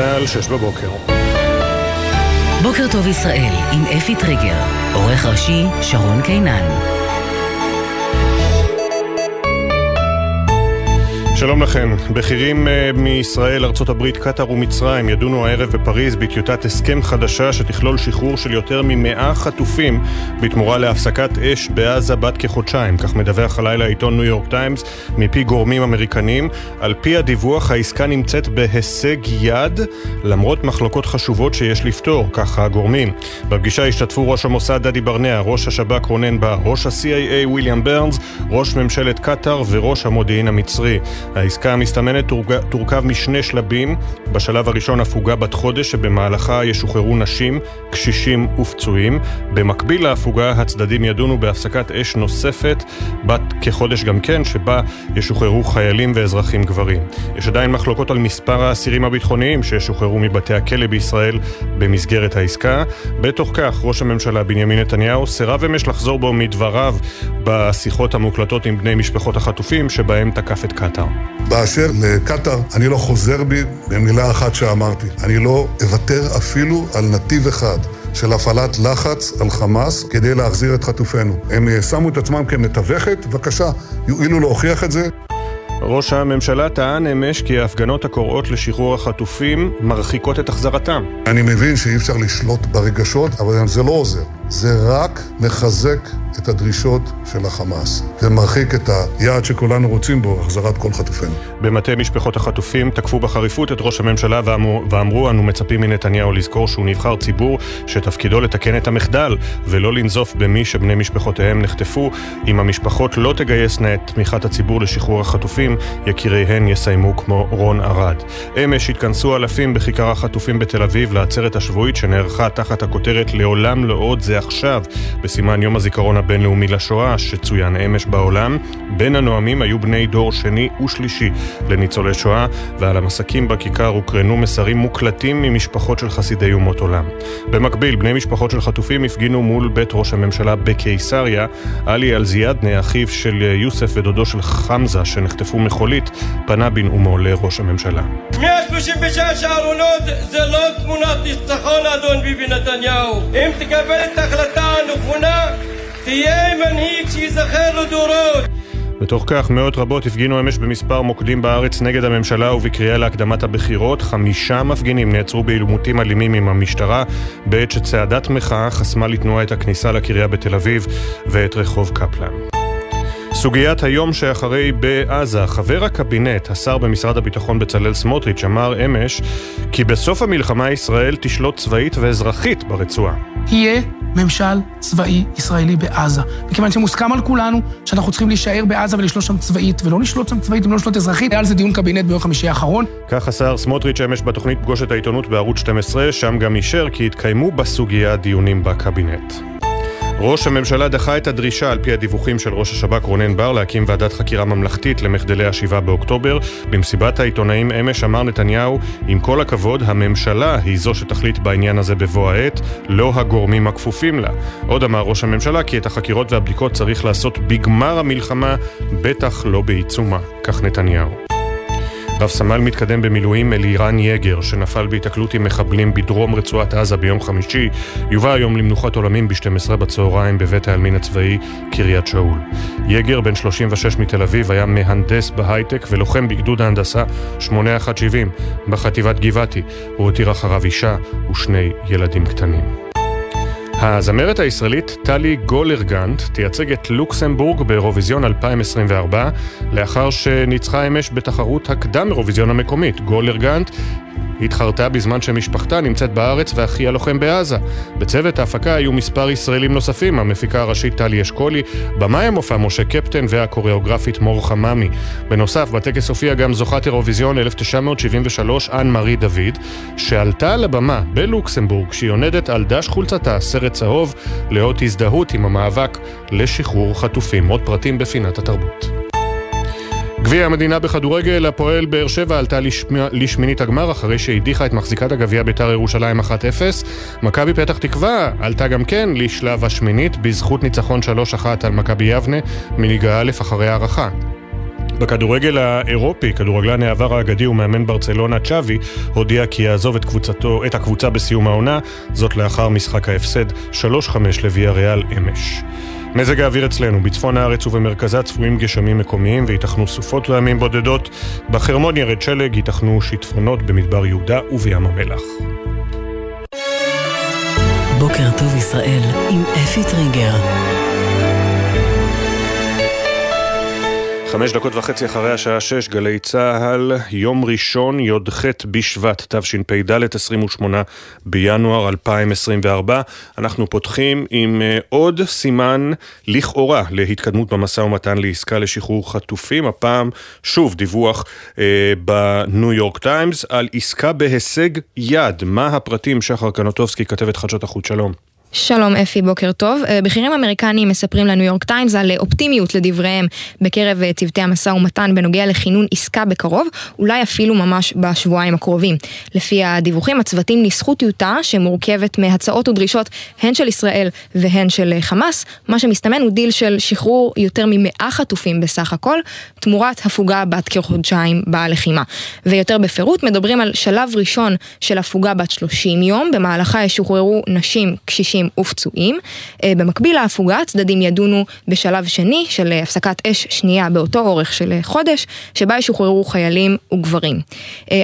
צה"ל, שש בבוקר. בוקר טוב ישראל, עם אפי טריגר, עורך ראשי שרון קינן. שלום לכם. בכירים אה, מישראל, ארה"ב, קטאר ומצרים ידונו הערב בפריז בטיוטת הסכם חדשה שתכלול שחרור של יותר ממאה חטופים בתמורה להפסקת אש בעזה בת כחודשיים. כך מדווח הלילה העיתון ניו יורק טיימס מפי גורמים אמריקנים. על פי הדיווח העסקה נמצאת בהישג יד למרות מחלוקות חשובות שיש לפתור, ככה הגורמים. בפגישה השתתפו ראש המוסד דדי ברנע, ראש השב"כ רונן בר, ראש ה-CIA וויליאם ברנס, ראש ממשלת קטאר וראש המודיעין המצרי. העסקה המסתמנת תורכב משני שלבים. בשלב הראשון הפוגה בת חודש שבמהלכה ישוחררו נשים, קשישים ופצועים. במקביל להפוגה הצדדים ידונו בהפסקת אש נוספת, בת כחודש גם כן, שבה ישוחררו חיילים ואזרחים גברים. יש עדיין מחלוקות על מספר האסירים הביטחוניים שישוחררו מבתי הכלא בישראל במסגרת העסקה. בתוך כך, ראש הממשלה בנימין נתניהו סירב אמש לחזור בו מדבריו בשיחות המוקלטות עם בני משפחות החטופים שבהם תקף את קטאר. באשר לקטאר, אני לא חוזר בי במילה אחת שאמרתי. אני לא אוותר אפילו על נתיב אחד. של הפעלת לחץ על חמאס כדי להחזיר את חטופינו. הם שמו את עצמם כמתווכת, בבקשה, יואילו להוכיח את זה. ראש הממשלה טען אמש כי ההפגנות הקוראות לשחרור החטופים מרחיקות את החזרתם. אני מבין שאי אפשר לשלוט ברגשות, אבל זה לא עוזר. זה רק מחזק את הדרישות של החמאס ומרחיק את היעד שכולנו רוצים בו, החזרת כל חטופינו. במטה משפחות החטופים תקפו בחריפות את ראש הממשלה ואמרו, ואמרו אנו מצפים מנתניהו לזכור שהוא נבחר ציבור שתפקידו לתקן את המחדל ולא לנזוף במי שבני משפחותיהם נחטפו. אם המשפחות לא תגייסנה את תמיכת הציבור לשחרור החטופים, יקיריהן יסיימו כמו רון ארד. אמש התכנסו אלפים בכיכר החטופים בתל אביב לעצרת השבועית שנערכה תחת הכותרת לעולם לא עוד זה עכשיו, בסימן יום הזיכרון הבינלאומי לשואה, שצוין אמש בעולם. בין הנואמים היו בני דור שני ושלישי לניצולי שואה, ועל המסקים בכיכר הוקרנו מסרים מוקלטים ממשפחות של חסידי אומות עולם. במקביל, בני משפחות של חטופים הפגינו מול בית ראש הממשלה בקיסריה. עלי אלזיאדנה, אחיו של יוסף ודודו של חמזה, שנחטפו מחולית, פנה בנאומו לראש הממשלה. 136 ארונות זה לא תמונת ניצחון, אדון ביבי נתניהו. אם תקבל את ההחלטה הנכונה, תהיה מנהיג שייזכר לדורות. בתוך כך מאות רבות הפגינו אמש במספר מוקדים בארץ נגד הממשלה ובקריאה להקדמת הבחירות. חמישה מפגינים נעצרו בעימותים אלימים עם המשטרה בעת שצעדת מחאה חסמה לתנועה את הכניסה לקריה בתל אביב ואת רחוב קפלן. סוגיית היום שאחרי בעזה, חבר הקבינט, השר במשרד הביטחון בצלאל סמוטריץ', אמר אמש כי בסוף המלחמה ישראל תשלוט צבאית ואזרחית ברצועה. יהיה ממשל צבאי ישראלי בעזה. מכיוון שמוסכם על כולנו שאנחנו צריכים להישאר בעזה ולשלוט שם צבאית, ולא לשלוט שם צבאית ולא לשלוט אזרחית. היה על זה דיון קבינט ביום חמישי האחרון. כך השר סמוטריץ' אמש בתוכנית פגוש את העיתונות בערוץ 12, שם גם אישר כי התקיימו בסוגיה דיונים בקבינט. ראש הממשלה דחה את הדרישה, על פי הדיווחים של ראש השב"כ רונן בר, להקים ועדת חקירה ממלכתית למחדלי ה-7 באוקטובר. במסיבת העיתונאים אמש אמר נתניהו, עם כל הכבוד, הממשלה היא זו שתחליט בעניין הזה בבוא העת, לא הגורמים הכפופים לה. עוד אמר ראש הממשלה כי את החקירות והבדיקות צריך לעשות בגמר המלחמה, בטח לא בעיצומה. כך נתניהו. רב סמל מתקדם במילואים אלירן יגר, שנפל בהיתקלות עם מחבלים בדרום רצועת עזה ביום חמישי, יובא היום למנוחת עולמים ב-12 בצהריים בבית העלמין הצבאי קריית שאול. יגר, בן 36 מתל אביב, היה מהנדס בהייטק ולוחם בגדוד ההנדסה 8170 בחטיבת גבעתי. הוא הותיר אחריו אישה ושני ילדים קטנים. הזמרת הישראלית טלי גולרגנט תייצג את לוקסמבורג באירוויזיון 2024 לאחר שניצחה אמש בתחרות הקדם אירוויזיון המקומית. גולרגנט התחרתה בזמן שמשפחתה נמצאת בארץ ואחיה לוחם בעזה. בצוות ההפקה היו מספר ישראלים נוספים, המפיקה הראשית טלי אשכולי, במאי המופע משה קפטן והקוריאוגרפית מור חממי. בנוסף, בטקס הופיעה גם זוכת אירוויזיון 1973, אנ מארי דוד, שעלתה על הבמה בלוקסמבורג כשהיא עונדת על דש חולצתה סרט צהוב לאות הזדהות עם המאבק לשחרור חטופים. עוד פרטים בפינת התרבות. גביע המדינה בכדורגל, הפועל באר שבע עלתה לשמינית הגמר אחרי שהדיחה את מחזיקת הגביע בית"ר ירושלים 1-0. מכבי פתח תקווה עלתה גם כן לשלב השמינית בזכות ניצחון 3-1 על מכבי יבנה מליגה א' אחרי הערכה. בכדורגל האירופי, כדורגלן העבר האגדי ומאמן ברצלונה צ'אבי הודיע כי יעזוב את, קבוצתו, את הקבוצה בסיום העונה, זאת לאחר משחק ההפסד 3-5 לוויה ריאל אמש. מזג האוויר אצלנו, בצפון הארץ ובמרכזה צפויים גשמים מקומיים וייתכנו סופות רעמים בודדות. בחרמון ירד שלג, ייתכנו שיטפונות במדבר יהודה ובים המלח. בוקר טוב ישראל עם אפי טריגר. חמש דקות וחצי אחרי השעה שש, גלי צה"ל, יום ראשון, י"ח בשבט, תשפ"ד, 28 בינואר 2024. אנחנו פותחים עם uh, עוד סימן לכאורה להתקדמות במשא ומתן לעסקה לשחרור חטופים. הפעם, שוב, דיווח uh, בניו יורק טיימס על עסקה בהישג יד. מה הפרטים? שחר קנוטובסקי, כתבת חדשות החוץ, שלום. שלום אפי, בוקר טוב. אה, בכירים אמריקניים מספרים לניו יורק טיימס על אופטימיות לדבריהם בקרב אה, צוותי המשא ומתן בנוגע לכינון עסקה בקרוב, אולי אפילו ממש בשבועיים הקרובים. לפי הדיווחים, הצוותים ניסחו טיוטה שמורכבת מהצעות ודרישות הן של ישראל והן של אה, חמאס, מה שמסתמן הוא דיל של שחרור יותר ממאה חטופים בסך הכל, תמורת הפוגה בת כחודשיים בלחימה. ויותר בפירוט מדברים על שלב ראשון של הפוגה בת 30 יום, במהלכה ישוחררו נשים, קשישים נפגעים ופצועים. אה, במקביל להפוגה, הצדדים ידונו בשלב שני של אה, הפסקת אש שנייה באותו אורך של אה, חודש, שבה ישוחררו חיילים וגברים.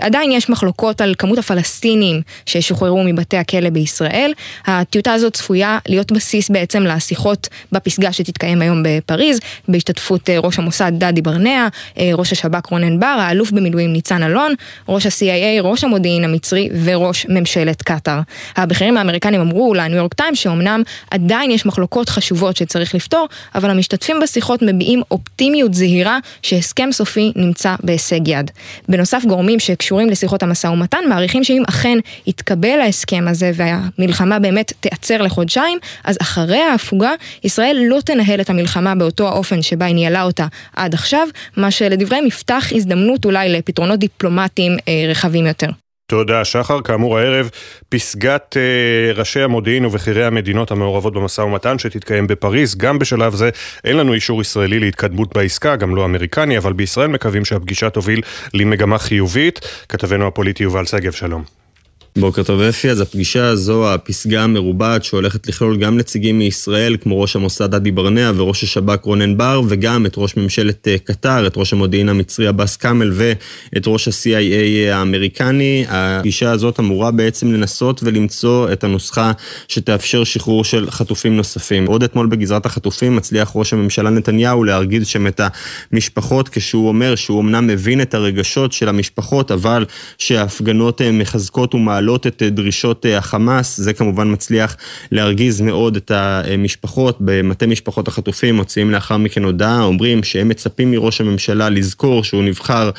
עדיין יש מחלוקות על כמות הפלסטינים שישוחררו מבתי הכלא בישראל. הטיוטה הזאת צפויה להיות בסיס בעצם לשיחות בפסגה שתתקיים היום בפריז, בהשתתפות ראש המוסד דדי ברנע, ראש השב"כ רונן בר, האלוף במילואים ניצן אלון, ראש ה-CIA, ראש המודיעין המצרי וראש ממשלת קטאר. הבכירים האמריקנים אמרו לניו יורק טיימס שאומנם עדיין יש מחלוקות חשובות שצריך לפתור, אבל המשתתפים בשיחות מביעים אופטימיות זהירה שהסכם סופי נמצא בהישג יד. בנוסף, גורמים שקשורים לשיחות המשא ומתן מעריכים שאם אכן יתקבל ההסכם הזה והמלחמה באמת תיעצר לחודשיים, אז אחרי ההפוגה ישראל לא תנהל את המלחמה באותו האופן שבה היא ניהלה אותה עד עכשיו, מה שלדבריהם יפתח הזדמנות אולי לפתרונות דיפלומטיים אה, רחבים יותר. תודה, שחר. כאמור הערב, פסגת אה, ראשי המודיעין ובכירי המדינות המעורבות במשא ומתן שתתקיים בפריז. גם בשלב זה אין לנו אישור ישראלי להתקדמות בעסקה, גם לא אמריקני, אבל בישראל מקווים שהפגישה תוביל למגמה חיובית. כתבנו הפוליטי יובל שגב, שלום. בוקר טוב אפי, אז הפגישה הזו, הפסגה המרובעת שהולכת לכלול גם נציגים מישראל, כמו ראש המוסד עדי ברנע וראש השב"כ רונן בר, וגם את ראש ממשלת אה, קטר, את ראש המודיעין המצרי עבאס כאמל ואת ראש ה-CIA האמריקני. הפגישה הזאת אמורה בעצם לנסות ולמצוא את הנוסחה שתאפשר שחרור של חטופים נוספים. עוד אתמול בגזרת החטופים מצליח ראש הממשלה נתניהו להרגיז שם את המשפחות, כשהוא אומר שהוא אמנם מבין את הרגשות של המשפחות, אבל שההפגנות אה, מחזקות ומעלות להעלות את דרישות אה, החמאס, זה כמובן מצליח להרגיז מאוד את המשפחות. במטה משפחות החטופים מוציאים לאחר מכן הודעה, אומרים שהם מצפים מראש הממשלה לזכור שהוא נבחר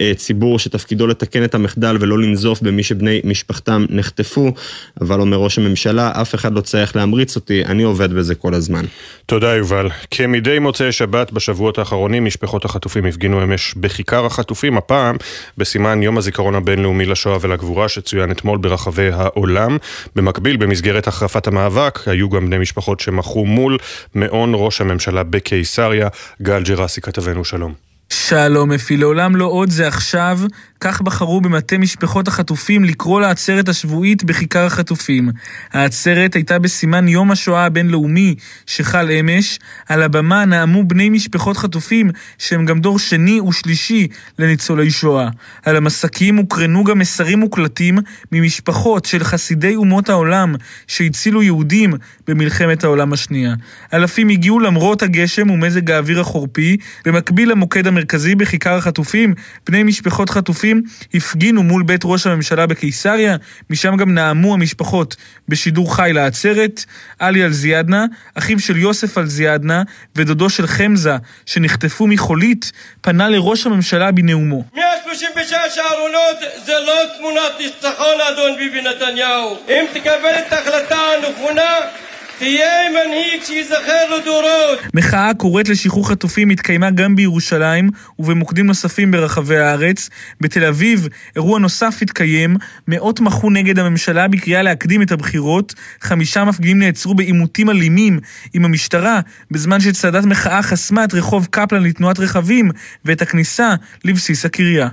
אה, ציבור שתפקידו לתקן את המחדל ולא לנזוף במי שבני משפחתם נחטפו, אבל אומר ראש הממשלה, אף אחד לא צריך להמריץ אותי, אני עובד בזה כל הזמן. תודה יובל. כמדי מוצאי שבת בשבועות האחרונים, משפחות החטופים הפגינו אמש בכיכר החטופים, הפעם בסימן יום הזיכרון הבינלאומי לשואה ולגבורה שצוין אתמול. אתמול ברחבי העולם. במקביל, במסגרת החרפת המאבק, היו גם בני משפחות שמחו מול מעון ראש הממשלה בקיסריה. גל ג'רסי כתבנו, שלום. שלום אפי, לעולם לא עוד זה עכשיו, כך בחרו במטה משפחות החטופים לקרוא לעצרת השבועית בכיכר החטופים. העצרת הייתה בסימן יום השואה הבינלאומי שחל אמש. על הבמה נאמו בני משפחות חטופים שהם גם דור שני ושלישי לניצולי שואה. על המסקים הוקרנו גם מסרים מוקלטים ממשפחות של חסידי אומות העולם שהצילו יהודים במלחמת העולם השנייה. אלפים הגיעו למרות הגשם ומזג האוויר החורפי. במקביל למוקד המרכזי בכיכר החטופים, בני משפחות חטופים החטופים הפגינו מול בית ראש הממשלה בקיסריה, משם גם נאמו המשפחות בשידור חי לעצרת. עלי אלזיאדנה, אחיו של יוסף אלזיאדנה ודודו של חמזה, שנחטפו מחולית, פנה לראש הממשלה בנאומו. 136 ארונות זה לא תמונת ניצחון, אדון ביבי נתניהו. אם תקבל את ההחלטה הנכונה תהיה מנהיג שייזכר לדורות. מחאה קוראת לשחרור חטופים התקיימה גם בירושלים ובמוקדים נוספים ברחבי הארץ. בתל אביב אירוע נוסף התקיים, מאות מחו נגד הממשלה בקריאה להקדים את הבחירות, חמישה מפגינים נעצרו בעימותים אלימים עם המשטרה, בזמן שצעדת מחאה חסמה את רחוב קפלן לתנועת רכבים ואת הכניסה לבסיס הקריה.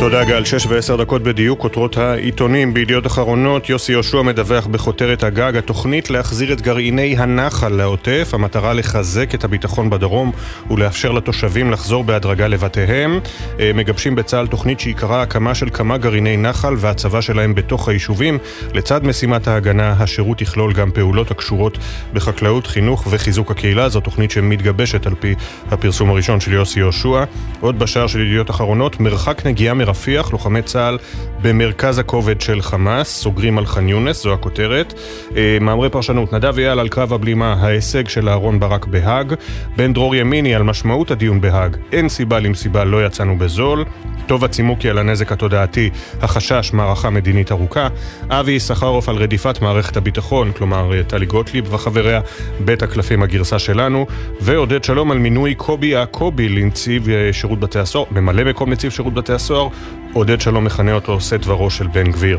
תודה גל, שש ועשר דקות בדיוק, כותרות העיתונים בידיעות אחרונות, יוסי יהושע מדווח בכותרת הגג, התוכנית להחזיר את גרעיני הנחל לעוטף, המטרה לחזק את הביטחון בדרום ולאפשר לתושבים לחזור בהדרגה לבתיהם. אה, מגבשים בצה"ל תוכנית שעיקרה הקמה של כמה גרעיני נחל והצבה שלהם בתוך היישובים. לצד משימת ההגנה, השירות יכלול גם פעולות הקשורות בחקלאות, חינוך וחיזוק הקהילה. זו תוכנית שמתגבשת על פי הפרסום הראשון של יוסי יהושע. עוד בשער של ידיעות אחרונות, מרחק נגיעה רפיח, לוחמי צה"ל במרכז הכובד של חמאס, סוגרים על ח'אן יונס, זו הכותרת. אה, מאמרי פרשנות, נדב אייל על קרב הבלימה, ההישג של אהרון ברק בהאג. בן דרור ימיני על משמעות הדיון בהאג, אין סיבה למסיבה, לא יצאנו בזול. טובה צימוקי על הנזק התודעתי, החשש, מערכה מדינית ארוכה. אבי יששכרוף על רדיפת מערכת הביטחון, כלומר אה, טלי גוטליב וחבריה, בית הקלפים הגרסה שלנו. ועודד שלום על מינוי קובי יעקבי לנציב אה, שירות בתי הסוהר, ממלא מקום נציב שירות בתי הסוהר, עודד שלום מכנה אותו עושה דברו של בן גביר.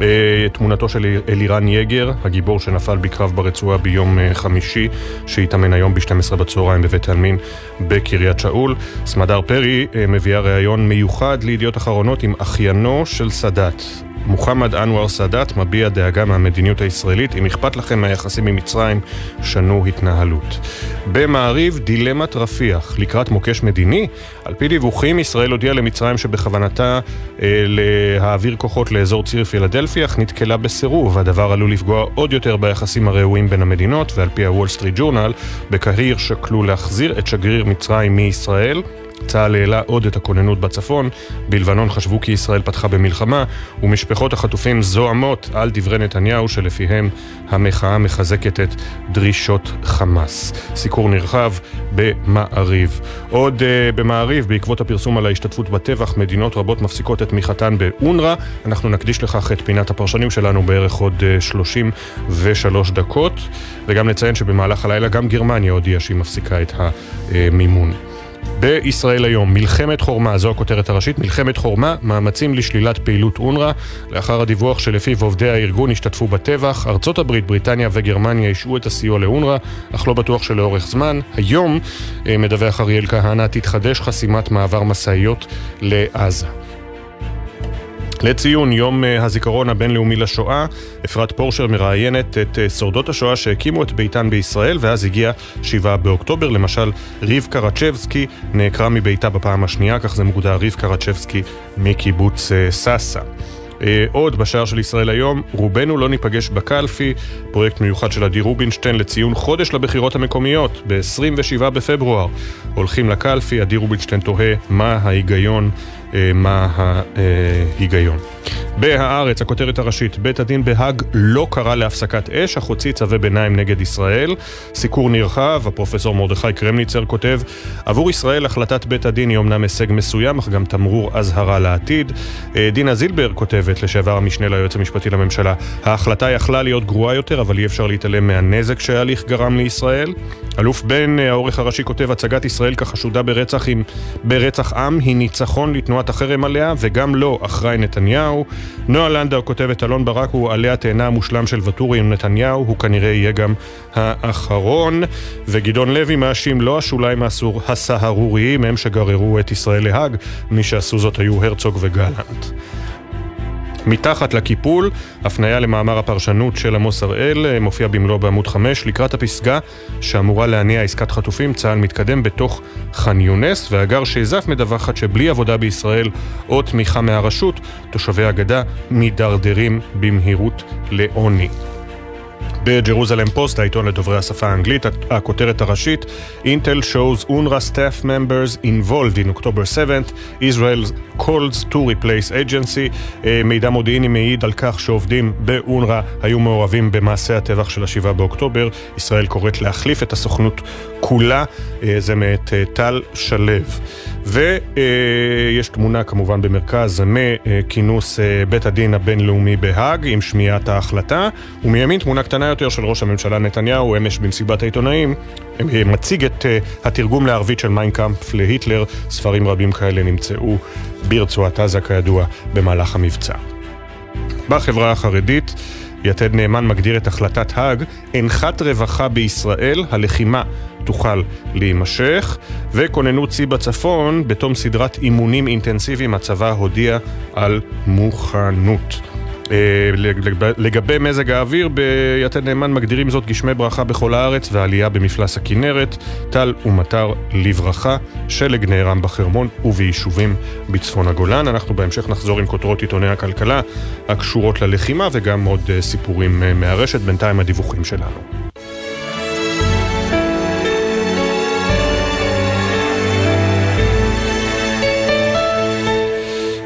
אה, תמונתו של אלירן יגר, הגיבור שנפל בקרב ברצועה ביום אה, חמישי, שתיטמן היום ב-12 בצהריים בבית העלמין בקריית שאול. סמדר פרי אה, מביאה ראיון מיוחד לידיעות אחרונות עם אחיינו של סאדאת. מוחמד אנואר סאדאת מביע דאגה מהמדיניות הישראלית. אם אכפת לכם מהיחסים עם מצרים, שנו התנהלות. במעריב, דילמת רפיח. לקראת מוקש מדיני, על פי דיווחים, ישראל הודיעה למצרים שבכוונתה אה, להעביר כוחות לאזור ציר פילדלפי, אך נתקלה בסירוב. הדבר עלול לפגוע עוד יותר ביחסים הראויים בין המדינות, ועל פי הוול סטריט ג'ורנל, בקהיר שקלו להחזיר את שגריר מצרים מישראל. צה"ל העלה עוד את הכוננות בצפון, בלבנון חשבו כי ישראל פתחה במלחמה, ומשפחות החטופים זועמות על דברי נתניהו שלפיהם המחאה מחזקת את דרישות חמאס. סיקור נרחב במעריב. עוד uh, במעריב, בעקבות הפרסום על ההשתתפות בטבח, מדינות רבות מפסיקות את תמיכתן באונר"א. אנחנו נקדיש לכך את פינת הפרשנים שלנו בערך עוד uh, אה, 33 דקות, וגם נציין שבמהלך הלילה גם גרמניה הודיעה שהיא מפסיקה את המימון. בישראל היום, מלחמת חורמה, זו הכותרת הראשית, מלחמת חורמה, מאמצים לשלילת פעילות אונר"א, לאחר הדיווח שלפיו עובדי הארגון השתתפו בטבח, ארצות הברית, בריטניה וגרמניה השעו את הסיוע לאונר"א, אך לא בטוח שלאורך זמן. היום, אה, מדווח אריאל כהנא, תתחדש חסימת מעבר משאיות לעזה. לציון יום אה, הזיכרון הבינלאומי לשואה, אפרת פורשר מראיינת את אה, שורדות השואה שהקימו את ביתן בישראל, ואז הגיע 7 באוקטובר. למשל, רבקה רצ'בסקי נעקרה מביתה בפעם השנייה, כך זה מוגדר רבקה רצ'בסקי מקיבוץ אה, סאסא. עוד בשער של ישראל היום, רובנו לא ניפגש בקלפי, פרויקט מיוחד של עדי רובינשטיין לציון חודש לבחירות המקומיות, ב-27 בפברואר. הולכים לקלפי, עדי רובינשטיין תוהה מה ההיגיון מה ההיגיון. בהארץ, הכותרת הראשית, בית הדין בהאג לא קרא להפסקת אש, אך הוציא צווי ביניים נגד ישראל. סיקור נרחב, הפרופסור מרדכי קרמניצר כותב, עבור ישראל החלטת בית הדין היא אמנם הישג מסוים, אך גם תמרור אזהרה לעתיד. אה, דינה זילבר כותבת, לשעבר המשנה ליועץ המשפטי לממשלה, ההחלטה יכלה להיות גרועה יותר, אבל אי אפשר להתעלם מהנזק שההליך גרם לישראל. אלוף בן, אה, העורך הראשי כותב, הצגת ישראל כחשודה ברצח, עם, ברצח עם היא ניצחון לתנועת החרם עליה, וגם לא אחראי נתניהו. נועה לנדאו כותבת, אלון ברק הוא עלי התאנה המושלם של ואטורי עם נתניהו, הוא כנראה יהיה גם האחרון. וגדעון לוי מאשים לא השוליים הסהרוריים הם שגררו את ישראל להאג, מי שעשו זאת היו הרצוג וגלנט. מתחת לקיפול, הפניה למאמר הפרשנות של עמוס הראל, מופיע במלוא בעמוד 5, לקראת הפסגה שאמורה להניע עסקת חטופים, צה"ל מתקדם בתוך ח'אן יונס, והגר שזף מדווחת שבלי עבודה בישראל או תמיכה מהרשות, תושבי הגדה מידרדרים במהירות לעוני. בג'רוזלם פוסט, העיתון לדוברי השפה האנגלית, הכותרת הראשית Intel shows UNRWA staff members involved in October 7th, Israel calls to replace agency. אה, מידע מודיעיני מעיד על כך שעובדים באונר"א היו מעורבים במעשה הטבח של השבעה באוקטובר. ישראל קוראת להחליף את הסוכנות כולה, אה, זה מאת אה, טל שלו. ויש תמונה כמובן במרכז מכינוס בית הדין הבינלאומי בהאג עם שמיעת ההחלטה, ומימין תמונה קטנה יותר של ראש הממשלה נתניהו אמש במסיבת העיתונאים, מציג את התרגום לערבית של מיינקאמפ להיטלר, ספרים רבים כאלה נמצאו ברצועת עזה כידוע במהלך המבצע. בחברה החרדית יתד נאמן מגדיר את החלטת האג אנחת רווחה בישראל, הלחימה תוכל להימשך, וכוננות שיא בצפון, בתום סדרת אימונים אינטנסיביים הצבא הודיע על מוכנות. אה, לגבי מזג האוויר, ביתד נאמן מגדירים זאת גשמי ברכה בכל הארץ ועלייה במפלס הכנרת, טל ומטר לברכה, שלג נערם בחרמון וביישובים בצפון הגולן. אנחנו בהמשך נחזור עם כותרות עיתוני הכלכלה הקשורות ללחימה וגם עוד אה, סיפורים אה, מהרשת, בינתיים הדיווחים שלנו.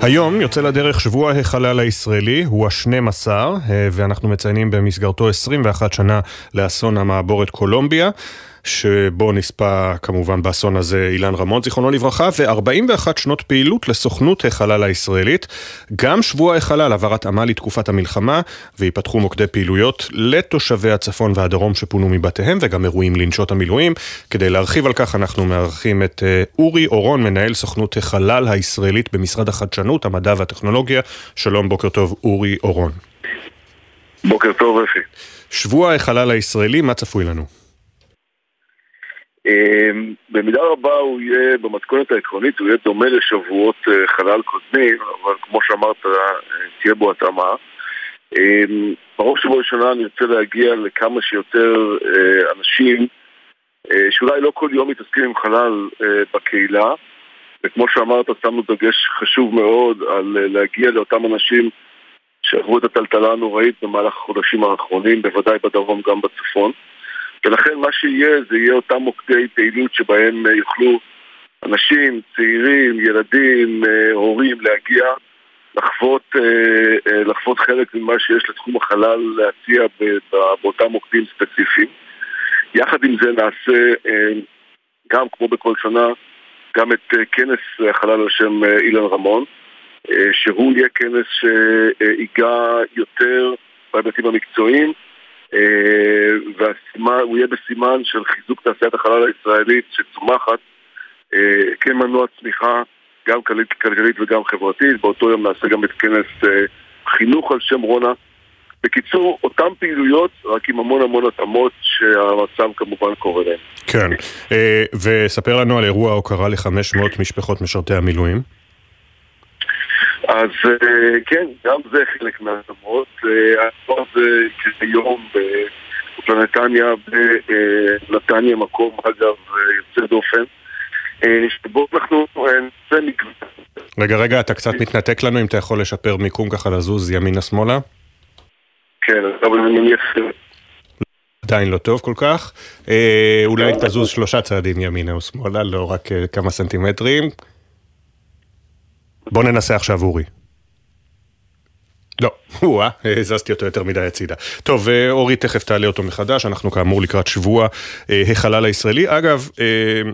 היום יוצא לדרך שבוע החלל הישראלי, הוא ה-12, אה, ואנחנו מציינים במסגרתו 21 שנה לאסון המעבורת קולומביה. שבו נספה כמובן באסון הזה אילן רמון, זיכרונו לברכה, ו-41 שנות פעילות לסוכנות החלל הישראלית. גם שבוע החלל עבר התאמה לתקופת המלחמה, ויפתחו מוקדי פעילויות לתושבי הצפון והדרום שפונו מבתיהם, וגם אירועים לנשות המילואים. כדי להרחיב על כך אנחנו מארחים את אה, אורי אורון, מנהל סוכנות החלל הישראלית במשרד החדשנות, המדע והטכנולוגיה. שלום, בוקר טוב, אורי אורון. בוקר טוב, אפי. שבוע החלל הישראלי, מה צפוי לנו? אמ, במידה רבה הוא יהיה, במתכונת העקרונית, הוא יהיה דומה לשבועות אה, חלל קודמים, אבל כמו שאמרת, אה, תהיה בו התאמה. אמ, בראש ובראשונה אני רוצה להגיע לכמה שיותר אה, אנשים שאולי לא כל יום מתעסקים עם חלל בקהילה, וכמו שאמרת, שמנו דגש חשוב מאוד על להגיע לאותם אנשים שעברו את הטלטלה הנוראית במהלך החודשים האחרונים, בוודאי בדרום גם בצפון. ולכן מה שיהיה זה יהיה אותם מוקדי פעילות שבהם אה, יוכלו אנשים, צעירים, ילדים, אה, הורים להגיע, לחוות, אה, לחוות חלק ממה שיש לתחום החלל להציע באותם מוקדים ספציפיים. יחד עם זה נעשה גם כמו בכל שנה גם את כנס החלל על שם אילן רמון, שהוא יהיה כנס שיגע יותר בהיבטים המקצועיים והוא יהיה בסימן של חיזוק תעשיית החלל הישראלית שצומחת אה, כמנוע צמיחה גם כלכלית וגם חברתית. באותו יום נעשה גם את כנס אה, חינוך על שם רונה. בקיצור, אותן פעילויות, רק עם המון המון התאמות שהמצב כמובן קורה להן. כן, וספר לנו על אירוע ההוקרה ל-500 משפחות משרתי המילואים. אז אה, כן, גם זה חלק מהתאמות. הדבר הזה כיום בפלנטניה, בנתניה, מקום אגב יוצא דופן. אה, שבו אנחנו אה, נעשה מגוון. רגע, רגע, אתה קצת מתנתק לנו, אם אתה יכול לשפר מיקום ככה לזוז ימינה-שמאלה? כן, אבל אני מניח... עדיין לא טוב כל כך. אה, אולי תזוז שלושה צעדים ימינה או שמאלה, לא רק כמה סנטימטרים. בוא ננסה עכשיו אורי. לא, או-אה, הזזתי אותו יותר מדי הצידה. טוב, אה, אורי תכף תעלה אותו מחדש, אנחנו כאמור לקראת שבוע אה, החלל הישראלי. אגב, אה,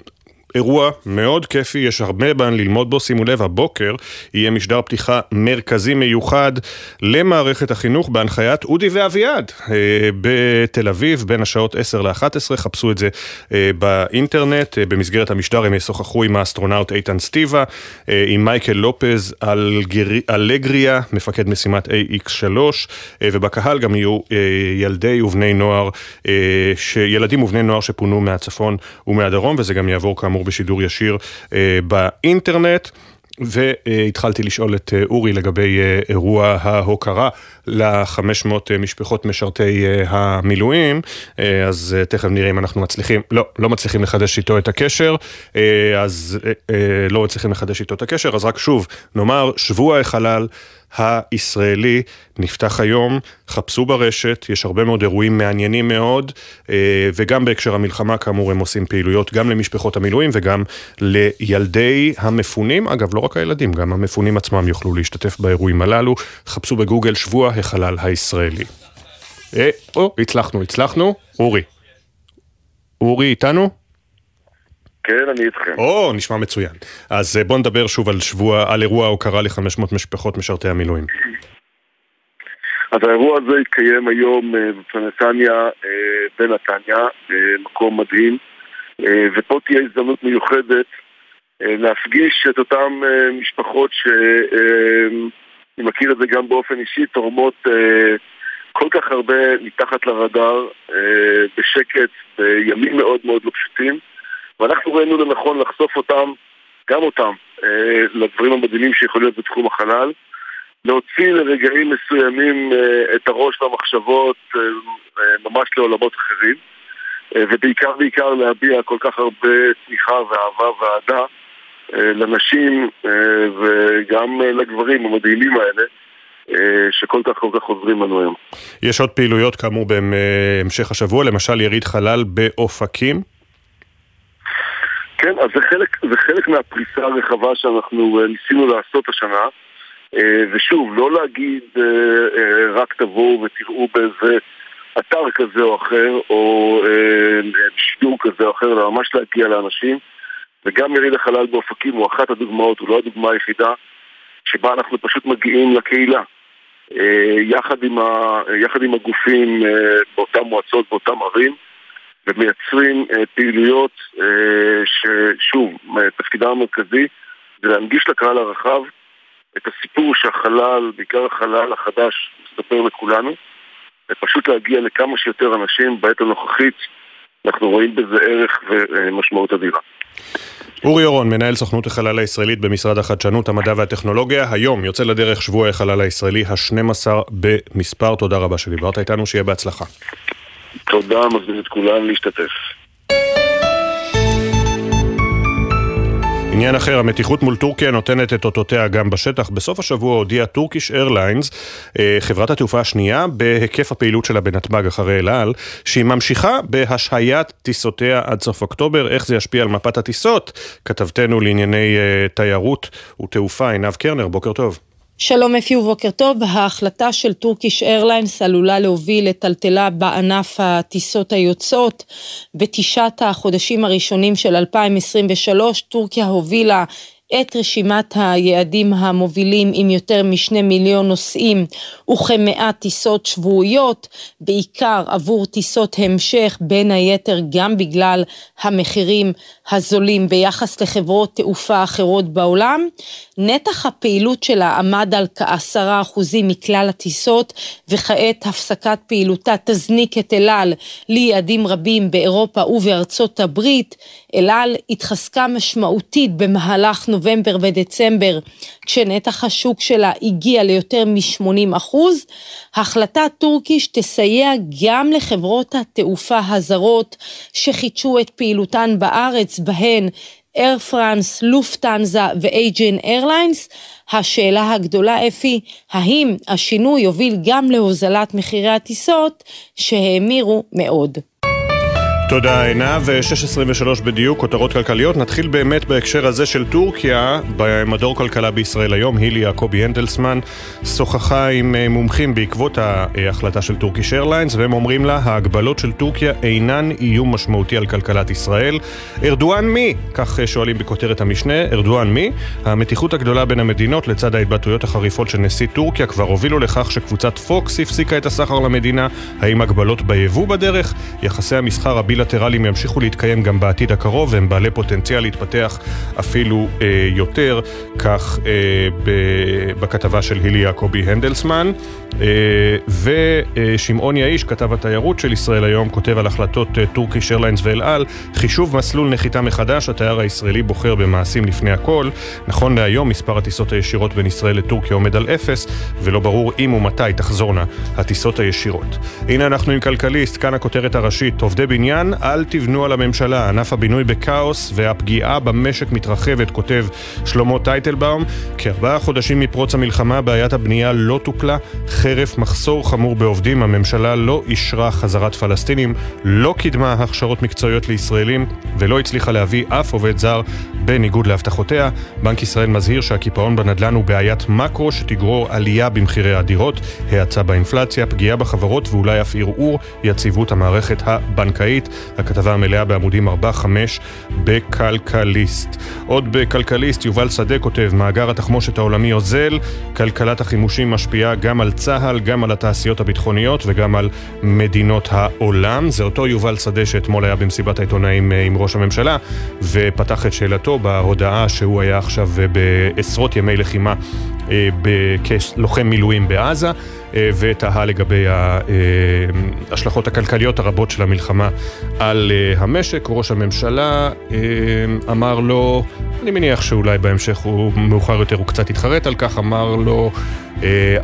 אירוע מאוד כיפי, יש הרבה מן ללמוד בו, שימו לב, הבוקר יהיה משדר פתיחה מרכזי מיוחד למערכת החינוך בהנחיית אודי ואביעד אה, בתל אביב, בין השעות 10 ל-11, חפשו את זה אה, באינטרנט, אה, במסגרת המשדר הם ישוחחו עם האסטרונאוט איתן סטיבה, עם מייקל לופז אלגריה, מפקד משימת AX3, ובקהל גם יהיו ילדי ובני נוער, ילדים ובני נוער שפונו מהצפון ומהדרום, וזה גם יעבור כאמור כאמור בשידור ישיר אה, באינטרנט. והתחלתי לשאול את אה, אורי לגבי אה, אירוע ההוקרה ל-500 משפחות משרתי המילואים, אז תכף נראה אם אנחנו מצליחים, לא, לא מצליחים לחדש איתו את הקשר, אז לא מצליחים לחדש איתו את הקשר, אז רק שוב, נאמר, שבוע החלל. הישראלי נפתח היום, חפשו ברשת, יש הרבה מאוד אירועים מעניינים מאוד, אה, וגם בהקשר המלחמה כאמור הם עושים פעילויות גם למשפחות המילואים וגם לילדי המפונים, אגב לא רק הילדים, גם המפונים עצמם יוכלו להשתתף באירועים הללו, חפשו בגוגל שבוע החלל הישראלי. אה, או, הצלחנו, הצלחנו, אורי. אורי איתנו? כן, אני איתכם. או, נשמע מצוין. אז אה, בואו נדבר שוב על שבוע, על אירוע ההוקרה ל-500 משפחות משרתי המילואים. אז האירוע הזה התקיים היום אה, בנתניה, אה, בנתניה, מקום מדהים, ופה תהיה הזדמנות מיוחדת להפגיש את אותן משפחות שאני מכיר את זה גם באופן אישי, תורמות כל כך הרבה מתחת לרדאר, בשקט, בימים מאוד מאוד לא פשוטים. ואנחנו ראינו לנכון לחשוף אותם, גם אותם, אה, לדברים המדהימים שיכולים להיות בתחום החלל, להוציא לרגעים מסוימים אה, את הראש והמחשבות אה, ממש לעולמות אחרים, ובעיקר בעיקר להביע כל כך הרבה תמיכה ואהבה ואהדה לנשים וגם לגברים המדהימים האלה. שכל כך כל כך עוזרים לנו היום. יש עוד פעילויות כאמור בהמשך השבוע, למשל יריד חלל באופקים. כן, אז זה חלק, זה חלק מהפריסה הרחבה שאנחנו uh, ניסינו לעשות השנה. uh, ושוב, לא להגיד uh, רק תבואו ותראו באיזה אתר כזה או אחר או שידור כזה או אחר, אלא ממש להגיע לאנשים. וגם יריד החלל באופקים הוא אחת הדוגמאות, הוא לא הדוגמה היחידה שבה אנחנו פשוט מגיעים לקהילה. יחד, עם ה, יחד עם הגופים באותן מועצות, באותן ערים ומייצרים אה, פעילויות אה, ששוב, תפקידם המרכזי זה להנגיש לקהל הרחב את הסיפור שהחלל, בעיקר החלל החדש, מספר לכולנו, ופשוט להגיע לכמה שיותר אנשים בעת הנוכחית, אנחנו רואים בזה ערך ומשמעות אדירה. אורי אורון, מנהל סוכנות החלל הישראלית במשרד החדשנות, המדע והטכנולוגיה, היום יוצא לדרך שבוע החלל הישראלי ה-12 במספר. תודה רבה שדיברת איתנו, שיהיה בהצלחה. תודה, מזמין את כולם להשתתף. עניין אחר, המתיחות מול טורקיה נותנת את אותותיה גם בשטח. בסוף השבוע הודיעה טורקיש איירליינס, אה, חברת התעופה השנייה, בהיקף הפעילות שלה בנתב"ג אחרי אל על, שהיא ממשיכה בהשהיית טיסותיה עד סוף אוקטובר. איך זה ישפיע על מפת הטיסות? כתבתנו לענייני אה, תיירות ותעופה, עינב קרנר, בוקר טוב. שלום אפי ובוקר טוב, ההחלטה של טורקיש איירליינס עלולה להוביל לטלטלה בענף הטיסות היוצאות. בתשעת החודשים הראשונים של 2023 טורקיה הובילה את רשימת היעדים המובילים עם יותר משני מיליון נוסעים וכמאה טיסות שבועיות, בעיקר עבור טיסות המשך, בין היתר גם בגלל המחירים הזולים ביחס לחברות תעופה אחרות בעולם. נתח הפעילות שלה עמד על כעשרה אחוזים מכלל הטיסות, וכעת הפסקת פעילותה תזניק את אל על ליעדים רבים באירופה ובארצות הברית. אל על התחזקה משמעותית במהלך נובמבר ודצמבר, כשנתח השוק שלה הגיע ליותר מ-80 אחוז. החלטה טורקיש תסייע גם לחברות התעופה הזרות שחידשו את פעילותן בארץ, בהן אייר פרנס, לופטנזה ואייג'ן איירליינס. השאלה הגדולה אפי, האם השינוי יוביל גם להוזלת מחירי הטיסות שהאמירו מאוד. תודה עינב, 6.23 בדיוק, כותרות כלכליות. נתחיל באמת בהקשר הזה של טורקיה, במדור כלכלה בישראל היום, הילי יעקבי הנדלסמן שוחחה עם אה, מומחים בעקבות ההחלטה של טורקיש איירליינס, והם אומרים לה, ההגבלות של טורקיה אינן איום משמעותי על כלכלת ישראל. ארדואן מי? כך אה, שואלים בכותרת המשנה, ארדואן מי? המתיחות הגדולה בין המדינות לצד ההתבטאויות החריפות של נשיא טורקיה כבר הובילו לכך שקבוצת פוקס הפסיקה את הסחר למדינה. האם הגבלות ביבוא בדרך? יחסי המסחר הביל הבילטרליים ימשיכו להתקיים גם בעתיד הקרוב, והם בעלי פוטנציאל להתפתח אפילו אה, יותר, כך אה, בכתבה של הילי יעקבי הנדלסמן. אה, ושמעון יעיש, כתב התיירות של ישראל היום, כותב על החלטות אה, טורקיש איירליינס ואל על, חישוב מסלול נחיתה מחדש, התייר הישראלי בוחר במעשים לפני הכל. נכון להיום מספר הטיסות הישירות בין ישראל לטורקיה עומד על אפס, ולא ברור אם ומתי תחזורנה הטיסות הישירות. הנה אנחנו עם כלכליסט, כאן הכותרת הראשית, עובדי בניין אל תבנו על הממשלה, ענף הבינוי בכאוס והפגיעה במשק מתרחבת, כותב שלמה טייטלבאום. כארבעה חודשים מפרוץ המלחמה בעיית הבנייה לא טופלה, חרף מחסור חמור בעובדים, הממשלה לא אישרה חזרת פלסטינים, לא קידמה הכשרות מקצועיות לישראלים ולא הצליחה להביא אף עובד זר בניגוד להבטחותיה. בנק ישראל מזהיר שהקיפאון בנדל"ן הוא בעיית מקרו שתגרור עלייה במחירי הדירות, האצה באינפלציה, פגיעה בחברות ואולי אף ערעור יציבות המערכת הבנקאית. הכתבה המלאה בעמודים 4-5 בכלכליסט. עוד בכלכליסט, יובל שדה כותב, מאגר התחמושת העולמי אוזל, כלכלת החימושים משפיעה גם על צה"ל, גם על התעשיות הביטחוניות וגם על מדינות העולם. זה אותו יובל שדה שאתמול היה במסיבת העיתונאים אה, עם ראש הממשלה, ופתח את שאלתו בהודעה שהוא היה עכשיו אה, בעשרות ימי לחימה אה, כלוחם מילואים בעזה. אה, ותהה לגבי ההשלכות הכלכליות הרבות של המלחמה על אה, המשק. ראש הממשלה אה, אמר לו, אני מניח שאולי בהמשך הוא מאוחר יותר הוא קצת התחרט על כך, אמר לו,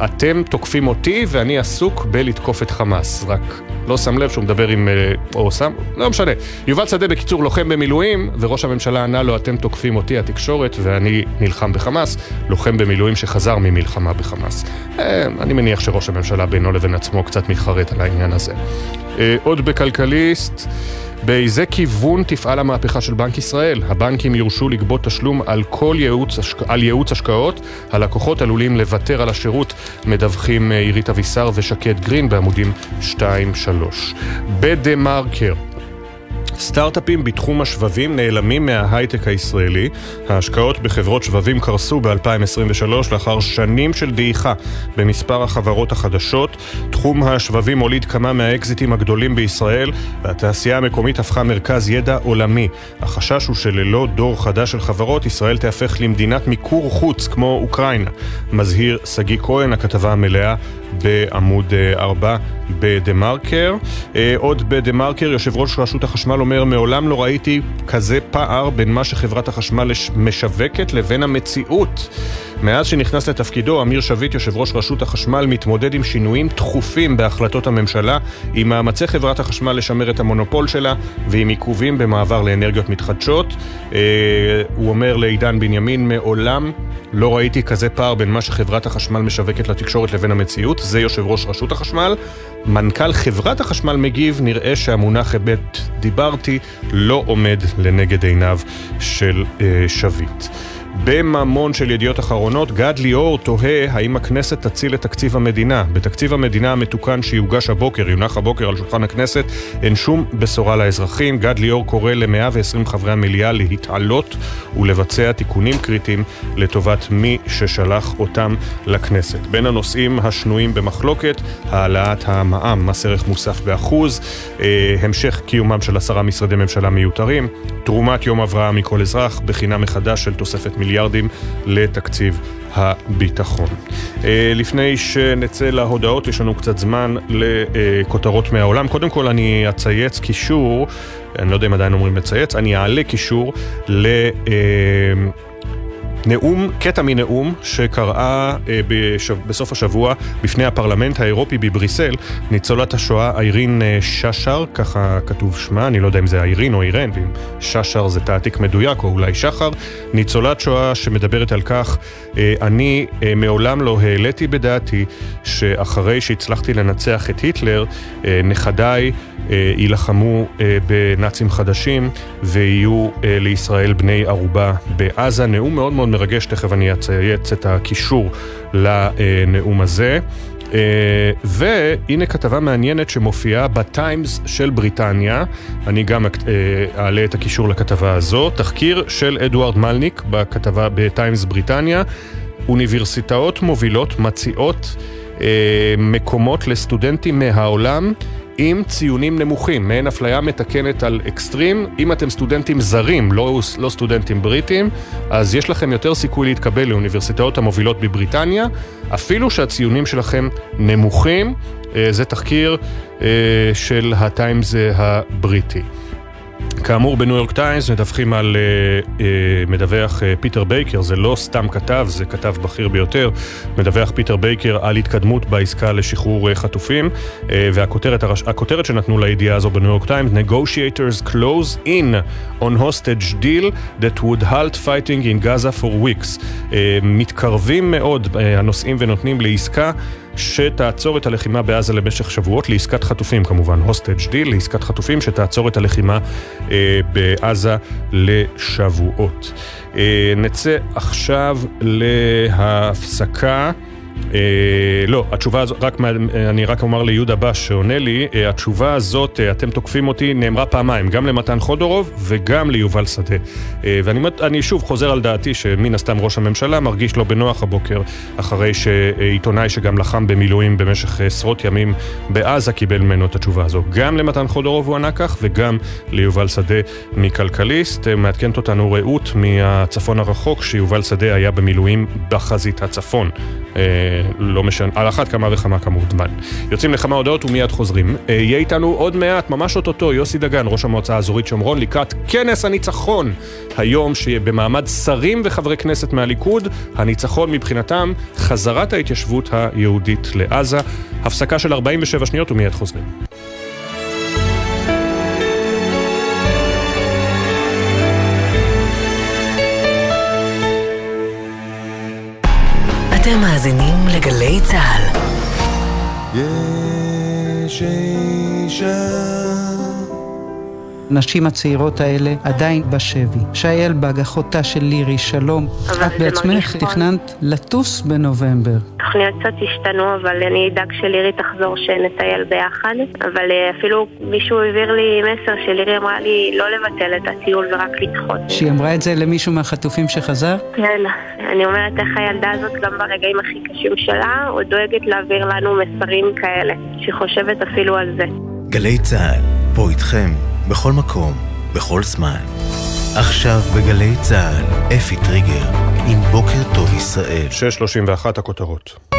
אתם תוקפים אותי ואני עסוק בלתקוף את חמאס. רק לא שם לב שהוא מדבר עם... או שם, לא משנה. יובל שדה בקיצור לוחם במילואים, וראש הממשלה ענה לו, אתם תוקפים אותי, התקשורת, ואני נלחם בחמאס. לוחם במילואים שחזר ממלחמה בחמאס. אני מניח שראש... ראש הממשלה בינו לבין עצמו קצת מתחרט על העניין הזה. אה, עוד בכלכליסט, באיזה כיוון תפעל המהפכה של בנק ישראל? הבנקים יורשו לגבות תשלום על כל ייעוץ, על ייעוץ השקעות, הלקוחות עלולים לוותר על השירות, מדווחים אה, עירית אבישר ושקד גרין בעמודים 2-3. בדה מרקר סטארט-אפים בתחום השבבים נעלמים מההייטק הישראלי. ההשקעות בחברות שבבים קרסו ב-2023 לאחר שנים של דעיכה במספר החברות החדשות. תחום השבבים הוליד כמה מהאקזיטים הגדולים בישראל, והתעשייה המקומית הפכה מרכז ידע עולמי. החשש הוא שללא דור חדש של חברות, ישראל תהפך למדינת מיקור חוץ כמו אוקראינה. מזהיר שגיא כהן, הכתבה המלאה בעמוד 4 אה, בדה מרקר. אה, עוד בדה מרקר, יושב ראש רשות החשמל אומר, מעולם לא ראיתי כזה פער בין מה שחברת החשמל משווקת לבין המציאות. מאז שנכנס לתפקידו, אמיר שביט, יושב ראש רשות החשמל, מתמודד עם שינויים תכופים בהחלטות הממשלה, עם מאמצי חברת החשמל לשמר את המונופול שלה ועם עיכובים במעבר לאנרגיות מתחדשות. אה, הוא אומר לעידן בנימין, מעולם לא ראיתי כזה פער בין מה שחברת החשמל משווקת לתקשורת לבין המציאות. זה יושב ראש רשות החשמל. מנכ"ל חברת החשמל מגיב, נראה שהמונח אמת דיברתי לא עומד לנגד עיניו של אה, שביט. בממון של ידיעות אחרונות, גד ליאור תוהה האם הכנסת תציל את תקציב המדינה. בתקציב המדינה המתוקן שיוגש הבוקר, יונח הבוקר על שולחן הכנסת, אין שום בשורה לאזרחים. גד ליאור קורא ל-120 חברי המליאה להתעלות ולבצע תיקונים קריטיים לטובת מי ששלח אותם לכנסת. בין הנושאים השנויים במחלוקת, העלאת המע"מ, מס ערך מוסף באחוז, אה, המשך קיומם של עשרה משרדי ממשלה מיותרים, תרומת יום אברהם מכל אזרח, בחינה מחדש של תוספת מיליארדים לתקציב הביטחון. אה, לפני שנצא להודעות, יש לנו קצת זמן לכותרות מהעולם. קודם כל אני אצייץ קישור, אני לא יודע אם עדיין אומרים לצייץ, אני אעלה קישור ל... נאום, קטע מנאום שקראה אה, בשב, בסוף השבוע בפני הפרלמנט האירופי בבריסל, ניצולת השואה איירין אה, ששר, ככה כתוב שמה, אני לא יודע אם זה איירין או אירן, ואם ששר זה תעתיק מדויק או אולי שחר, ניצולת שואה שמדברת על כך, אה, אני אה, מעולם לא העליתי בדעתי שאחרי שהצלחתי לנצח את היטלר, אה, נכדיי יילחמו אה, בנאצים חדשים ויהיו אה, לישראל בני ערובה בעזה. נאום מאוד מאוד מרגש, תכף אני אצייץ את הקישור לנאום הזה. Uh, והנה כתבה מעניינת שמופיעה בטיימס של בריטניה, אני גם uh, אעלה את הקישור לכתבה הזו, תחקיר של אדוארד מלניק בכתבה בטיימס בריטניה, אוניברסיטאות מובילות מציעות uh, מקומות לסטודנטים מהעולם עם ציונים נמוכים, מעין אפליה מתקנת על אקסטרים. אם אתם סטודנטים זרים, לא, לא סטודנטים בריטים, אז יש לכם יותר סיכוי להתקבל לאוניברסיטאות המובילות בבריטניה, אפילו שהציונים שלכם נמוכים. אה, זה תחקיר אה, של הטיימס הבריטי. כאמור בניו יורק טיימס מדווחים על uh, uh, מדווח uh, פיטר בייקר, זה לא סתם כתב, זה כתב בכיר ביותר, מדווח פיטר בייקר על התקדמות בעסקה לשחרור uh, חטופים, uh, והכותרת שנתנו לידיעה הזו בניו יורק טיימס, negotiators close in on hostage deal that would halt fighting in Gaza for weeks. Uh, מתקרבים מאוד uh, הנושאים ונותנים לעסקה שתעצור את הלחימה בעזה למשך שבועות, לעסקת חטופים כמובן, hostage deal, לעסקת חטופים שתעצור את הלחימה אה, בעזה לשבועות. אה, נצא עכשיו להפסקה. אה, לא, התשובה הזאת, רק, אני רק אומר ליהודה בש שעונה לי, אה, התשובה הזאת, אה, אתם תוקפים אותי, נאמרה פעמיים, גם למתן חודורוב וגם ליובל שדה. אה, ואני שוב חוזר על דעתי שמן הסתם ראש הממשלה מרגיש לא בנוח הבוקר, אחרי שעיתונאי שגם לחם במילואים במשך עשרות ימים בעזה קיבל ממנו את התשובה הזו. גם למתן חודורוב הוא ענה כך וגם ליובל שדה מכלכליסט. אה, מעדכנת אותנו רעות מהצפון הרחוק שיובל שדה היה במילואים בחזית הצפון. לא משנה, על אחת כמה וכמה כמובן. יוצאים לכמה הודעות ומיד חוזרים. אה, יהיה איתנו עוד מעט, ממש אוטוטו, יוסי דגן, ראש המועצה האזורית שומרון, לקראת כנס הניצחון. היום שיהיה במעמד שרים וחברי כנסת מהליכוד, הניצחון מבחינתם, חזרת ההתיישבות היהודית לעזה. הפסקה של 47 שניות ומיד חוזרים. מאזינים לגלי צה"ל. הנשים הצעירות האלה עדיין בשבי. שי אלבג, אחותה של לירי, שלום. את בעצמך תכננת לטוס בנובמבר. תוכניות קצת השתנו, אבל אני אדאג שלירי תחזור שנטייל ביחד. אבל אה, אפילו מישהו העביר לי מסר שלירי אמרה לי לא לבטל את הטיול ורק לדחות. שהיא אמרה את זה למישהו מהחטופים שחזר? כן. אני אומרת איך הילדה הזאת גם ברגעים הכי קשים שלה עוד דואגת להעביר לנו מסרים כאלה. שהיא חושבת אפילו על זה. גלי צה"ל, פה איתכם בכל מקום, בכל זמן. עכשיו בגלי צה"ל, אפי טריגר, עם בוקר טוב ישראל. 6.31 הכותרות.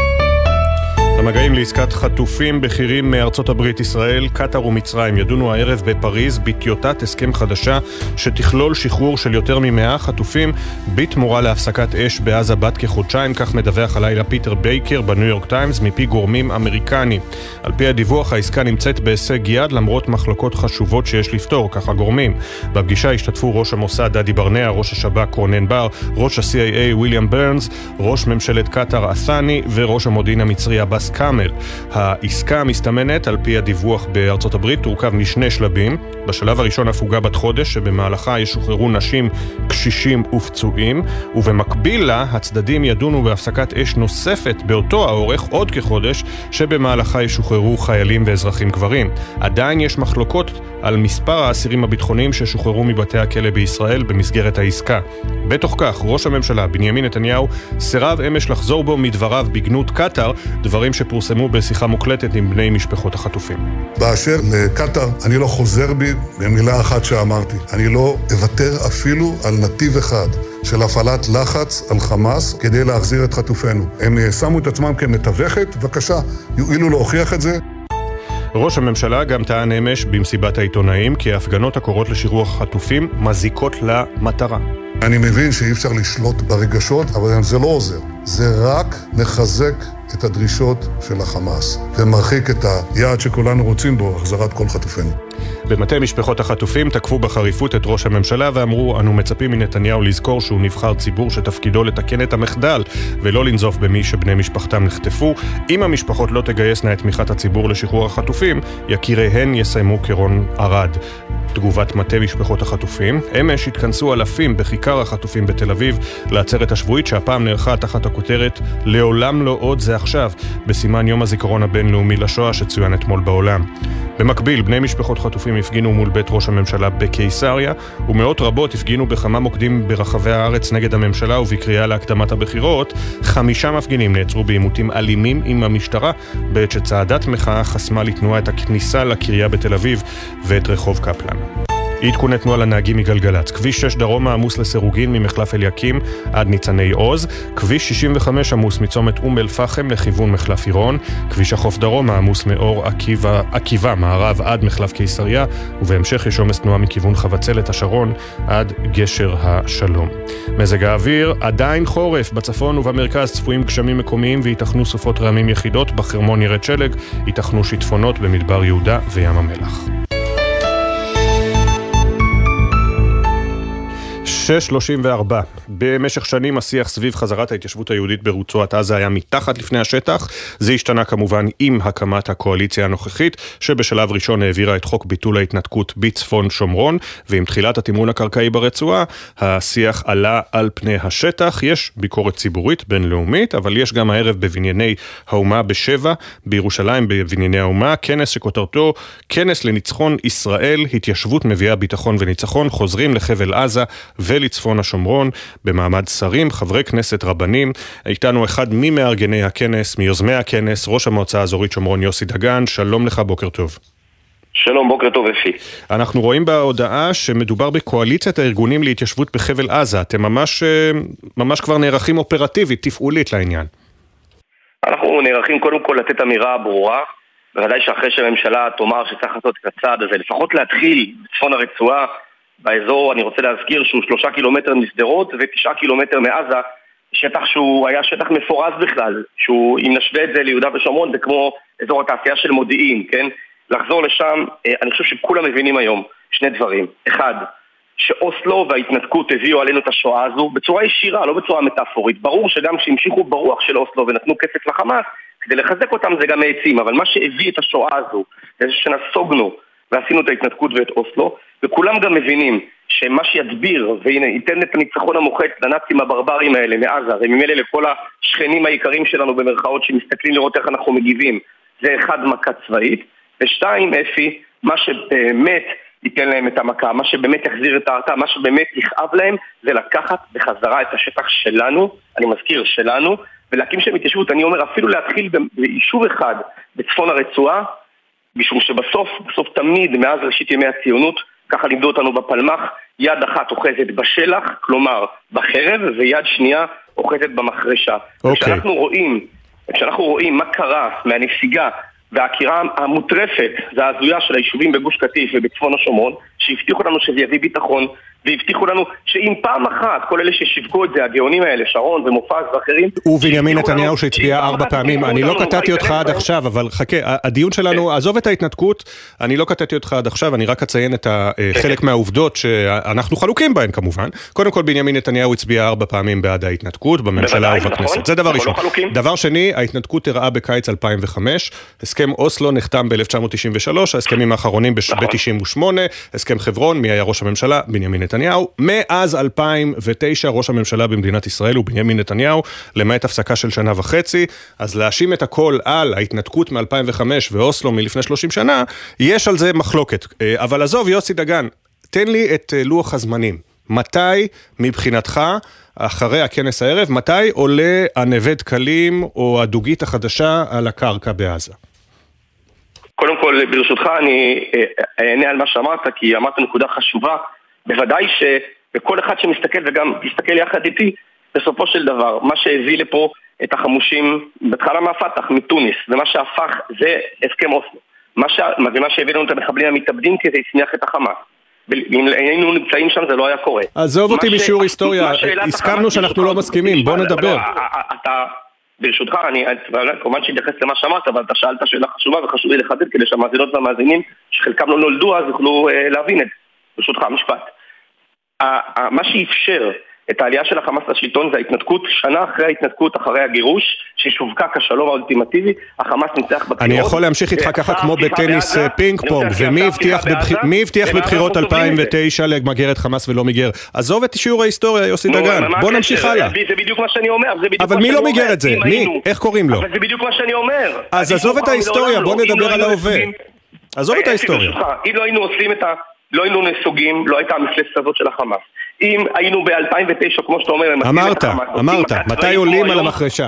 המגעים לעסקת חטופים בכירים מארצות הברית, ישראל, קטאר ומצרים ידונו הערב בפריז בטיוטת הסכם חדשה שתכלול שחרור של יותר ממאה חטופים בתמורה להפסקת אש בעזה בת כחודשיים, כך מדווח הלילה פיטר בייקר בניו יורק טיימס מפי גורמים אמריקנים. על פי הדיווח העסקה נמצאת בהישג יד למרות מחלוקות חשובות שיש לפתור, כך הגורמים. בפגישה השתתפו ראש המוסד דדי ברנע, ראש השב"כ רונן בר, ראש ה-CIA ויליאם ברנס, ראש ממשלת קטאר אסני וראש המודיעין המצרי עבאס קאמל. העסקה המסתמנת, על פי הדיווח בארצות הברית, תורכב משני שלבים. בשלב הראשון הפוגה בת חודש, שבמהלכה ישוחררו נשים, קשישים ופצועים, ובמקביל לה, הצדדים ידונו בהפסקת אש נוספת באותו האורך, עוד כחודש, שבמהלכה ישוחררו חיילים ואזרחים גברים. עדיין יש מחלוקות על מספר האסירים הביטחוניים ששוחררו מבתי הכלא בישראל במסגרת העסקה. בתוך כך, ראש הממשלה בנימין נתניהו סירב אמש לחזור בו מדבריו בגנות קטאר, דברים שפורסמו בשיחה מוקלטת עם בני משפחות החטופים. באשר לקטאר, אני לא חוזר בי במילה אחת שאמרתי. אני לא אוותר אפילו על נתיב אחד. של הפעלת לחץ על חמאס כדי להחזיר את חטופינו. הם שמו את עצמם כמתווכת, בבקשה, יואילו להוכיח את זה. ראש הממשלה גם טען אמש במסיבת העיתונאים כי ההפגנות הקוראות לשחרור החטופים מזיקות למטרה. אני מבין שאי אפשר לשלוט ברגשות, אבל זה לא עוזר. זה רק מחזק את הדרישות של החמאס, ומרחיק את היעד שכולנו רוצים בו, החזרת כל חטופינו. במטה משפחות החטופים תקפו בחריפות את ראש הממשלה ואמרו, אנו מצפים מנתניהו לזכור שהוא נבחר ציבור שתפקידו לתקן את המחדל ולא לנזוף במי שבני משפחתם נחטפו. אם המשפחות לא תגייסנה את תמיכת הציבור לשחרור החטופים, יקיריהן יסיימו כרון ערד. תגובת מטה משפחות החטופים. אמש התכנסו אלפים בכיכר החטופים בתל אביב לעצרת השבועית שהפעם נערכה תחת הכותרת "לעולם לא עוד זה עכשיו" בסימן יום הזיכרון הבינלאומי לשואה שצוין אתמול בעולם. במקביל, בני משפחות חטופים הפגינו מול בית ראש הממשלה בקיסריה, ומאות רבות הפגינו בכמה מוקדים ברחבי הארץ נגד הממשלה ובקריאה להקדמת הבחירות. חמישה מפגינים נעצרו בעימותים אלימים עם המשטרה, בעת שצעדת מחאה חסמה לתנועה את הכניסה לקריה בתל אביב ואת רחוב קפלן. עדכוני תנועה לנהגים מגלגלצ. כביש 6 דרומה עמוס לסירוגין ממחלף אליקים עד ניצני עוז. כביש 65 עמוס מצומת אום אל-פחם לכיוון מחלף עירון. כביש החוף דרומה עמוס מאור עקיבא, עקיבא מערב עד מחלף קיסריה. ובהמשך יש עומס תנועה מכיוון חבצלת השרון עד גשר השלום. מזג האוויר עדיין חורף. בצפון ובמרכז צפויים גשמים מקומיים וייתכנו סופות רעמים יחידות. בחרמון ירד שלג. ייתכנו שיטפונות במדבר יהודה וים המלח. 6.34. במשך שנים השיח סביב חזרת ההתיישבות היהודית ברצועת עזה היה מתחת לפני השטח. זה השתנה כמובן עם הקמת הקואליציה הנוכחית, שבשלב ראשון העבירה את חוק ביטול ההתנתקות בצפון שומרון, ועם תחילת התמרון הקרקעי ברצועה, השיח עלה על פני השטח. יש ביקורת ציבורית בינלאומית, אבל יש גם הערב בבנייני האומה בשבע, בירושלים בבנייני האומה, כנס שכותרתו כנס לניצחון ישראל, התיישבות מביאה ביטחון וניצחון, חוזרים לחבל עזה ולצפון השומרון, במעמד שרים, חברי כנסת, רבנים. איתנו אחד ממארגני הכנס, מיוזמי הכנס, ראש המועצה האזורית שומרון יוסי דגן, שלום לך, בוקר טוב. שלום, בוקר טוב אפי. אנחנו רואים בהודעה שמדובר בקואליציית הארגונים להתיישבות בחבל עזה. אתם ממש, אה, ממש כבר נערכים אופרטיבית, תפעולית לעניין. אנחנו נערכים קודם כל לתת אמירה ברורה. בוודאי שאחרי שהממשלה תאמר שצריך לעשות את הצעד הזה, לפחות להתחיל בצפון הרצועה, באזור, אני רוצה להזכיר שהוא שלושה קילומטר משדרות ותשעה קילומטר מעזה, שטח שהוא היה שטח מפורז בכלל, שהוא, אם נשווה את זה ליהודה ושומרון, זה כמו אזור התעשייה של מודיעין, כן? לחזור לשם, אה, אני חושב שכולם מבינים היום שני דברים. אחד, שאוסלו וההתנתקות הביאו עלינו את השואה הזו בצורה ישירה, לא בצורה מטאפורית. ברור שגם כשהמשיכו ברוח של אוסלו ונתנו כסף לחמאס, כדי לחזק אותם זה גם העצים, אבל מה שהביא את השואה הזו, זה שנסוגנו ועשינו את ההתנתקות ואת אוסלו, וכולם גם מבינים שמה שידביר וייתן את הניצחון המוחץ לנאצים הברברים האלה מעזה, וממילא לכל השכנים היקרים שלנו במרכאות שמסתכלים לראות איך אנחנו מגיבים, זה אחד, מכה צבאית, ושתיים, אפי, מה שבאמת ייתן להם את המכה, מה שבאמת יחזיר את ההרתעה, מה שבאמת יכאב להם, זה לקחת בחזרה את השטח שלנו, אני מזכיר, שלנו, ולהקים שם התיישבות, אני אומר אפילו להתחיל ביישוב אחד בצפון הרצועה, משום שבסוף, בסוף תמיד, מאז ראשית ימי הציונות, ככה לימדו אותנו בפלמ"ח, יד אחת אוחזת בשלח, כלומר בחרב, ויד שנייה אוחזת במחרשה. Okay. אוקיי. כשאנחנו רואים, כשאנחנו רואים מה קרה מהנסיגה והעקירה המוטרפת וההזויה של היישובים בגוש קטיף ובצפון השומרון, שהבטיחו לנו שזה יביא ביטחון, והבטיחו לנו שאם פעם אחת, כל אלה ששיווקו את זה, הגאונים האלה, שרון ומופז ואחרים... ובנימין נתניהו שהצביע ארבע פעמים, אני לא קטעתי אותך עד עכשיו, אבל חכה, הדיון שלנו, כן. עזוב את ההתנתקות, אני לא קטעתי אותך עד עכשיו, אני רק אציין את חלק מהעובדות שאנחנו חלוקים בהן כמובן. קודם כל, בנימין נתניהו הצביע ארבע פעמים בעד ההתנתקות, בממשלה ובכנסת. נכון. זה דבר ראשון. לא דבר שני, ההתנתקות אירעה בקיץ 2005, הסכם אוסלו נחתם ב-1993, ההסכמים האחרונים ב-98, נכון. הסכם חברון, מי היה ראש הממשלה? בנימין נתניהו. מאז 2009 ראש הממשלה במדינת ישראל הוא בנימין נתניהו, למעט הפסקה של שנה וחצי. אז להאשים את הכל על ההתנתקות מ-2005 ואוסלו מלפני 30 שנה, יש על זה מחלוקת. אה, אבל עזוב, יוסי דגן, תן לי את אה, לוח הזמנים. מתי, מבחינתך, אחרי הכנס הערב, מתי עולה הנווה דקלים או הדוגית החדשה על הקרקע בעזה? קודם כל, ברשותך, אני אה, אענה על מה שאמרת, כי אמרת נקודה חשובה. בוודאי שבכל אחד שמסתכל וגם תסתכל יחד איתי, בסופו של דבר, מה שהביא לפה את החמושים, בהתחלה מהפתח, מתוניס, ומה שהפך, זה הסכם אוסלו. מה, ש... ומה שהביא לנו את המחבלים המתאבדים כי זה הצמיח את החמאס. אם היינו נמצאים שם זה לא היה קורה. עזוב אותי משיעור היסטוריה, הסכמנו שאנחנו לא מסכימים, בוא נדבר. אתה, ברשותך, אני כמובן שאתייחס למה שאמרת, אבל אתה שאלת שאלה חשובה וחשוב לי לחדד כדי שהמאזינות והמאזינים, שחלקם לא נולדו אז, יוכלו אה, להבין את זה. ברשותך, משפט. מה שאפשר את העלייה של החמאס לשלטון זה ההתנתקות, שנה אחרי ההתנתקות, אחרי הגירוש, ששווקה כשלום האולטימטיבי, החמאס ניצח בבחירות. אני יכול להמשיך איתך ככה כמו בטניס אה, פינג פונג, ומי הבטיח בבחירות 2009 למגר את חמאס ולא מיגר? עזוב את שיעור ההיסטוריה, יוסי דגן, בוא נמשיך הלאה. זה בדיוק מה שאני אומר, אבל מי לא מיגר את זה? מי? איך קוראים לו? אבל זה בדיוק מה שאני אומר. אז עזוב את ההיסטוריה, בוא נדבר לא על ההווה. עזוב את ההיסטוריה. אם לא היינו עושים את ה... לא היינו נסוגים, לא הייתה המפלצת הזאת של החמאס. אם היינו ב-2009, כמו שאתה אומר, אמרת, אמרת, מתי עולים על המחרשה?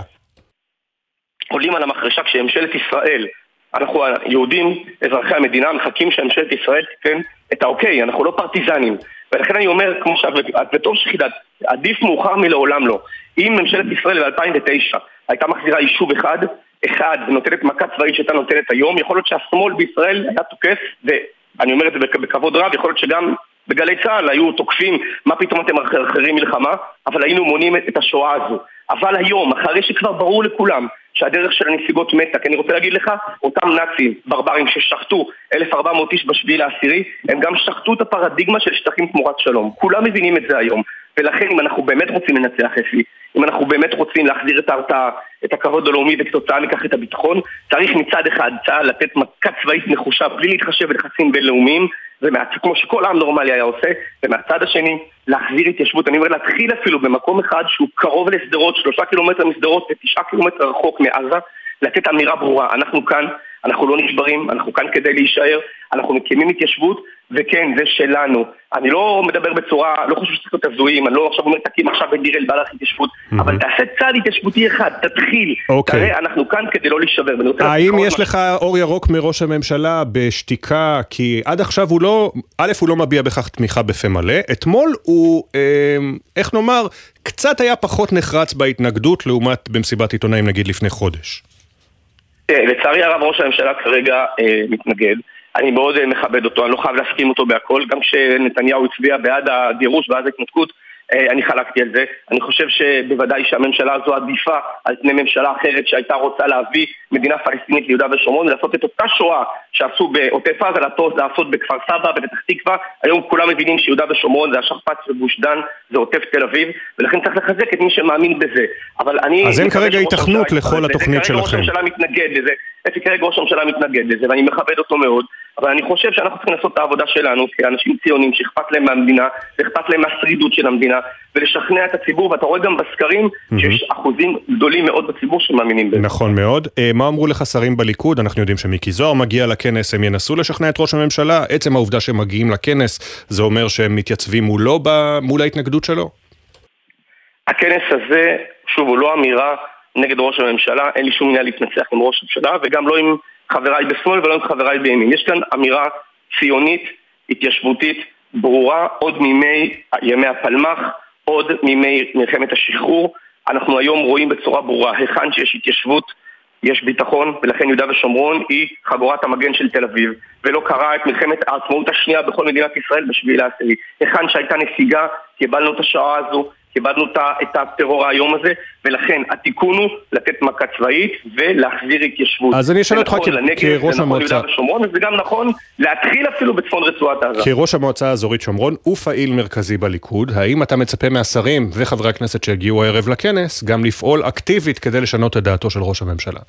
עולים על המחרשה כשממשלת ישראל, אנחנו היהודים, אזרחי המדינה, מחכים שממשלת ישראל תיתן את האוקיי, אנחנו לא פרטיזנים. ולכן אני אומר, כמו שאת, וטוב שחידת, עדיף מאוחר מלעולם לא. אם ממשלת ישראל ב-2009 הייתה מחזירה יישוב אחד, אחד, ונותנת מכה צבאית שהייתה נותנת היום, יכול להיות שהשמאל בישראל היה תוקף, אני אומר את זה בכבוד רב, יכול להיות שגם בגלי צה"ל היו תוקפים מה פתאום אתם מחרחרים מלחמה, אבל היינו מונים את השואה הזו. אבל היום, אחרי שכבר ברור לכולם שהדרך של הנסיגות מתה, כי אני רוצה להגיד לך, אותם נאצים, ברברים ששחטו 1,400 איש בשביעי לעשירי, הם גם שחטו את הפרדיגמה של שטחים תמורת שלום. כולם מבינים את זה היום. ולכן אם אנחנו באמת רוצים לנצח אפי, אם אנחנו באמת רוצים להחזיר את ההרתעה, את הכבוד הלאומי וכתוצאה מכך את הביטחון, צריך מצד אחד צה"ל לתת מכה צבאית נחושה בלי להתחשב בלחצים בינלאומיים, ומהצ... כמו שכל עם נורמלי היה עושה, ומהצד השני להחזיר התיישבות, אני אומר להתחיל אפילו במקום אחד שהוא קרוב לשדרות, שלושה קילומטר משדרות ותשעה קילומטר רחוק מעזה, לתת אמירה ברורה, אנחנו כאן, אנחנו לא נשברים, אנחנו כאן כדי להישאר, אנחנו מקימים התיישבות, וכן, זה שלנו. אני לא מדבר בצורה, לא חושב שצריך להיות הזויים, אני לא עכשיו אומר תקים עכשיו בדיר אל בלח התיישבות, mm-hmm. אבל תעשה צעד התיישבותי אחד, תתחיל. אוקיי. תראה, אנחנו כאן כדי לא להישבר. האם יש לך אור ירוק מראש הממשלה בשתיקה? כי עד עכשיו הוא לא, א', הוא לא מביע בכך תמיכה בפה מלא, אתמול הוא, אה, איך נאמר, קצת היה פחות נחרץ בהתנגדות לעומת במסיבת עיתונאים נגיד לפני חודש. לצערי הרב ראש הממשלה כרגע אה, מתנגד. אני מאוד אה, מכבד אותו, אני לא חייב להסכים אותו בהכל, גם כשנתניהו הצביע בעד הגירוש ואז ההתנתקות, אה, אני חלקתי על זה. אני חושב שבוודאי שהממשלה הזו עדיפה על פני ממשלה אחרת שהייתה רוצה להביא מדינה פלסטינית ליהודה ושומרון ולעשות את אותה שואה שעשו בעוטף עזה, לעשות בכפר סבא, בפתח תקווה. היום כולם מבינים שיהודה ושומרון זה השכפ"ץ וגוש דן, זה עוטף תל אביב, ולכן צריך לחזק את מי שמאמין בזה. אבל אני... אז אין כרגע התכנות לכל התוכנית שלכם. כרגע ראש הממשלה מתנגד לזה. אפי כרגע ראש הממשלה מתנגד לזה, ואני מכבד אותו מאוד. אבל אני חושב שאנחנו צריכים לעשות את העבודה שלנו כאנשים ציונים שאכפת להם מהמדינה, ואכפת להם מהשרידות של המדינה, ולשכנע את הציבור, ואתה רואה גם בסקרים שיש אחוזים גדולים מאוד בציבור שמאמינים בזה. נכון מאוד. מה אמרו לך שרים בליכוד? אנחנו יודעים שמיקי זוהר מגיע לכנס, הם ינסו לשכנע את ראש הממשלה. עצם העובדה שהם מגיעים לכנס, זה אומר שהם מתייצבים מולו, מול ההתנגדות שלו? הכנס הזה, שוב, הוא לא אמירה נגד ראש הממשלה, אין לי שום עניין להתנצח עם ראש הממשלה, וגם לא עם חבריי בשמאל ולא עם חבריי בימין. יש כאן אמירה ציונית, התיישבותית, ברורה, עוד מימי ימי הפלמ"ח, עוד מימי מלחמת השחרור. אנחנו היום רואים בצורה ברורה, היכן שיש התיישבות, יש ביטחון, ולכן יהודה ושומרון היא חגורת המגן של תל אביב, ולא קרה את מלחמת העצמאות השנייה בכל מדינת ישראל בשביעי לעשירי. היכן שהייתה נסיגה, קיבלנו את השעה הזו, כיבדנו את הטרור האיום הזה, ולכן התיקון הוא לתת מכה צבאית ולהחזיר התיישבות. אז אני אשאל אותך כראש המועצה. זה נכון ליהודה ושומרון, וזה גם נכון להתחיל אפילו בצפון רצועת עזה. כראש המועצה האזורית שומרון ופעיל מרכזי בליכוד, האם אתה מצפה מהשרים וחברי הכנסת שהגיעו הערב לכנס גם לפעול אקטיבית כדי לשנות את דעתו של ראש הממשלה?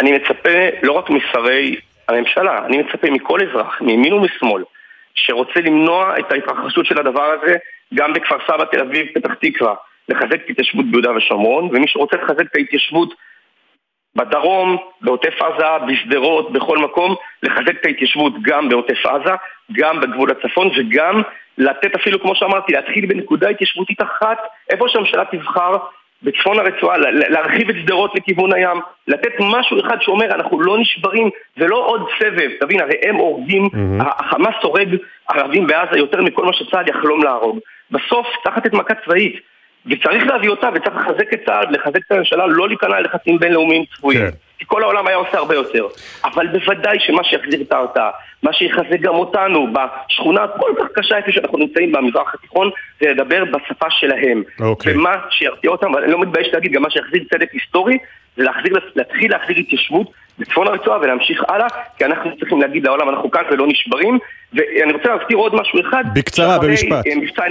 אני מצפה לא רק משרי הממשלה, אני מצפה מכל אזרח, מימין ומשמאל, שרוצה למנוע את ההתרחשות של הדבר הזה גם בכפר סבא, תל אביב, פתח תקווה, לחזק את ההתיישבות ביהודה ושומרון, ומי שרוצה לחזק את ההתיישבות בדרום, בעוטף עזה, בשדרות, בכל מקום, לחזק את ההתיישבות גם בעוטף עזה, גם בגבול הצפון, וגם לתת אפילו, כמו שאמרתי, להתחיל בנקודה התיישבותית אחת, איפה שהממשלה תבחר, בצפון הרצועה, להרחיב את שדרות לכיוון הים, לתת משהו אחד שאומר אנחנו לא נשברים, זה לא עוד סבב, תבין, הרי הם הורגים, mm-hmm. החמאס הורג ערבים בעזה יותר מכל מה שצה"ל יחלום להרוג. בסוף צריך לתת מכה צבאית, וצריך להביא אותה וצריך לחזק את צה"ל, לחזק את הממשלה, לא להיכנע ללחצים בינלאומיים צפויים. כן. כי כל העולם היה עושה הרבה יותר. אבל בוודאי שמה שיחזיר את ההרתעה, מה שיחזק גם אותנו בשכונה הכל כך קשה איפה שאנחנו נמצאים במזרח התיכון, זה לדבר בשפה שלהם. אוקיי. ומה שירתיע אותם, ואני לא מתבייש להגיד, גם מה שיחזיר צדק היסטורי, זה להחזיר, להתחיל להחזיר התיישבות בצפון הרצועה ולהמשיך הלאה, כי אנחנו צריכים להגיד לעולם, אנחנו כאן ולא נשברים. ואני רוצה להזכיר עוד משהו אחד. בקצרה, במשפט. מבצע,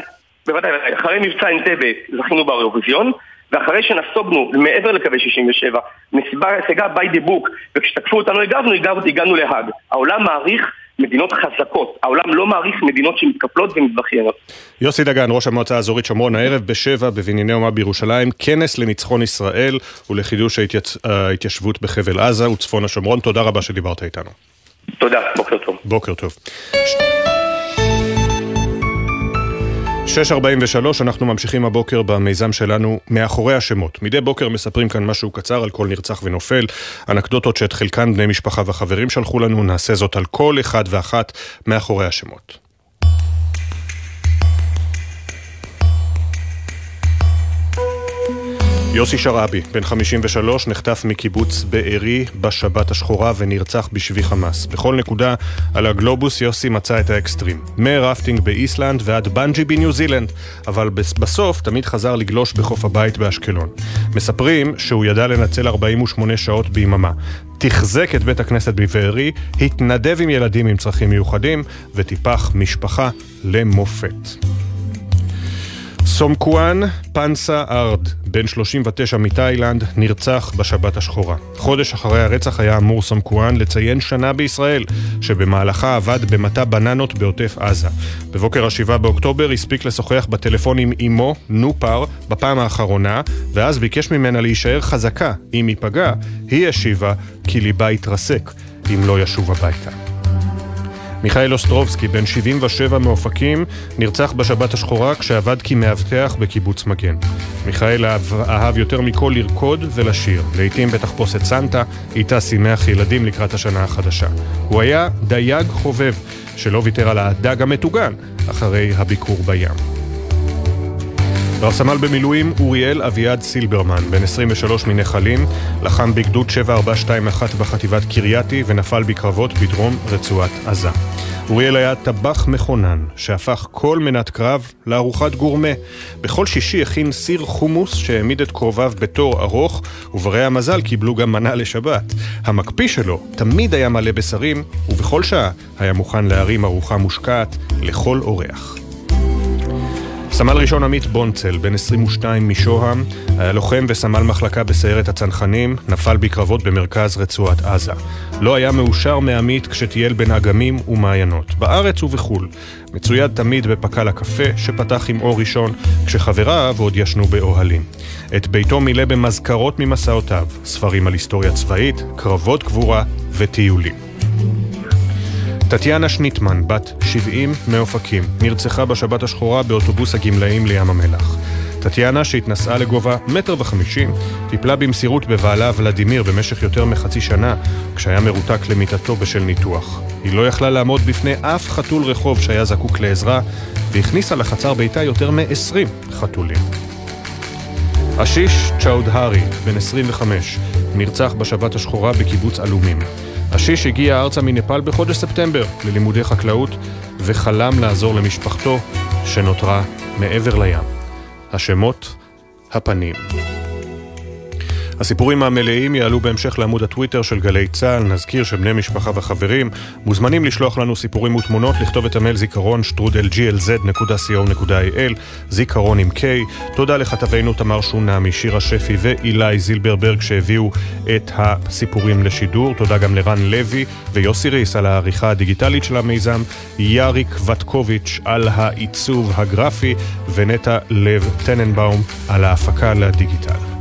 בוודאי, אחרי מבצע אנטבה זכינו באירוויזיון, ואחרי שנסוגנו מעבר לקווי 67, מסיבה השגה by the book, וכשתקפו אותנו הגבנו, הגבנו, הגענו להאג. העולם מעריך מדינות חזקות, העולם לא מעריך מדינות שמתקפלות ומתבכיינות. יוסי דגן, ראש המועצה האזורית שומרון, הערב בשבע בבנייני אומה בירושלים, כנס לניצחון ישראל ולחידוש ההתייצ... ההתיישבות בחבל עזה וצפון השומרון. תודה רבה שדיברת איתנו. תודה, בוקר טוב. בוקר טוב. 6.43, אנחנו ממשיכים הבוקר במיזם שלנו מאחורי השמות. מדי בוקר מספרים כאן משהו קצר על כל נרצח ונופל, אנקדוטות שאת חלקן בני משפחה וחברים שלחו לנו, נעשה זאת על כל אחד ואחת מאחורי השמות. יוסי שרעבי, בן 53, נחטף מקיבוץ בארי בשבת השחורה ונרצח בשבי חמאס. בכל נקודה על הגלובוס יוסי מצא את האקסטרים. מרפטינג באיסלנד ועד בנג'י בניו זילנד, אבל בסוף תמיד חזר לגלוש בחוף הבית באשקלון. מספרים שהוא ידע לנצל 48 שעות ביממה. תחזק את בית הכנסת בבארי, התנדב עם ילדים עם צרכים מיוחדים וטיפח משפחה למופת. סומקואן פנסה ארד, בן 39 מתאילנד, נרצח בשבת השחורה. חודש אחרי הרצח היה אמור סומקואן לציין שנה בישראל, שבמהלכה עבד במטע בננות בעוטף עזה. בבוקר ה-7 באוקטובר הספיק לשוחח בטלפון עם אמו, נופר, בפעם האחרונה, ואז ביקש ממנה להישאר חזקה. אם ייפגע, היא השיבה כי ליבה יתרסק, אם לא ישוב הביתה. מיכאל אוסטרובסקי, בן 77 מאופקים, נרצח בשבת השחורה כשעבד כמאבטח בקיבוץ מגן. מיכאל אהב, אהב יותר מכל לרקוד ולשיר, לעיתים בתחפושת סנטה, איתה שימח ילדים לקראת השנה החדשה. הוא היה דייג חובב, שלא ויתר על הדג המטוגן אחרי הביקור בים. רב סמל במילואים אוריאל אביעד סילברמן, בן 23 מנחלים, לחם בגדוד 7421 בחטיבת קרייתי ונפל בקרבות בדרום רצועת עזה. אוריאל היה טבח מכונן, שהפך כל מנת קרב לארוחת גורמה. בכל שישי הכין סיר חומוס שהעמיד את קרוביו בתור ארוך, וברי המזל קיבלו גם מנה לשבת. המקפיא שלו תמיד היה מלא בשרים, ובכל שעה היה מוכן להרים ארוחה מושקעת לכל אורח. סמל ראשון עמית בונצל, בן 22 משוהם, היה לוחם וסמל מחלקה בסיירת הצנחנים, נפל בקרבות במרכז רצועת עזה. לא היה מאושר מעמית כשטייל בין אגמים ומעיינות, בארץ ובחו"ל. מצויד תמיד בפקל הקפה, שפתח עם אור ראשון, כשחבריו עוד ישנו באוהלים. את ביתו מילא במזכרות ממסעותיו, ספרים על היסטוריה צבאית, קרבות גבורה וטיולים. טטיאנה שניטמן, בת 70 מאופקים, נרצחה בשבת השחורה באוטובוס הגמלאים לים המלח. טטיאנה, שהתנסעה לגובה מטר וחמישים, טיפלה במסירות בבעלה ולדימיר במשך יותר מחצי שנה, כשהיה מרותק למיטתו בשל ניתוח. היא לא יכלה לעמוד בפני אף חתול רחוב שהיה זקוק לעזרה, והכניסה לחצר ביתה יותר מ-20 חתולים. אשיש צ'אודהרי, בן 25, נרצח בשבת השחורה בקיבוץ עלומים. השיש הגיע ארצה מנפאל בחודש ספטמבר ללימודי חקלאות וחלם לעזור למשפחתו שנותרה מעבר לים. השמות, הפנים. הסיפורים המלאים יעלו בהמשך לעמוד הטוויטר של גלי צה"ל. נזכיר שבני משפחה וחברים מוזמנים לשלוח לנו סיפורים ותמונות, לכתוב את המייל זיכרון שטרודל glz.co.il, זיכרון עם K. תודה לכתבינו תמר שונמי, שירה שפי ואילי זילברברג שהביאו את הסיפורים לשידור. תודה גם לרן לוי ויוסי ריס על העריכה הדיגיטלית של המיזם, יאריק וטקוביץ' על העיצוב הגרפי ונטע לב טננבאום על ההפקה לדיגיטל.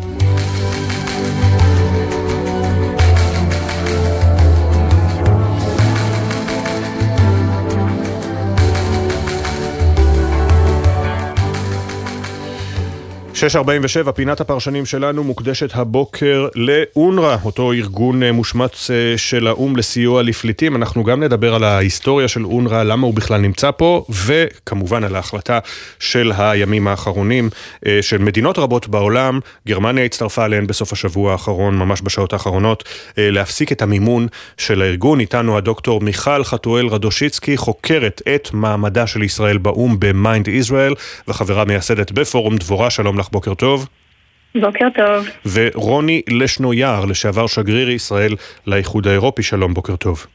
שש ארבעים ושבע, פינת הפרשנים שלנו מוקדשת הבוקר לאונר"א, אותו ארגון אה, מושמץ אה, של האו"ם לסיוע לפליטים. אנחנו גם נדבר על ההיסטוריה של אונר"א, למה הוא בכלל נמצא פה, וכמובן על ההחלטה של הימים האחרונים אה, של מדינות רבות בעולם. גרמניה הצטרפה אליהן בסוף השבוע האחרון, ממש בשעות האחרונות, להפסיק את המימון של הארגון. איתנו הדוקטור מיכל חתואל רדושיצקי, חוקרת את מעמדה של ישראל באו"ם במיינד ישראל, וחברה מייסדת בפורום דבורה. שלום לך. לך, בוקר טוב. בוקר טוב. ורוני לשנויאר, לשעבר שגריר ישראל לאיחוד האירופי, שלום, בוקר טוב.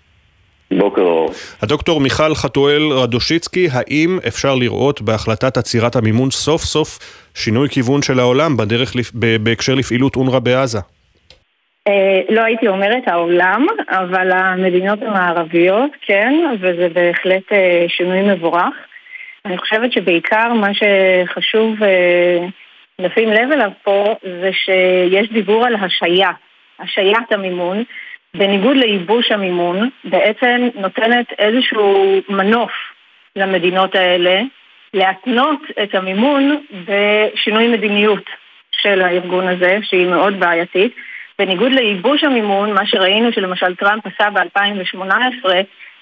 בוקר אור. הדוקטור מיכל חתואל רדושיצקי, האם אפשר לראות בהחלטת עצירת המימון סוף סוף שינוי כיוון של העולם בדרך, בהקשר לפעילות אונר"א בעזה? אה, לא הייתי אומרת העולם, אבל המדינות המערביות כן, וזה בהחלט אה, שינוי מבורך. אני חושבת שבעיקר מה שחשוב לשים לב אליו פה זה שיש דיבור על השעיה, השעיית המימון, בניגוד לייבוש המימון, בעצם נותנת איזשהו מנוף למדינות האלה להתנות את המימון בשינוי מדיניות של הארגון הזה, שהיא מאוד בעייתית. בניגוד לייבוש המימון, מה שראינו שלמשל טראמפ עשה ב-2018,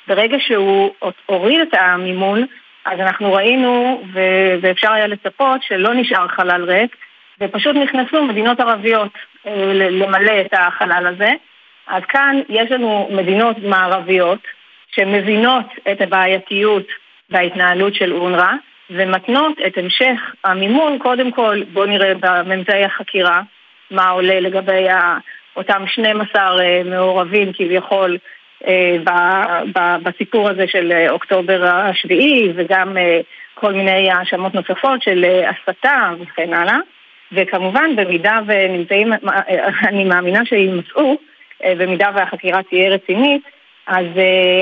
ברגע שהוא הוריד את המימון, אז אנחנו ראינו, ו- ואפשר היה לצפות, שלא נשאר חלל ריק, ופשוט נכנסו מדינות ערביות אה, למלא את החלל הזה. אז כאן יש לנו מדינות מערביות שמבינות את הבעייתיות בהתנהלות של אונר"א, ומתנות את המשך המימון, קודם כל בואו נראה בממצאי החקירה מה עולה לגבי אותם 12 אה, מעורבים כביכול בסיפור הזה של אוקטובר השביעי וגם כל מיני האשמות נוספות של הסתה וכן הלאה. וכמובן, במידה ונמצאים, אני מאמינה שימצאו, במידה והחקירה תהיה רצינית, אז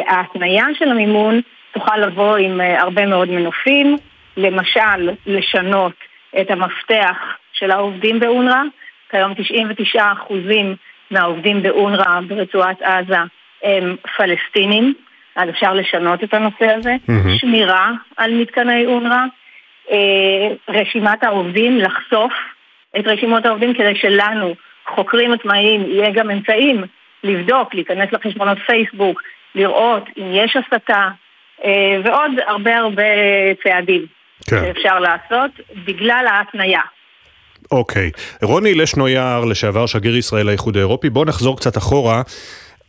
ההתניה של המימון תוכל לבוא עם הרבה מאוד מנופים, למשל, לשנות את המפתח של העובדים באונר"א. כיום 99% מהעובדים באונר"א ברצועת עזה הם פלסטינים, אז אפשר לשנות את הנושא הזה. Mm-hmm. שמירה על מתקני אונר"א, אה, רשימת העובדים, לחשוף את רשימות העובדים כדי שלנו, חוקרים עצמאיים, יהיה גם אמצעים לבדוק, להיכנס לחשבונות פייסבוק, לראות אם יש הסתה, אה, ועוד הרבה הרבה צעדים. כן. שאפשר לעשות בגלל ההתניה. אוקיי. רוני לשנויאר, לשעבר שגריר ישראל לאיחוד האירופי, בואו נחזור קצת אחורה.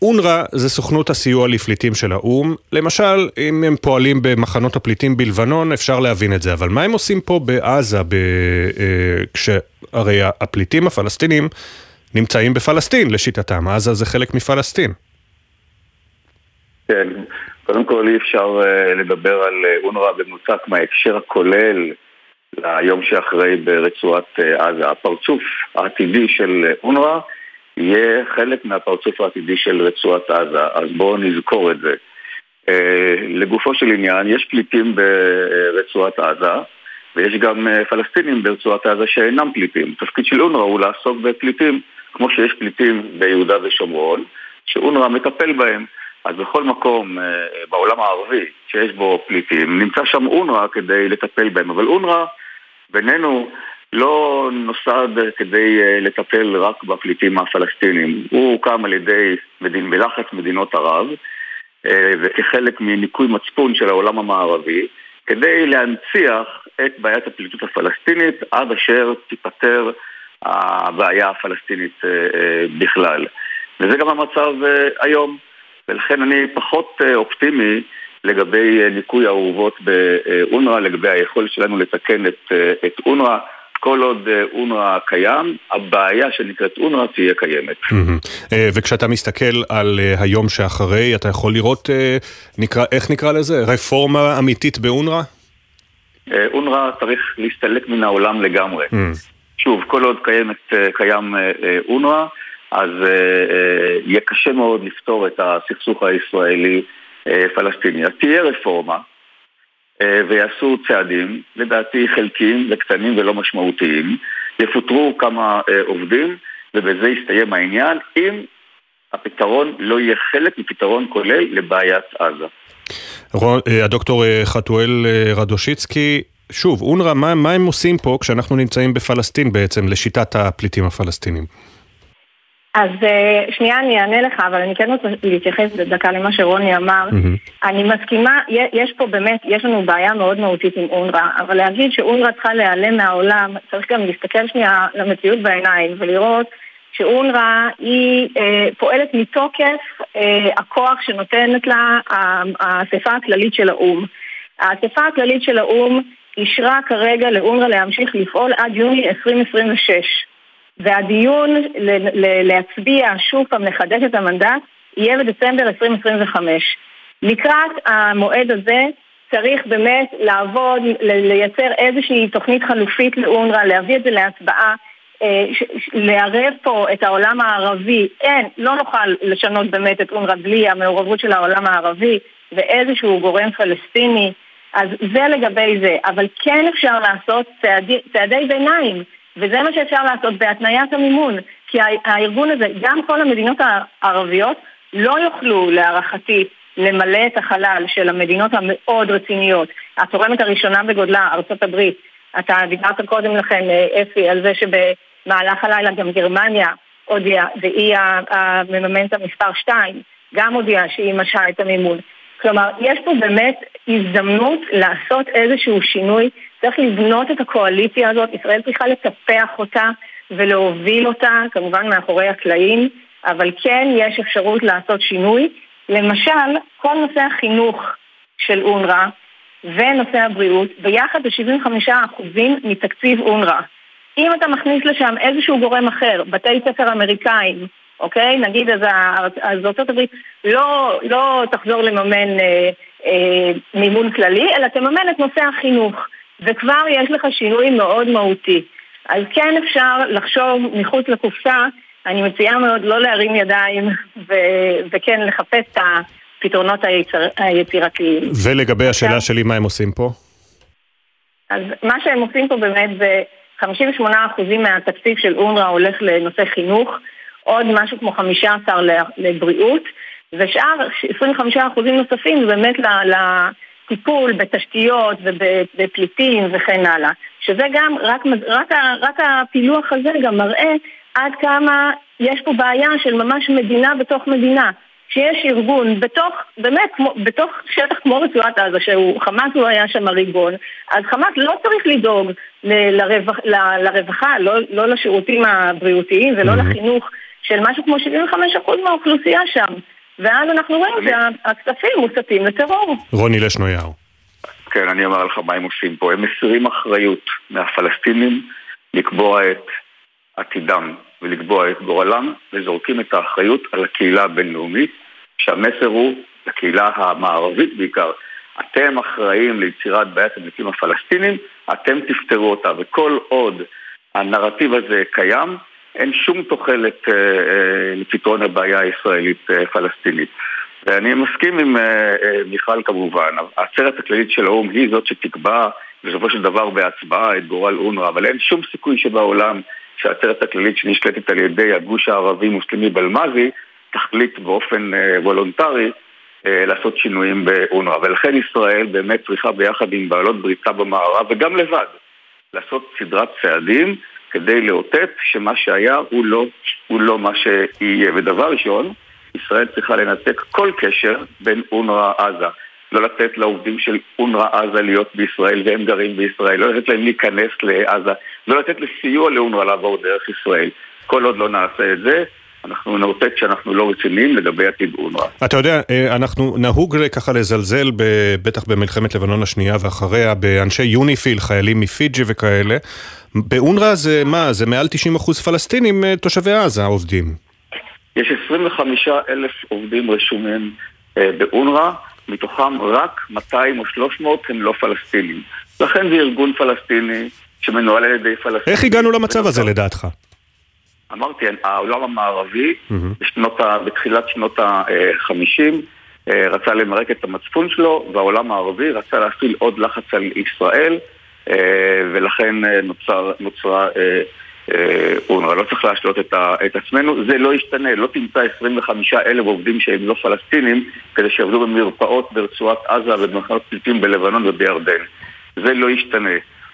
אונר"א זה סוכנות הסיוע לפליטים של האו"ם. למשל, אם הם פועלים במחנות הפליטים בלבנון, אפשר להבין את זה. אבל מה הם עושים פה בעזה, ב... אה, כשהרי הפליטים הפלסטינים נמצאים בפלסטין, לשיטתם. עזה זה חלק מפלסטין. כן, קודם כל אי אפשר uh, לדבר על אה, אונר"א במנותק מההקשר הכולל ליום שאחרי ברצועת עזה. הפרצוף העתידי של אונר"א יהיה חלק מהפרצוף העתידי של רצועת עזה, אז בואו נזכור את זה. Uh, לגופו של עניין, יש פליטים ברצועת עזה ויש גם uh, פלסטינים ברצועת עזה שאינם פליטים. התפקיד של אונר"א הוא לעסוק בפליטים, כמו שיש פליטים ביהודה ושומרון, שאונר"א מטפל בהם. אז בכל מקום אה, בעולם הערבי שיש בו פליטים, נמצא שם אונר"א כדי לטפל בהם. אבל אונר"א, בינינו, לא נוסד כדי אה, לטפל רק בפליטים הפלסטינים. הוא הוקם על ידי מדין, בלחץ מדינות ערב, אה, וכחלק מניקוי מצפון של העולם המערבי, כדי להנציח את בעיית הפליטות הפלסטינית עד אשר תיפטר הבעיה הפלסטינית בכלל. וזה גם המצב היום. ולכן אני פחות אה, אופטימי לגבי אה, ניקוי האורוות באונר"א, לגבי היכולת שלנו לתקן את, אה, את אונר"א. כל עוד אונר"א קיים, הבעיה שנקראת אונר"א תהיה קיימת. וכשאתה מסתכל על היום שאחרי, אתה יכול לראות, נקרא, איך נקרא לזה? רפורמה אמיתית באונר"א? אונר"א צריך להסתלק מן העולם לגמרי. שוב, כל עוד קיימת, קיים אונר"א, אז אה, אה, יהיה קשה מאוד לפתור את הסכסוך הישראלי-פלסטיני. אז תהיה רפורמה אה, ויעשו צעדים, לדעתי חלקיים וקטנים ולא משמעותיים, יפוטרו כמה אה, עובדים ובזה יסתיים העניין, אם הפתרון לא יהיה חלק מפתרון כולל לבעיית עזה. אה, הדוקטור אה, חתואל אה, רדושיצקי, שוב, אונר"א, מה, מה הם עושים פה כשאנחנו נמצאים בפלסטין בעצם, לשיטת הפליטים הפלסטינים? אז אה, שנייה אני אענה לך, אבל אני כן רוצה להתייחס דקה למה שרוני אמר. Mm-hmm. אני מסכימה, יש פה באמת, יש לנו בעיה מאוד מהותית עם אונר"א, אבל להגיד שאונר"א צריכה להיעלם מהעולם, צריך גם להסתכל שנייה למציאות בעיניים ולראות שאונר"א היא אה, פועלת מתוקף אה, הכוח שנותנת לה האספה הכללית של האו"ם. האספה הכללית של האו"ם אישרה כרגע לאונר"א להמשיך לפעול עד יוני 2026. והדיון להצביע שוב פעם לחדש את המנדט יהיה בדצמבר 2025. לקראת המועד הזה צריך באמת לעבוד, לייצר איזושהי תוכנית חלופית לאונר"א, להביא את זה להצבעה, אה, לערב פה את העולם הערבי. אין, לא נוכל לשנות באמת את אונר"א בלי המעורבות של העולם הערבי ואיזשהו גורם פלסטיני. אז זה לגבי זה, אבל כן אפשר לעשות צעדי, צעדי ביניים. וזה מה שאפשר לעשות בהתניית המימון, כי הארגון הזה, גם כל המדינות הערביות לא יוכלו להערכתי למלא את החלל של המדינות המאוד רציניות. התורמת הראשונה בגודלה, הברית, אתה דיברת קודם לכן, אה, אפי, על זה שבמהלך הלילה גם גרמניה הודיעה, והיא המממנת המספר 2, גם הודיעה שהיא משהה את המימון. כלומר, יש פה באמת הזדמנות לעשות איזשהו שינוי צריך לבנות את הקואליציה הזאת, ישראל צריכה לטפח אותה ולהוביל אותה, כמובן מאחורי הקלעים, אבל כן יש אפשרות לעשות שינוי. למשל, כל נושא החינוך של אונר"א ונושא הבריאות, ביחד ב-75% מתקציב אונר"א. אם אתה מכניס לשם איזשהו גורם אחר, בתי ספר אמריקאים, אוקיי? נגיד אז, אז ארצות הברית לא, לא תחזור לממן אה, אה, מימון כללי, אלא תממן את נושא החינוך, וכבר יש לך שינוי מאוד מהותי. אז כן אפשר לחשוב מחוץ לקופסה, אני מציעה מאוד לא להרים ידיים ו- וכן לחפש את הפתרונות היצר- היצירתיים. ולגבי השאלה שלי, מה הם עושים פה? אז מה שהם עושים פה באמת זה 58% מהתקציב של אונר"א הולך לנושא חינוך, עוד משהו כמו 15 לבריאות, ושאר 25% נוספים באמת לטיפול בתשתיות ובפליטים וכן הלאה. שזה גם, רק, רק, רק הפילוח הזה גם מראה עד כמה יש פה בעיה של ממש מדינה בתוך מדינה. שיש ארגון בתוך, באמת, כמו, בתוך שטח כמו רצועת עזה, שהוא, חמאס הוא היה שם הריבון, אז חמאס לא צריך לדאוג ל, לרווח, ל, לרווחה, לא, לא לשירותים הבריאותיים ולא mm-hmm. לחינוך של משהו כמו 75% מהאוכלוסייה שם. ואז אנחנו רואים שהכספים מוסטים לטרור. רוני לשנויאר. כן, אני אומר לך מה הם עושים פה. הם מסירים אחריות מהפלסטינים לקבוע את עתידם ולקבוע את גורלם, וזורקים את האחריות על הקהילה הבינלאומית, שהמסר הוא, לקהילה המערבית בעיקר, אתם אחראים ליצירת בעיית המתים הפלסטינים, אתם תפתרו אותה, וכל עוד הנרטיב הזה קיים, אין שום תוחלת אה, אה, לפתרון הבעיה הישראלית-פלסטינית. אה, ואני מסכים עם מיכל כמובן, העצרת הכללית של האו"ם היא זאת שתקבע בסופו של דבר בהצבעה את גורל אונר"א, אבל אין שום סיכוי שבעולם שהעצרת הכללית שנשלטת על ידי הגוש הערבי-מוסלמי בלמזי תחליט באופן וולונטרי לעשות שינויים באונר"א. ולכן ישראל באמת צריכה ביחד עם בעלות בריתה במערב וגם לבד לעשות סדרת צעדים כדי לאותת שמה שהיה הוא לא, הוא לא מה שיהיה. ודבר ראשון, ישראל צריכה לנתק כל קשר בין אונר"א עזה. לא לתת לעובדים של אונר"א עזה להיות בישראל והם גרים בישראל, לא לתת להם להיכנס לעזה, לא לתת לסיוע לאונר"א לעבור דרך ישראל. כל עוד לא נעשה את זה, אנחנו נאותת שאנחנו לא רציניים לגבי עתיד אונר"א. אתה יודע, אה, אנחנו נהוג ככה לזלזל, בטח במלחמת לבנון השנייה ואחריה, באנשי יוניפיל, חיילים מפיג'י וכאלה. באונר"א זה מה? זה מעל 90% פלסטינים אה, תושבי עזה עובדים. יש 25 אלף עובדים רשומים אה, באונר"א, מתוכם רק 200 או 300 הם לא פלסטינים. לכן זה ארגון פלסטיני שמנוהל על ידי פלסטינים. איך הגענו למצב הזה לדעתך? אמרתי, העולם המערבי, בשנות ה, בתחילת שנות ה-50, אה, רצה למרק את המצפון שלו, והעולם הערבי רצה להפעיל עוד לחץ על ישראל, אה, ולכן אה, נוצר, נוצרה אונר"א. לא צריך להשלות את, את עצמנו, זה לא ישתנה, לא תמצא 25 אלף עובדים שהם לא פלסטינים כדי שיעבדו במרפאות ברצועת עזה ובמחנות פליטים בלבנון ובירדן. זה לא ישתנה.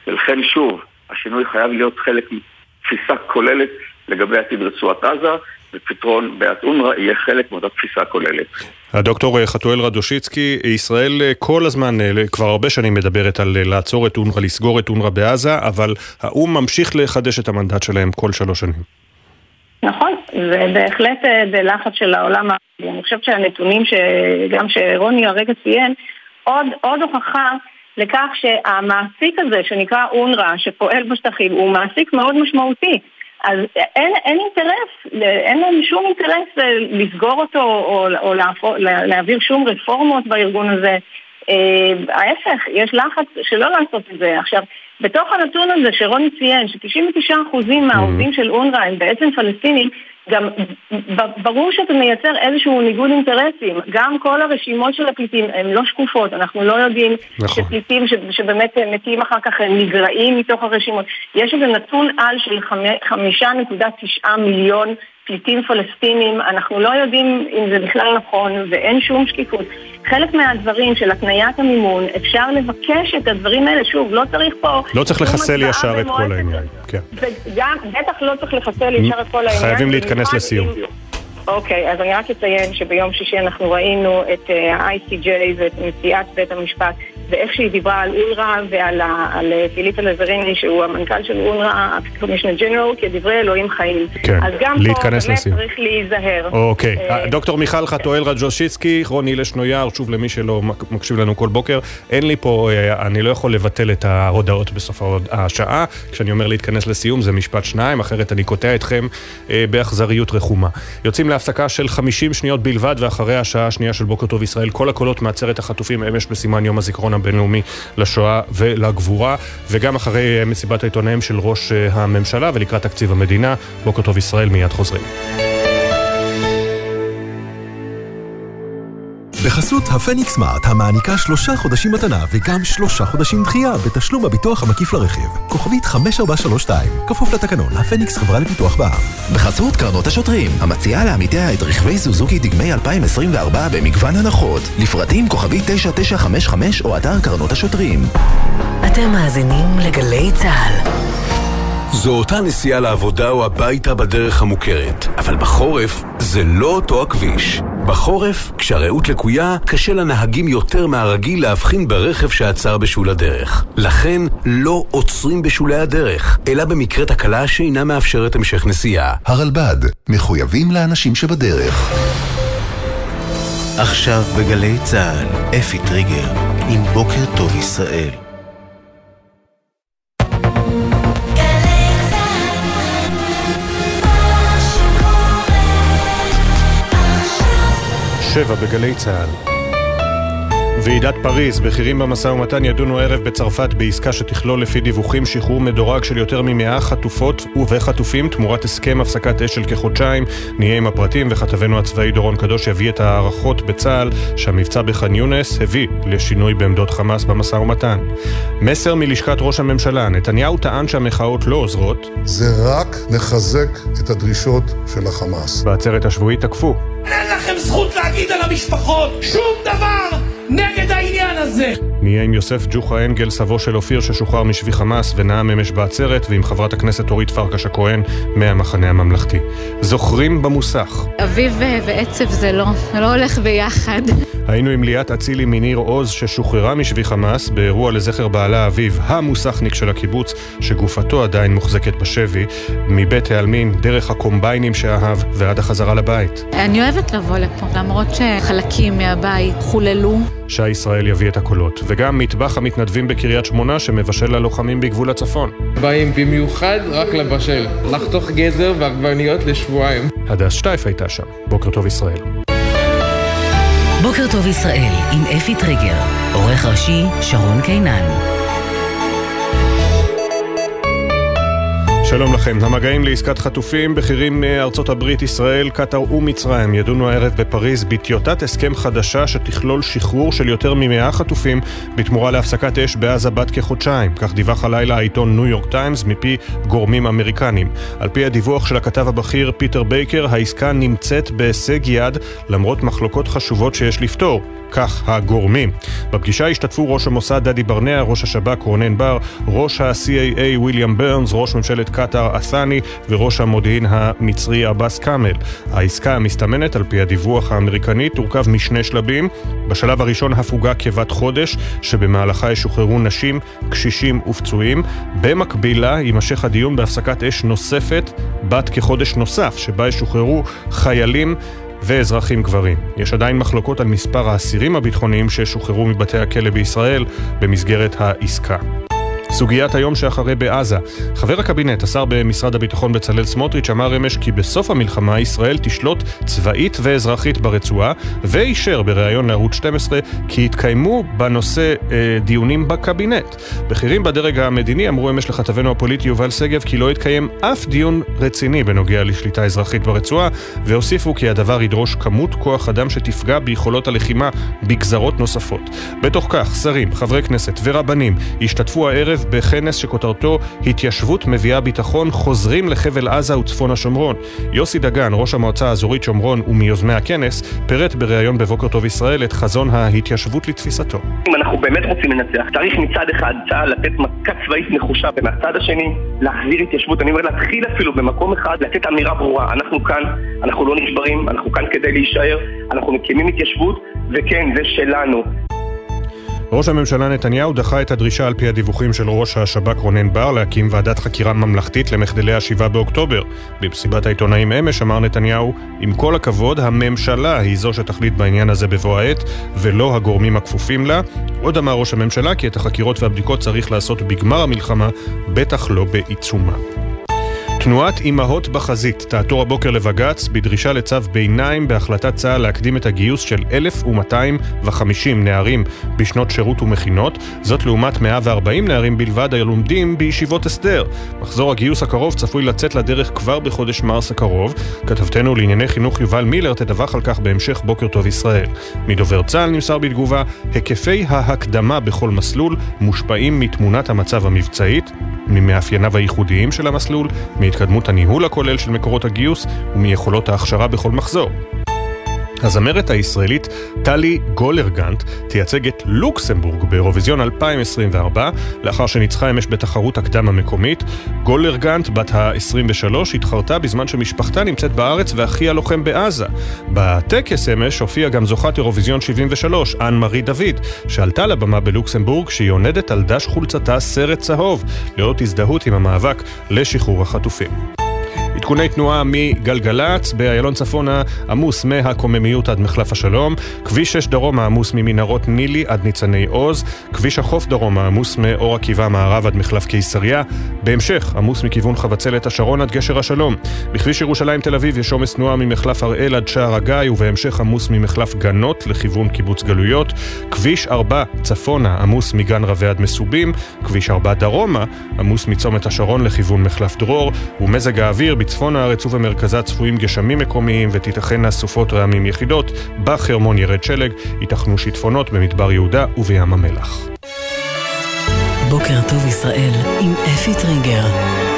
ולכן שוב, השינוי חייב להיות חלק מתפיסה כוללת לגבי עתיד רצועת עזה, ופתרון בעיית אונר"א יהיה חלק מאותה תפיסה כוללת. הדוקטור חתואל רדושיצקי, ישראל כל הזמן, כבר הרבה שנים מדברת על לעצור את אונר"א, לסגור את אונר"א בעזה, אבל האו"ם ממשיך לחדש את המנדט שלהם כל שלוש שנים. נכון, ובהחלט בלחץ של העולם הערבי. אני חושבת שהנתונים שגם שרוני הרגע ציין, עוד, עוד הוכחה לכך שהמעסיק הזה שנקרא אונר"א, שפועל בשטחים, הוא מעסיק מאוד משמעותי. אז אין, אין אינטרס, אין להם שום אינטרס אה, לסגור אותו או, או להפור, להעביר שום רפורמות בארגון הזה. אה, ההפך, יש לחץ שלא לעשות את זה. עכשיו, בתוך הנתון הזה שרוני ציין, ש-99% מהעובדים של אונר"א הם בעצם פלסטינים, גם ברור שאתה מייצר איזשהו ניגוד אינטרסים. גם כל הרשימות של הפליטים הן לא שקופות, אנחנו לא יודעים נכון. שפליטים ש, שבאמת מתים אחר כך הם נגרעים מתוך הרשימות. יש איזה נתון על של 5.9 מיליון פליטים פלסטינים, אנחנו לא יודעים אם זה בכלל נכון ואין שום שקיפות. חלק מהדברים של הקניית המימון, אפשר לבקש את הדברים האלה, שוב, לא צריך פה... לא צריך לחסל ישר את כל העניין, כן. וגם, בטח לא צריך לחסל ישר את כל העניין. חייבים להתכנס לסיום. אוקיי, אז אני רק אציין שביום שישי אנחנו ראינו את ה-ICJ ואת נשיאת בית המשפט ואיך שהיא דיברה על אונר"א ועל על פיליפה לזריני, שהוא המנכ"ל של אונר"א, קומישנר ג'נרל, כדברי אלוהים חיים. כן, אז גם פה באמת לסיום. צריך להיזהר. אוקיי. אה, דוקטור מיכל חתואל רג'ושיצקי, רוני לשנויאר, שוב למי שלא מקשיב לנו כל בוקר, אין לי פה, אה, אני לא יכול לבטל את ההודעות בסוף השעה. כשאני אומר להתכנס לסיום זה משפט שניים, אחרת אני קוטע אתכם אה, באכזריות רחומה. יוצאים להפסקה של 50 שניות בלבד, ואחרי השעה השנייה של בוקר טוב ישראל, כל הקולות מעצרת החטופים אמש בסימן יום הזיכרון הבינלאומי לשואה ולגבורה, וגם אחרי אה, מסיבת העיתונאים של ראש אה, הממשלה ולקראת תקציב המדינה. בוקר טוב ישראל, מיד חוזרים. בחסות הפניקס סמארט, המעניקה שלושה חודשים מתנה וגם שלושה חודשים דחייה בתשלום הביטוח המקיף לרכיב. כוכבית 5432, כפוף לתקנון, הפניקס חברה לפיתוח בע"מ. בחסות קרנות השוטרים, המציעה לעמיתיה את רכבי סוזוקי דגמי 2024 במגוון הנחות. לפרטים כוכבית 9955 או אתר קרנות השוטרים. אתם מאזינים לגלי צה"ל. זו אותה נסיעה לעבודה או הביתה בדרך המוכרת, אבל בחורף זה לא אותו הכביש. בחורף, כשהרעות לקויה, קשה לנהגים יותר מהרגיל להבחין ברכב שעצר בשול הדרך. לכן, לא עוצרים בשולי הדרך, אלא במקרה תקלה שאינה מאפשרת המשך נסיעה. הרלב"ד, מחויבים לאנשים שבדרך. עכשיו בגלי צה"ל, אפי טריגר, עם בוקר טוב ישראל. שבע בגלי צה"ל. ועידת פריז, בכירים במשא ומתן ידונו ערב בצרפת בעסקה שתכלול לפי דיווחים שחרור מדורג של יותר ממאה חטופות וחטופים תמורת הסכם הפסקת אש של כחודשיים. נהיה עם הפרטים וכתבנו הצבאי דורון קדוש יביא את ההערכות בצה"ל שהמבצע בח'אן יונס הביא לשינוי בעמדות חמאס במשא ומתן. מסר מלשכת ראש הממשלה, נתניהו טען שהמחאות לא עוזרות. זה רק מחזק את הדרישות של החמאס. בעצרת השבועית תקפו. אין לכם זכות להגיד על המשפחות שום דבר! נגד העניין הזה! נהיה עם יוסף ג'וחה אנגל, סבו של אופיר ששוחרר משבי חמאס ונאם אמש בעצרת, ועם חברת הכנסת אורית פרקש הכהן מהמחנה הממלכתי. זוכרים במוסך. אביב ועצב זה לא, לא הולך ביחד. היינו עם ליאת אצילי מניר עוז ששוחררה משבי חמאס באירוע לזכר בעלה אביב, המוסכניק של הקיבוץ, שגופתו עדיין מוחזקת בשבי, מבית העלמין, דרך הקומביינים שאהב ועד החזרה לבית. אני אוהבת לבוא לפה, למרות שחלקים מהבית חוללו. שי ישראל יביא את הקולות, וגם מטבח המתנדבים בקריית שמונה שמבשל ללוחמים בגבול הצפון. באים במיוחד רק לבשל, לחתוך גזר ועגבניות לשבועיים. הדס שטייף הייתה שם. בוקר טוב ישראל. בוקר טוב ישראל עם אפי טריגר, עורך ראשי שרון קינן. שלום לכם. המגעים לעסקת חטופים, בכירים מארצות הברית, ישראל, קטאר ומצרים ידונו הערב בפריז בטיוטת הסכם חדשה שתכלול שחרור של יותר ממאה חטופים בתמורה להפסקת אש בעזה בת כחודשיים. כך דיווח הלילה העיתון ניו יורק טיימס מפי גורמים אמריקנים. על פי הדיווח של הכתב הבכיר פיטר בייקר, העסקה נמצאת בהישג יד למרות מחלוקות חשובות שיש לפתור. כך הגורמים. בפגישה השתתפו ראש המוסד דדי ברנע, ראש השב"כ רונן בר, ראש ה-CAA וויליאם ברנס, ראש ממשלת קטאר אסני וראש המודיעין המצרי עבאס כאמל. העסקה המסתמנת, על פי הדיווח האמריקני, תורכב משני שלבים. בשלב הראשון הפוגה כבת חודש, שבמהלכה ישוחררו נשים, קשישים ופצועים. במקביל לה יימשך הדיון בהפסקת אש נוספת, בת כחודש נוסף, שבה ישוחררו חיילים ואזרחים גברים. יש עדיין מחלוקות על מספר האסירים הביטחוניים ששוחררו מבתי הכלא בישראל במסגרת העסקה. סוגיית היום שאחרי בעזה. חבר הקבינט, השר במשרד הביטחון בצלאל סמוטריץ', אמר אמש כי בסוף המלחמה ישראל תשלוט צבאית ואזרחית ברצועה, ואישר בריאיון לערוץ 12 כי יתקיימו בנושא אה, דיונים בקבינט. בכירים בדרג המדיני אמרו אמש לכתבנו הפוליטי יובל שגב כי לא יתקיים אף דיון רציני בנוגע לשליטה אזרחית ברצועה, והוסיפו כי הדבר ידרוש כמות כוח אדם שתפגע ביכולות הלחימה בגזרות נוספות. בתוך כך, שרים, חברי כנסת ורבנים השתתפו הערב בכנס שכותרתו התיישבות מביאה ביטחון חוזרים לחבל עזה וצפון השומרון. יוסי דגן, ראש המועצה האזורית שומרון ומיוזמי הכנס, פירט בריאיון בבוקר טוב ישראל את חזון ההתיישבות לתפיסתו. אם אנחנו באמת רוצים לנצח, צריך מצד אחד צה"ל לתת מכה צבאית נחושה, ומהצד השני להחזיר התיישבות. אני אומר להתחיל אפילו במקום אחד, לתת אמירה ברורה. אנחנו כאן, אנחנו לא נשברים, אנחנו כאן כדי להישאר, אנחנו מקימים התיישבות, וכן, זה שלנו. ראש הממשלה נתניהו דחה את הדרישה על פי הדיווחים של ראש השב"כ רונן בר להקים ועדת חקירה ממלכתית למחדלי ה-7 באוקטובר. במסיבת העיתונאים אמש אמר נתניהו, עם כל הכבוד, הממשלה היא זו שתחליט בעניין הזה בבוא העת, ולא הגורמים הכפופים לה. עוד אמר ראש הממשלה כי את החקירות והבדיקות צריך לעשות בגמר המלחמה, בטח לא בעיצומה. תנועת אימהות בחזית תעתור הבוקר לבג"ץ בדרישה לצו ביניים בהחלטת צה"ל להקדים את הגיוס של 1,250 נערים בשנות שירות ומכינות, זאת לעומת 140 נערים בלבד הלומדים בישיבות הסדר. מחזור הגיוס הקרוב צפוי לצאת לדרך כבר בחודש מרס הקרוב. כתבתנו לענייני חינוך יובל מילר תדווח על כך בהמשך בוקר טוב ישראל. מדובר צה"ל נמסר בתגובה, היקפי ההקדמה בכל מסלול מושפעים מתמונת המצב המבצעית, ממאפייניו הייחודיים של המסלול, מהתקדמות הניהול הכולל של מקורות הגיוס ומיכולות ההכשרה בכל מחזור. הזמרת הישראלית טלי גולרגנט תייצג את לוקסמבורג באירוויזיון 2024 לאחר שניצחה אמש בתחרות הקדם המקומית. גולרגנט, בת ה-23, התחרתה בזמן שמשפחתה נמצאת בארץ ואחיה לוחם בעזה. בטקס אמש הופיעה גם זוכת אירוויזיון 73, אנ מארי דוד, שעלתה לבמה בלוקסמבורג כשהיא עונדת על דש חולצתה סרט צהוב, לאות הזדהות עם המאבק לשחרור החטופים. עדכוני תנועה מגלגלצ, באיילון צפונה עמוס מהקוממיות עד מחלף השלום, כביש 6 דרומה עמוס ממנהרות נילי עד ניצני עוז, כביש החוף דרומה עמוס מאור עקיבא מערב עד מחלף קיסריה, בהמשך עמוס מכיוון חבצלת השרון עד גשר השלום. בכביש ירושלים תל אביב יש עומס תנועה ממחלף הראל עד שער הגיא ובהמשך עמוס ממחלף גנות לכיוון קיבוץ גלויות, כביש 4 צפונה עמוס מגן רבי עד מסובים, כביש 4 דרומה עמוס מצומת השרון לכיוון מחלף דרור, ומזג האוויר בצפון הארץ ובמרכזה צפויים גשמים מקומיים ותיתכנה סופות רעמים יחידות, בחרמון ירד שלג, ייתכנו שיטפונות במדבר יהודה ובים המלח. בוקר טוב ישראל עם אפי טריגר.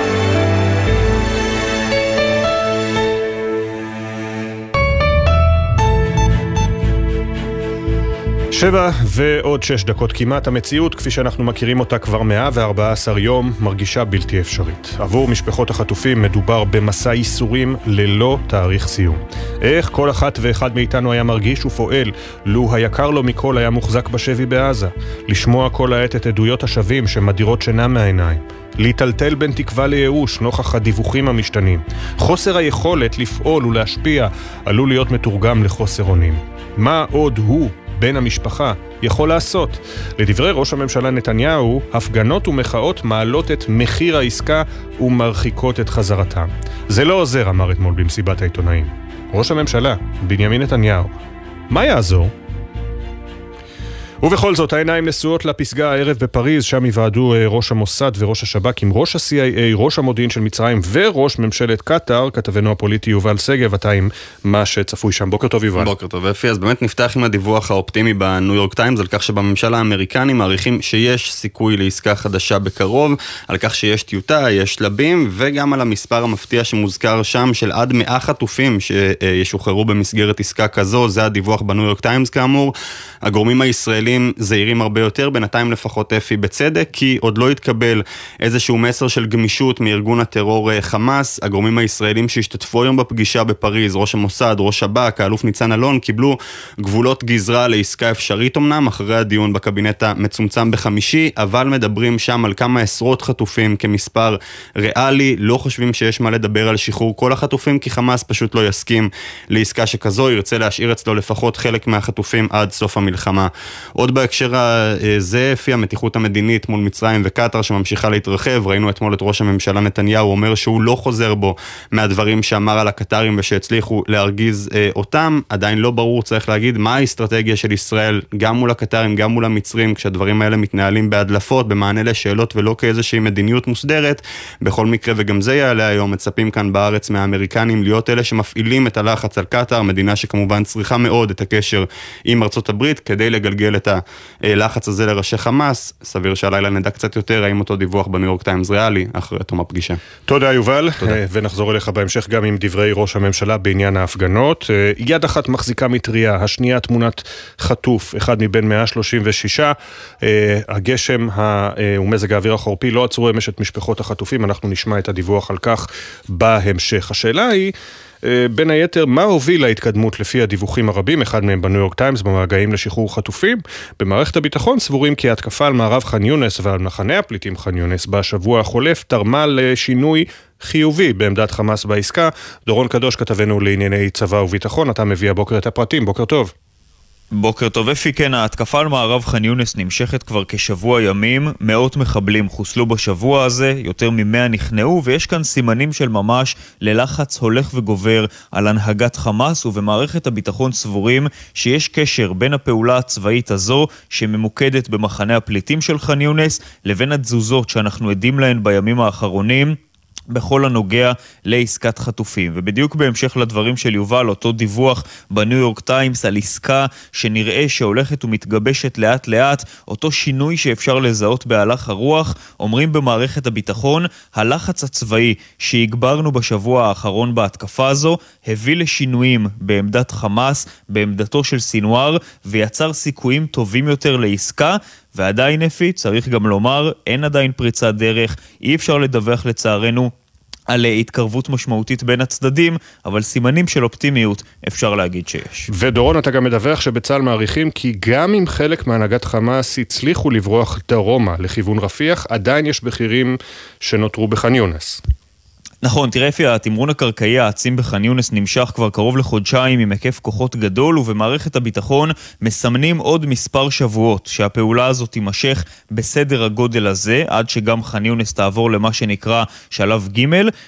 שבע ועוד שש דקות כמעט, המציאות כפי שאנחנו מכירים אותה כבר 114 יום מרגישה בלתי אפשרית. עבור משפחות החטופים מדובר במסע ייסורים ללא תאריך סיום. איך כל אחת ואחד מאיתנו היה מרגיש ופועל לו היקר לו מכל היה מוחזק בשבי בעזה. לשמוע כל העת את עדויות השבים שמדירות שינה מהעיניים. להיטלטל בין תקווה לייאוש נוכח הדיווחים המשתנים. חוסר היכולת לפעול ולהשפיע עלול להיות מתורגם לחוסר אונים. מה עוד הוא בן המשפחה יכול לעשות. לדברי ראש הממשלה נתניהו, הפגנות ומחאות מעלות את מחיר העסקה ומרחיקות את חזרתם. זה לא עוזר, אמר אתמול במסיבת העיתונאים. ראש הממשלה, בנימין נתניהו, מה יעזור? ובכל זאת, העיניים נשואות לפסגה הערב בפריז, שם יוועדו אה, ראש המוסד וראש השב"כ עם ראש ה-CIA, ראש המודיעין של מצרים וראש ממשלת קטאר, כתבנו הפוליטי יובל שגב, אתה עם מה שצפוי שם. בוקר טוב יובל. בוקר טוב אפי, אז באמת נפתח עם הדיווח האופטימי בניו יורק טיימס על כך שבממשל האמריקני מעריכים שיש סיכוי לעסקה חדשה בקרוב, על כך שיש טיוטה, יש שלבים, וגם על המספר המפתיע שמוזכר שם של עד 100 חטופים שישוחררו במסגרת עסקה כזו, זה הדיווח בניו יורק טיימס כאמור. הגורמים הישראלים זהירים הרבה יותר, בינתיים לפחות אפי בצדק, כי עוד לא התקבל איזשהו מסר של גמישות מארגון הטרור אה, חמאס. הגורמים הישראלים שהשתתפו היום בפגישה בפריז, ראש המוסד, ראש שב"כ, האלוף ניצן אלון, קיבלו גבולות גזרה לעסקה אפשרית אמנם, אחרי הדיון בקבינט המצומצם בחמישי, אבל מדברים שם על כמה עשרות חטופים כמספר ריאלי, לא חושבים שיש מה לדבר על שחרור כל החטופים, כי חמאס פשוט לא יסכים לעסקה שכזו, ירצה להשאיר אצלו לפחות חלק מהחטופים עד סוף המלחמה. עוד בהקשר הזה, לפי המתיחות המדינית מול מצרים וקטאר שממשיכה להתרחב, ראינו אתמול את ראש הממשלה נתניהו אומר שהוא לא חוזר בו מהדברים שאמר על הקטרים ושהצליחו להרגיז אה, אותם, עדיין לא ברור, צריך להגיד, מה האסטרטגיה של ישראל, גם מול הקטרים, גם מול המצרים, כשהדברים האלה מתנהלים בהדלפות, במענה לשאלות ולא כאיזושהי מדיניות מוסדרת. בכל מקרה, וגם זה יעלה היום, מצפים כאן בארץ מהאמריקנים להיות אלה שמפעילים את הלחץ על קטאר, מדינה שכמובן צריכה מאוד את הקשר עם ארצות הברית, כדי לגלגל את הלחץ הזה לראשי חמאס. סביר שהלילה נדע קצת יותר האם אותו דיווח בניו יורק טיימס ריאלי, אחרי תום הפגישה. תודה יובל, תודה. ונחזור אליך בהמשך גם עם דברי ראש הממשלה בעניין ההפגנות. יד אחת מחזיקה מטריה, השנייה תמונת חטוף, אחד מבין 136. הגשם ומזג האוויר החורפי לא עצרו אמש את משפחות החטופים, אנחנו נשמע את הדיווח על כך בהמשך. השאלה היא... אה, בין היתר, מה הוביל להתקדמות לפי הדיווחים הרבים, אחד מהם בניו יורק טיימס במגעים לשחרור חטופים? במערכת הביטחון סבורים כי ההתקפה על מערב ח'אן יונס ועל מחנה הפליטים ח'אן יונס בשבוע החולף תרמה לשינוי חיובי בעמדת חמאס בעסקה. דורון קדוש כתבנו לענייני צבא וביטחון, אתה מביא הבוקר את הפרטים, בוקר טוב. בוקר טוב אפי, כן, ההתקפה על מערב ח'אן יונס נמשכת כבר כשבוע ימים, מאות מחבלים חוסלו בשבוע הזה, יותר ממאה נכנעו, ויש כאן סימנים של ממש ללחץ הולך וגובר על הנהגת חמאס, ובמערכת הביטחון סבורים שיש קשר בין הפעולה הצבאית הזו, שממוקדת במחנה הפליטים של ח'אן יונס, לבין התזוזות שאנחנו עדים להן בימים האחרונים. בכל הנוגע לעסקת חטופים. ובדיוק בהמשך לדברים של יובל, אותו דיווח בניו יורק טיימס על עסקה שנראה שהולכת ומתגבשת לאט לאט, אותו שינוי שאפשר לזהות בהלך הרוח, אומרים במערכת הביטחון, הלחץ הצבאי שהגברנו בשבוע האחרון בהתקפה הזו, הביא לשינויים בעמדת חמאס, בעמדתו של סינואר, ויצר סיכויים טובים יותר לעסקה. ועדיין אפי, צריך גם לומר, אין עדיין פריצת דרך, אי אפשר לדווח לצערנו על התקרבות משמעותית בין הצדדים, אבל סימנים של אופטימיות אפשר להגיד שיש. ודורון, אתה גם מדווח שבצה"ל מעריכים כי גם אם חלק מהנהגת חמאס הצליחו לברוח דרומה לכיוון רפיח, עדיין יש בכירים שנותרו בח'אן יונס. נכון, תראה אפי, התמרון הקרקעי העצים בח'אן יונס נמשך כבר קרוב לחודשיים עם היקף כוחות גדול, ובמערכת הביטחון מסמנים עוד מספר שבועות שהפעולה הזאת תימשך בסדר הגודל הזה, עד שגם ח'אן יונס תעבור למה שנקרא שלב ג'.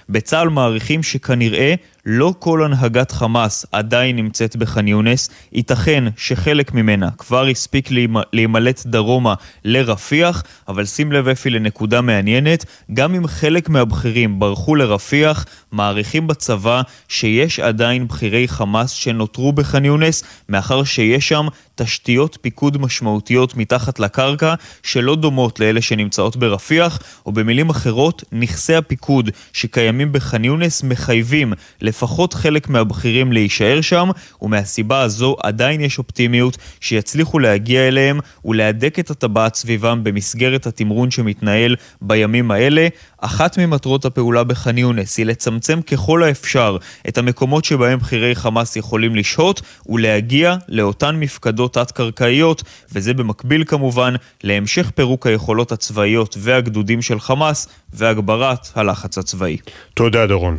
בצה"ל מעריכים שכנראה לא כל הנהגת חמאס עדיין נמצאת בח'אן יונס, ייתכן שחלק ממנה כבר הספיק להימלט דרומה לרפיח, אבל שים לב אפי לנקודה מעניינת, גם אם חלק מהבכירים ברחו לרפיח, מעריכים בצבא שיש עדיין בכירי חמאס שנותרו בח'אן יונס, מאחר שיש שם תשתיות פיקוד משמעותיות מתחת לקרקע שלא דומות לאלה שנמצאות ברפיח, או במילים אחרות, נכסי הפיקוד שקיימים בח'אן יונס מחייבים לפחות חלק מהבכירים להישאר שם, ומהסיבה הזו עדיין יש אופטימיות שיצליחו להגיע אליהם ולהדק את הטבעת סביבם במסגרת התמרון שמתנהל בימים האלה. אחת ממטרות הפעולה בח'אן יונס היא לצמצם ככל האפשר את המקומות שבהם בכירי חמאס יכולים לשהות ולהגיע לאותן מפקדות תת-קרקעיות, וזה במקביל כמובן להמשך פירוק היכולות הצבאיות והגדודים של חמאס והגברת הלחץ הצבאי. תודה דורון.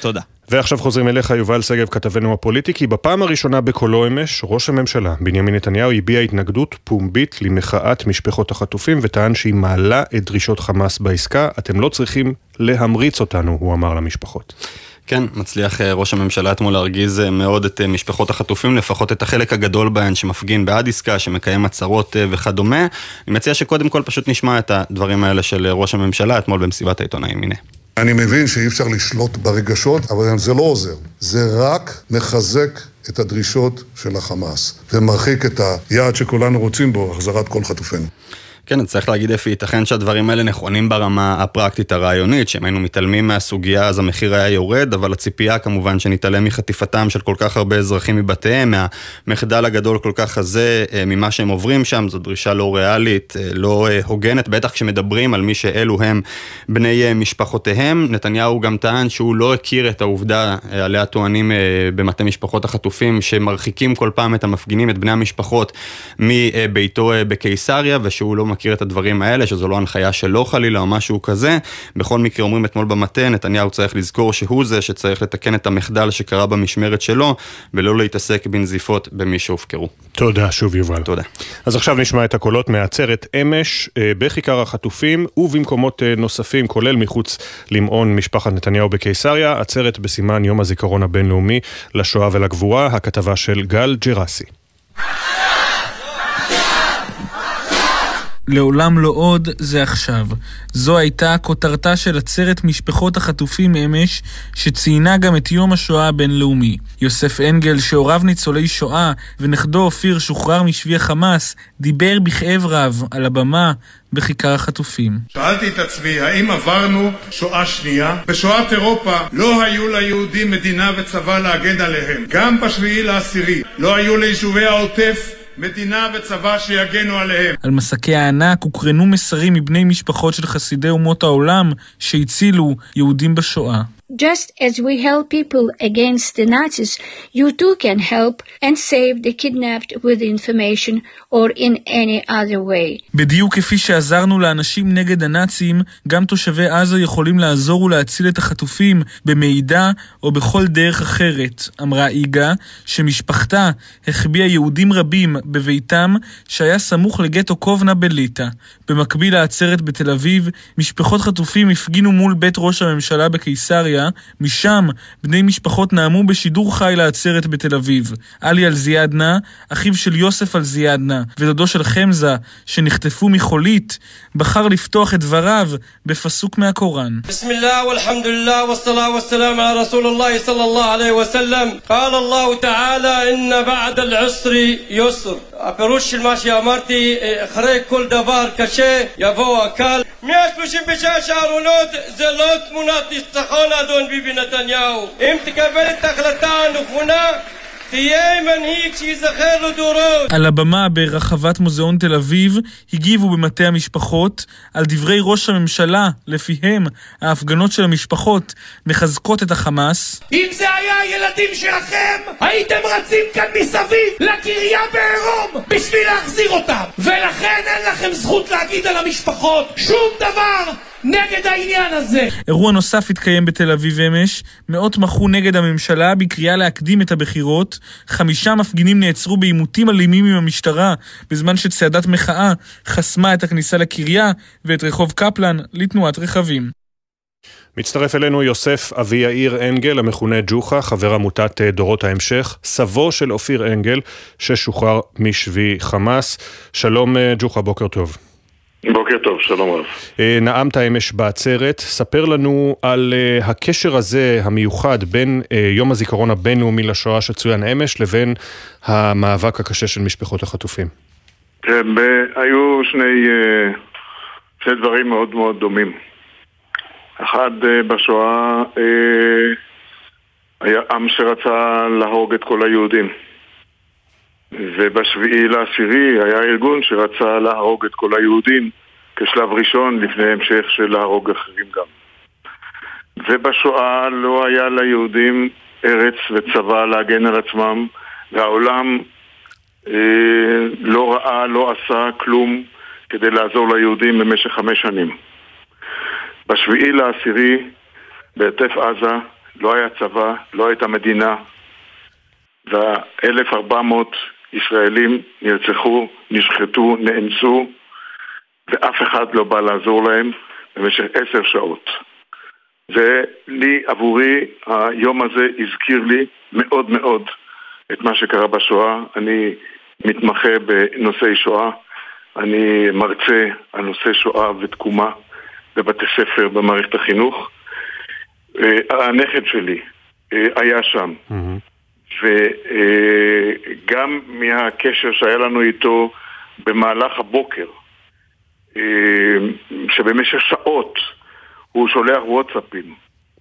תודה. ועכשיו חוזרים אליך, יובל שגב, כתבנו הפוליטי, כי בפעם הראשונה בקולו אמש, ראש הממשלה, בנימין נתניהו, הביע התנגדות פומבית למחאת משפחות החטופים, וטען שהיא מעלה את דרישות חמאס בעסקה. אתם לא צריכים להמריץ אותנו, הוא אמר למשפחות. כן, מצליח אה, ראש הממשלה אתמול להרגיז אה, מאוד את אה, משפחות החטופים, לפחות את החלק הגדול בהן שמפגין בעד עסקה, שמקיים הצהרות וכדומה. אני מציע שקודם כל פשוט נשמע את הדברים האלה של ראש הממשלה אתמול במסיבת העיתונאים. הנה. אני מבין שאי אפשר לשלוט ברגשות, אבל זה לא עוזר. זה רק מחזק את הדרישות של החמאס, ומרחיק את היעד שכולנו רוצים בו, החזרת כל חטופינו. כן, צריך להגיד אפי, ייתכן שהדברים האלה נכונים ברמה הפרקטית הרעיונית, שאם היינו מתעלמים מהסוגיה אז המחיר היה יורד, אבל הציפייה כמובן שנתעלם מחטיפתם של כל כך הרבה אזרחים מבתיהם, מהמחדל הגדול כל כך הזה, אה, ממה שהם עוברים שם, זו דרישה לא ריאלית, אה, לא אה, הוגנת, בטח כשמדברים על מי שאלו הם בני משפחותיהם. נתניהו גם טען שהוא לא הכיר את העובדה עליה טוענים במטה משפחות החטופים, שמרחיקים כל פעם את המפגינים, את בני המשפחות, מביתו בקיסריה, ושהוא לא מכיר את הדברים האלה, שזו לא הנחיה שלו חלילה או משהו כזה. בכל מקרה אומרים אתמול במטה, נתניהו צריך לזכור שהוא זה שצריך לתקן את המחדל שקרה במשמרת שלו, ולא להתעסק בנזיפות במי שהופקרו. תודה שוב יובל. תודה. אז עכשיו נשמע את הקולות מעצרת אמש אה, בכיכר החטופים ובמקומות אה, נוספים, כולל מחוץ למעון משפחת נתניהו בקיסריה, עצרת בסימן יום הזיכרון הבינלאומי לשואה ולגבורה, הכתבה של גל ג'רסי. לעולם לא עוד, זה עכשיו. זו הייתה כותרתה של עצרת משפחות החטופים אמש, שציינה גם את יום השואה הבינלאומי. יוסף אנגל, שהוריו ניצולי שואה, ונכדו אופיר שוחרר משבי החמאס, דיבר בכאב רב על הבמה בכיכר החטופים. שאלתי את עצמי, האם עברנו שואה שנייה? בשואת אירופה לא היו ליהודים מדינה וצבא להגן עליהם. גם בשביעי לעשירי לא היו ליישובי העוטף מדינה וצבא שיגנו עליהם. על מסקי הענק הוקרנו מסרים מבני משפחות של חסידי אומות העולם שהצילו יהודים בשואה. Just as we help people against the Nazis, you too can help and save the kidnapped with information or in any other way. בדיוק כפי שעזרנו לאנשים נגד הנאצים, גם תושבי עזה יכולים לעזור ולהציל את החטופים במידע או בכל דרך אחרת, אמרה איגה, שמשפחתה החביאה יהודים רבים בביתם שהיה סמוך לגטו קובנה בליטא. במקביל לעצרת בתל אביב, משפחות חטופים הפגינו מול בית ראש הממשלה בקיסריה, משם בני משפחות נאמו בשידור חי לעצרת בתל אביב. עלי אלזיאדנה, אחיו של יוסף אלזיאדנה ודודו של חמזה, שנחטפו מחולית, בחר לפתוח את דבריו בפסוק מהקוראן. بسم الله والحمد لله والصلاة والسلام على رسول الله صلى الله عليه وسلم قال الله تعالى إن بعد العسر يسر הפירוש של מה שאמרתי, אחרי כל דבר קשה יבוא הקל. 136 הארונות זה לא תמונת ניצחון אדון ביבי נתניהו. אם תקבל את ההחלטה הנכונה תהיה מנהיג שייזכר לדורות. על הבמה ברחבת מוזיאון תל אביב הגיבו במטה המשפחות על דברי ראש הממשלה, לפיהם ההפגנות של המשפחות מחזקות את החמאס. אם זה היה הילדים שלכם, הייתם רצים כאן מסביב לקריה בעירום בשביל להחזיר אותם. ולכן אין לכם זכות להגיד על המשפחות שום דבר נגד העניין הזה. אירוע נוסף התקיים בתל אביב אמש, מאות מחו נגד הממשלה בקריאה להקדים את הבחירות, חמישה מפגינים נעצרו בעימותים אלימים עם המשטרה, בזמן שצעדת מחאה חסמה את הכניסה לקריה ואת רחוב קפלן לתנועת רכבים. מצטרף אלינו יוסף אבי יאיר אנגל, המכונה ג'וחה, חבר עמותת דורות ההמשך, סבו של אופיר אנגל, ששוחרר משבי חמאס. שלום ג'וחה, בוקר טוב. בוקר טוב, שלום רב. נאמת אמש בעצרת, ספר לנו על הקשר הזה המיוחד בין יום הזיכרון הבינלאומי לשואה שצוין אמש לבין המאבק הקשה של משפחות החטופים. כן, היו שני, שני דברים מאוד מאוד דומים. אחד בשואה היה עם שרצה להרוג את כל היהודים. ובשביעי לעשירי היה ארגון שרצה להרוג את כל היהודים כשלב ראשון לפני המשך של להרוג אחרים גם. ובשואה לא היה ליהודים ארץ וצבא להגן על עצמם והעולם אה, לא ראה, לא עשה כלום כדי לעזור ליהודים במשך חמש שנים. בשביעי לעשירי בעוטף עזה לא היה צבא, לא הייתה מדינה וה-1400 ישראלים נרצחו, נשחטו, נאנסו ואף אחד לא בא לעזור להם במשך עשר שעות. ולי, עבורי, היום הזה הזכיר לי מאוד מאוד את מה שקרה בשואה. אני מתמחה בנושאי שואה, אני מרצה על נושא שואה ותקומה בבתי ספר במערכת החינוך. הנכד שלי היה שם. Mm-hmm. וגם מהקשר שהיה לנו איתו במהלך הבוקר, שבמשך שעות הוא שולח וואטסאפים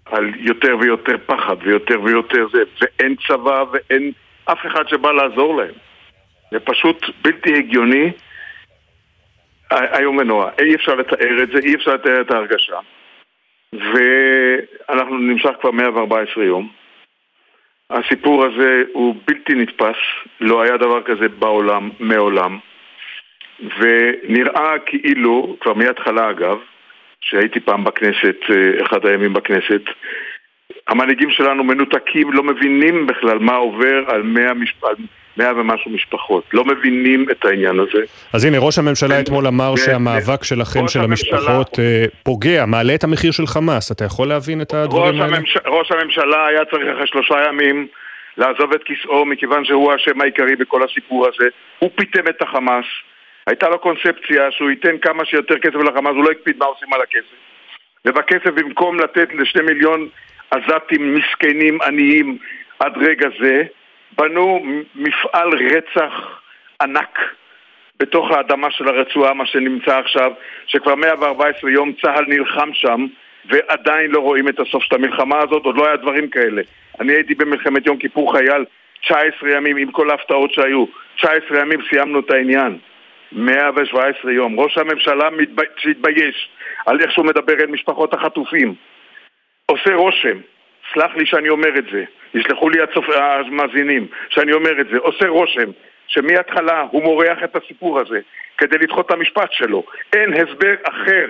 על יותר ויותר פחד ויותר ויותר זה, ואין צבא ואין אף אחד שבא לעזור להם. זה פשוט בלתי הגיוני, איום ונורא. אי אפשר לתאר את זה, אי אפשר לתאר את ההרגשה. ואנחנו נמשך כבר 114 יום. הסיפור הזה הוא בלתי נתפס, לא היה דבר כזה בעולם, מעולם. ונראה כאילו, כבר מההתחלה אגב, שהייתי פעם בכנסת, אחד הימים בכנסת המנהיגים שלנו מנותקים, לא מבינים בכלל מה עובר על מאה, משפ... מאה ומשהו משפחות, לא מבינים את העניין הזה. אז הנה, ראש הממשלה אתמול אמר שהמאבק שלכם, של המשפחות, פוגע, מעלה את המחיר של חמאס, אתה יכול להבין את הדברים האלה? ראש הממשלה היה צריך אחרי שלושה ימים לעזוב את כיסאו מכיוון שהוא האשם העיקרי בכל הסיפור הזה, הוא פיתם את החמאס, הייתה לו קונספציה שהוא ייתן כמה שיותר כסף לחמאס, הוא לא הקפיד מה עושים על הכסף. ובכסף במקום לתת לשני מיליון עזתים מסכנים עניים עד רגע זה, בנו מפעל רצח ענק בתוך האדמה של הרצועה, מה שנמצא עכשיו, שכבר 114 יום צה"ל נלחם שם ועדיין לא רואים את הסוף של המלחמה הזאת, עוד לא היה דברים כאלה. אני הייתי במלחמת יום כיפור חייל 19 ימים עם כל ההפתעות שהיו. 19 ימים סיימנו את העניין. 117 יום. ראש הממשלה מתבייש על איך שהוא מדבר אל משפחות החטופים. עושה רושם סלח לי שאני אומר את זה, יסלחו לי הצופ... המאזינים שאני אומר את זה, עושה רושם שמההתחלה הוא מורח את הסיפור הזה כדי לדחות את המשפט שלו. אין הסבר אחר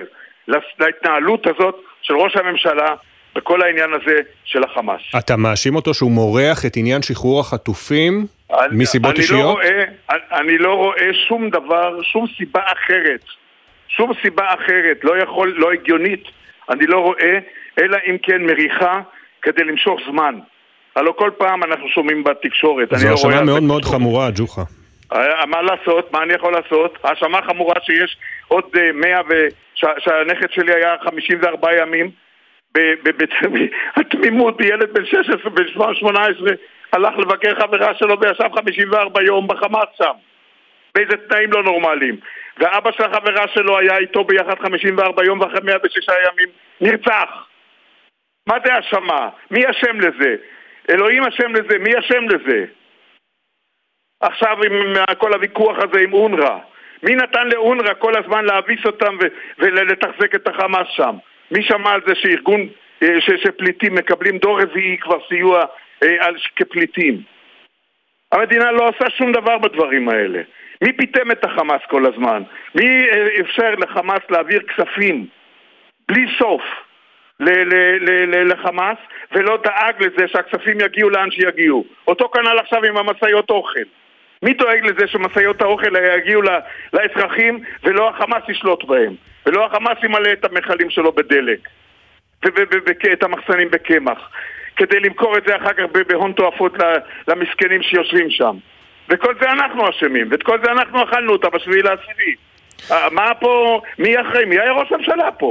להתנהלות הזאת של ראש הממשלה בכל העניין הזה של החמאס. אתה מאשים אותו שהוא מורח את עניין שחרור החטופים אני, מסיבות אני אישיות? לא רואה, אני, אני לא רואה שום דבר, שום סיבה אחרת, שום סיבה אחרת, לא יכול, לא הגיונית, אני לא רואה, אלא אם כן מריחה כדי למשוך זמן. הלוא כל פעם אנחנו שומעים בתקשורת, זו לא. האשמה מאוד מאוד בתקשורת. חמורה, ג'וחה. אה, מה לעשות? מה אני יכול לעשות? האשמה חמורה שיש עוד אה, 100 ו... שה- שהנכד שלי היה 54 ימים התמימות, ילד בן 16, בן 18 הלך לבקר חברה שלו וישב 54 יום בחמאס שם באיזה תנאים לא נורמליים ואבא של החברה שלו היה איתו ביחד 54 יום ואחרי 106 ימים נרצח מה זה האשמה? מי אשם לזה? אלוהים אשם לזה, מי אשם לזה? עכשיו עם כל הוויכוח הזה עם אונר"א מי נתן לאונר"א כל הזמן להביס אותם ולתחזק את החמאס שם? מי שמע על זה שארגון, אה, ש- שפליטים מקבלים דור רביעי כבר סיוע אה, על, כפליטים? המדינה לא עושה שום דבר בדברים האלה. מי פיטם את החמאס כל הזמן? מי אה, אפשר לחמאס להעביר כספים בלי סוף לחמאס ולא דאג לזה שהכספים יגיעו לאן שיגיעו? אותו כנ"ל עכשיו עם המשאיות אוכל. מי דואג לזה שמשאיות האוכל יגיעו לאזרחים ולא החמאס ישלוט בהם ולא החמאס ימלא את המכלים שלו בדלק ואת המחסנים בקמח כדי למכור את זה אחר כך בהון תועפות למסכנים שיושבים שם וכל זה אנחנו אשמים ואת כל זה אנחנו אכלנו אותה בשביעי לעשירי אה, מה פה, מי אחראי? מי היה ראש הממשלה פה?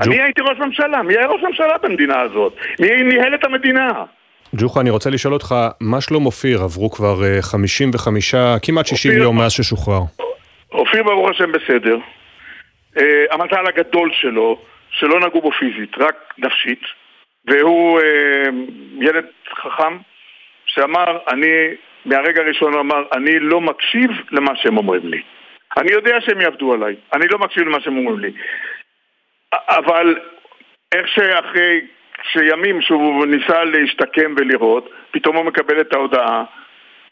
אני הייתי ראש ממשלה, מי היה ראש הממשלה במדינה הזאת? מי ניהל את המדינה? ג'וחה, אני רוצה לשאול אותך, מה שלום אופיר? עברו כבר אה, 55, כמעט 60 אופיר- יום מאז ששוחרר. אופיר ברוך השם בסדר. אה, המזל הגדול שלו, שלא נגעו בו פיזית, רק נפשית. והוא אה, ילד חכם שאמר, אני, מהרגע הראשון הוא אמר, אני לא מקשיב למה שהם אומרים לי. אני יודע שהם יעבדו עליי, אני לא מקשיב למה שהם אומרים לי. אבל איך שאחרי שימים שהוא ניסה להשתקם ולראות, פתאום הוא מקבל את ההודעה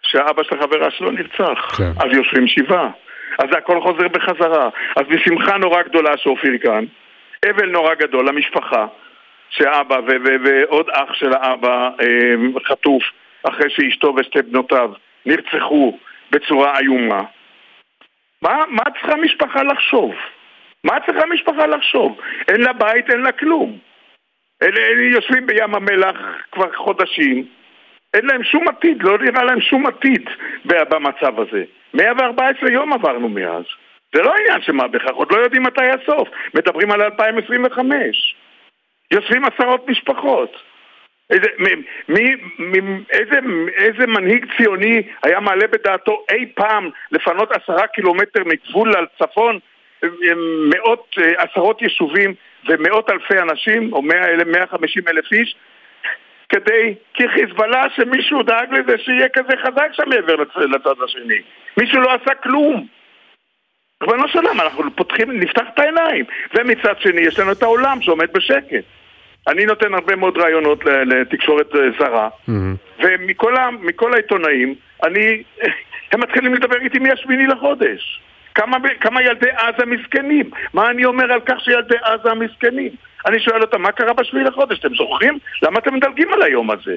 שהאבא של החברה שלו נרצח. כן. אז יושבים שבעה. אז הכל חוזר בחזרה. אז בשמחה נורא גדולה שאופיר כאן, אבל נורא גדול למשפחה, שאבא ועוד אח של האבא אה, חטוף אחרי שאשתו ושתי בנותיו נרצחו בצורה איומה. מה, מה צריכה משפחה לחשוב? מה צריכה משפחה לחשוב? אין לה בית, אין לה כלום. אלה, אלה יושבים בים המלח כבר חודשים, אין להם שום עתיד, לא נראה להם שום עתיד במצב הזה. 114 יום עברנו מאז. זה לא עניין של מה בכך, עוד לא יודעים מתי הסוף. מדברים על 2025. יושבים עשרות משפחות. איזה, מ, מי, מ, איזה, איזה מנהיג ציוני היה מעלה בדעתו אי פעם לפנות עשרה קילומטר מגבול על צפון אה, מאות, אה, עשרות יישובים ומאות אלפי אנשים, או 100, 150 אלף איש, כדי, כי חיזבאללה שמישהו דאג לזה שיהיה כזה חזק שם מעבר לצ- לצד השני. מישהו לא עשה כלום. ריבונו של עולם, אנחנו פותחים, נפתח את העיניים. ומצד שני, יש לנו את העולם שעומד בשקט. אני נותן הרבה מאוד רעיונות לתקשורת אה, זרה, ומכל ה- מכל העיתונאים, אני, הם מתחילים לדבר איתי מהשמיני לחודש. כמה, כמה ילדי עזה מסכנים? מה אני אומר על כך שילדי עזה המסכנים? אני שואל אותם, מה קרה בשביעי לחודש? אתם זוכרים? למה אתם מדלגים על היום הזה?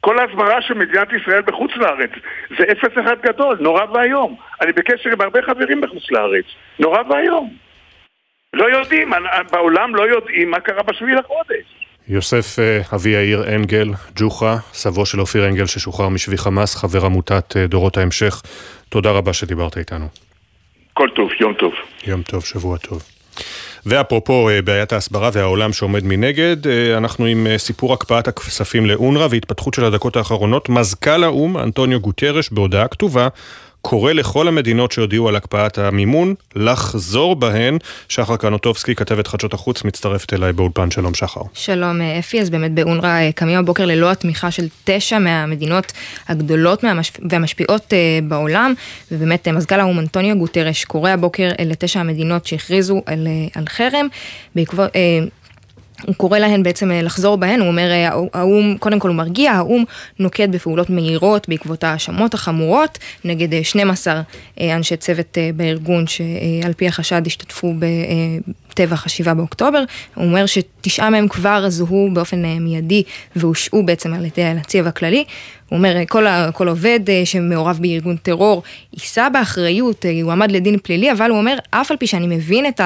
כל ההסברה של מדינת ישראל בחוץ לארץ זה אפס אחד גדול, נורא ואיום. אני בקשר עם הרבה חברים בחוץ לארץ, נורא ואיום. לא יודעים, בעולם לא יודעים מה קרה בשביעי לחודש. יוסף אה, אבי יאיר אנגל, ג'וחה, סבו של אופיר אנגל ששוחרר משבי חמאס, חבר עמותת אה, דורות ההמשך, תודה רבה שדיברת איתנו. כל טוב, יום טוב. יום טוב, שבוע טוב. ואפרופו אה, בעיית ההסברה והעולם שעומד מנגד, אה, אנחנו עם אה, סיפור הקפאת הכספים לאונר"א והתפתחות של הדקות האחרונות. מזכ"ל האו"ם, אנטוניו גוטרש, בהודעה כתובה, קורא לכל המדינות שהודיעו על הקפאת המימון לחזור בהן. שחר קנוטובסקי, כתבת חדשות החוץ, מצטרפת אליי באולפן. שלום שחר. שלום אה, אפי, אז באמת באונר"א אה, קמים הבוקר ללא התמיכה של תשע מהמדינות הגדולות. והמשפיעות אה, בעולם, ובאמת מזכ"ל האו"ם אנטוניו גוטרש קורא הבוקר לתשע המדינות שהכריזו על, על חרם, בעקבות... אה, הוא קורא להן בעצם לחזור בהן, הוא אומר, האו"ם, קודם כל הוא מרגיע, האו"ם נוקט בפעולות מהירות בעקבות ההאשמות החמורות נגד 12 אנשי צוות בארגון שעל פי החשד השתתפו בטבח השבעה באוקטובר. הוא אומר שתשעה מהם כבר זוהו באופן מיידי והושעו בעצם על ידי הנציב הכללי. הוא אומר, כל, כל עובד שמעורב בארגון טרור יישא באחריות, הוא עמד לדין פלילי, אבל הוא אומר, אף על פי שאני מבין את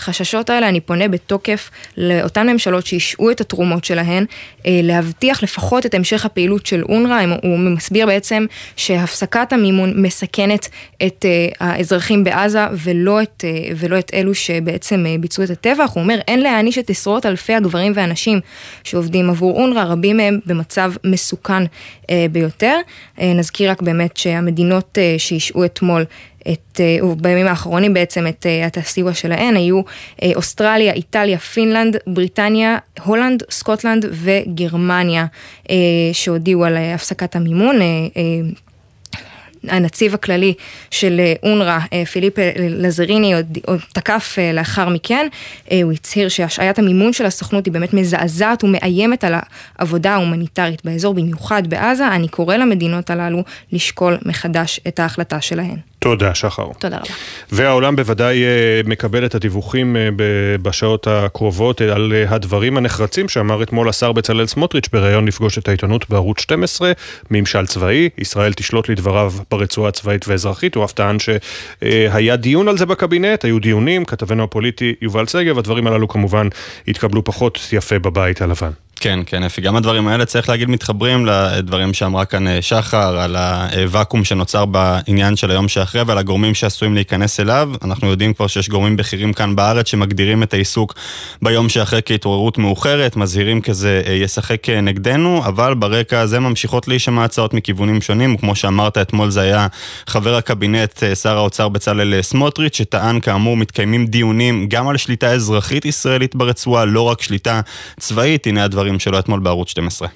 החששות האלה, אני פונה בתוקף לאותן ממשלות שהשעו את התרומות שלהן, להבטיח לפחות את המשך הפעילות של אונר"א. הוא מסביר בעצם שהפסקת המימון מסכנת את האזרחים בעזה ולא את, ולא את אלו שבעצם ביצעו את הטבח. הוא אומר, אין להעניש את עשרות אלפי הגברים והנשים שעובדים עבור אונר"א, רבים מהם במצב מסוכן ביותר. נזכיר רק באמת שהמדינות שהשעו אתמול את, בימים האחרונים בעצם את, את הסיוע שלהן היו אוסטרליה, איטליה, פינלנד, בריטניה, הולנד, סקוטלנד וגרמניה שהודיעו על הפסקת המימון. הנציב הכללי של אונר"א, פיליפ לזריני, עוד, עוד תקף לאחר מכן, הוא הצהיר שהשעיית המימון של הסוכנות היא באמת מזעזעת ומאיימת על העבודה ההומניטרית באזור, במיוחד בעזה. אני קורא למדינות הללו לשקול מחדש את ההחלטה שלהן. תודה, שחר. תודה רבה. והעולם בוודאי מקבל את הדיווחים בשעות הקרובות על הדברים הנחרצים שאמר אתמול השר בצלאל סמוטריץ' בריאיון לפגוש את העיתונות בערוץ 12, ממשל צבאי, ישראל תשלוט לדבריו ברצועה הצבאית ואזרחית, הוא אף טען שהיה דיון על זה בקבינט, היו דיונים, כתבנו הפוליטי יובל שגב, הדברים הללו כמובן התקבלו פחות יפה בבית הלבן. כן, כן, אפי, גם הדברים האלה, צריך להגיד, מתחברים לדברים שאמרה כאן שחר, על הוואקום שנוצר בעניין של היום שאחרי ועל הגורמים שעשויים להיכנס אליו. אנחנו יודעים כבר שיש גורמים בכירים כאן בארץ שמגדירים את העיסוק ביום שאחרי כהתעוררות מאוחרת, מזהירים כזה ישחק נגדנו, אבל ברקע הזה ממשיכות להישמע הצעות מכיוונים שונים, כמו שאמרת, אתמול זה היה חבר הקבינט, שר האוצר בצלאל סמוטריץ', שטען כאמור מתקיימים דיונים גם על שליטה אזרחית ישראלית ברצועה, לא רק שליטה צבאית, הנה הדברים שלו אתמול בערוץ 12.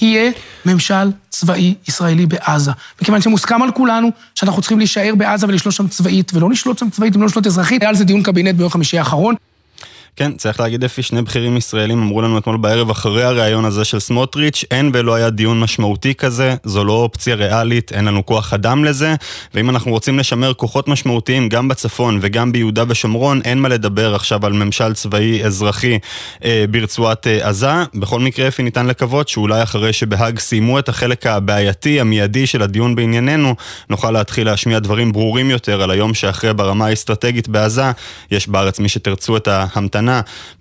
יהיה ממשל צבאי ישראלי בעזה. מכיוון שמוסכם על כולנו שאנחנו צריכים להישאר בעזה ולשלוט שם צבאית, ולא לשלוט שם צבאית ולא לשלוט אזרחית. היה על זה דיון קבינט ביום חמישי האחרון. כן, צריך להגיד אפי, שני בכירים ישראלים אמרו לנו אתמול בערב אחרי הריאיון הזה של סמוטריץ', אין ולא היה דיון משמעותי כזה, זו לא אופציה ריאלית, אין לנו כוח אדם לזה, ואם אנחנו רוצים לשמר כוחות משמעותיים גם בצפון וגם ביהודה ושומרון, אין מה לדבר עכשיו על ממשל צבאי אזרחי אה, ברצועת אה, עזה. בכל מקרה אפי ניתן לקוות שאולי אחרי שבהאג סיימו את החלק הבעייתי, המיידי של הדיון בענייננו, נוכל להתחיל להשמיע דברים ברורים יותר על היום שאחרי ברמה האסטרטגית בעזה, יש בארץ מי שתרצו את ההמתנה.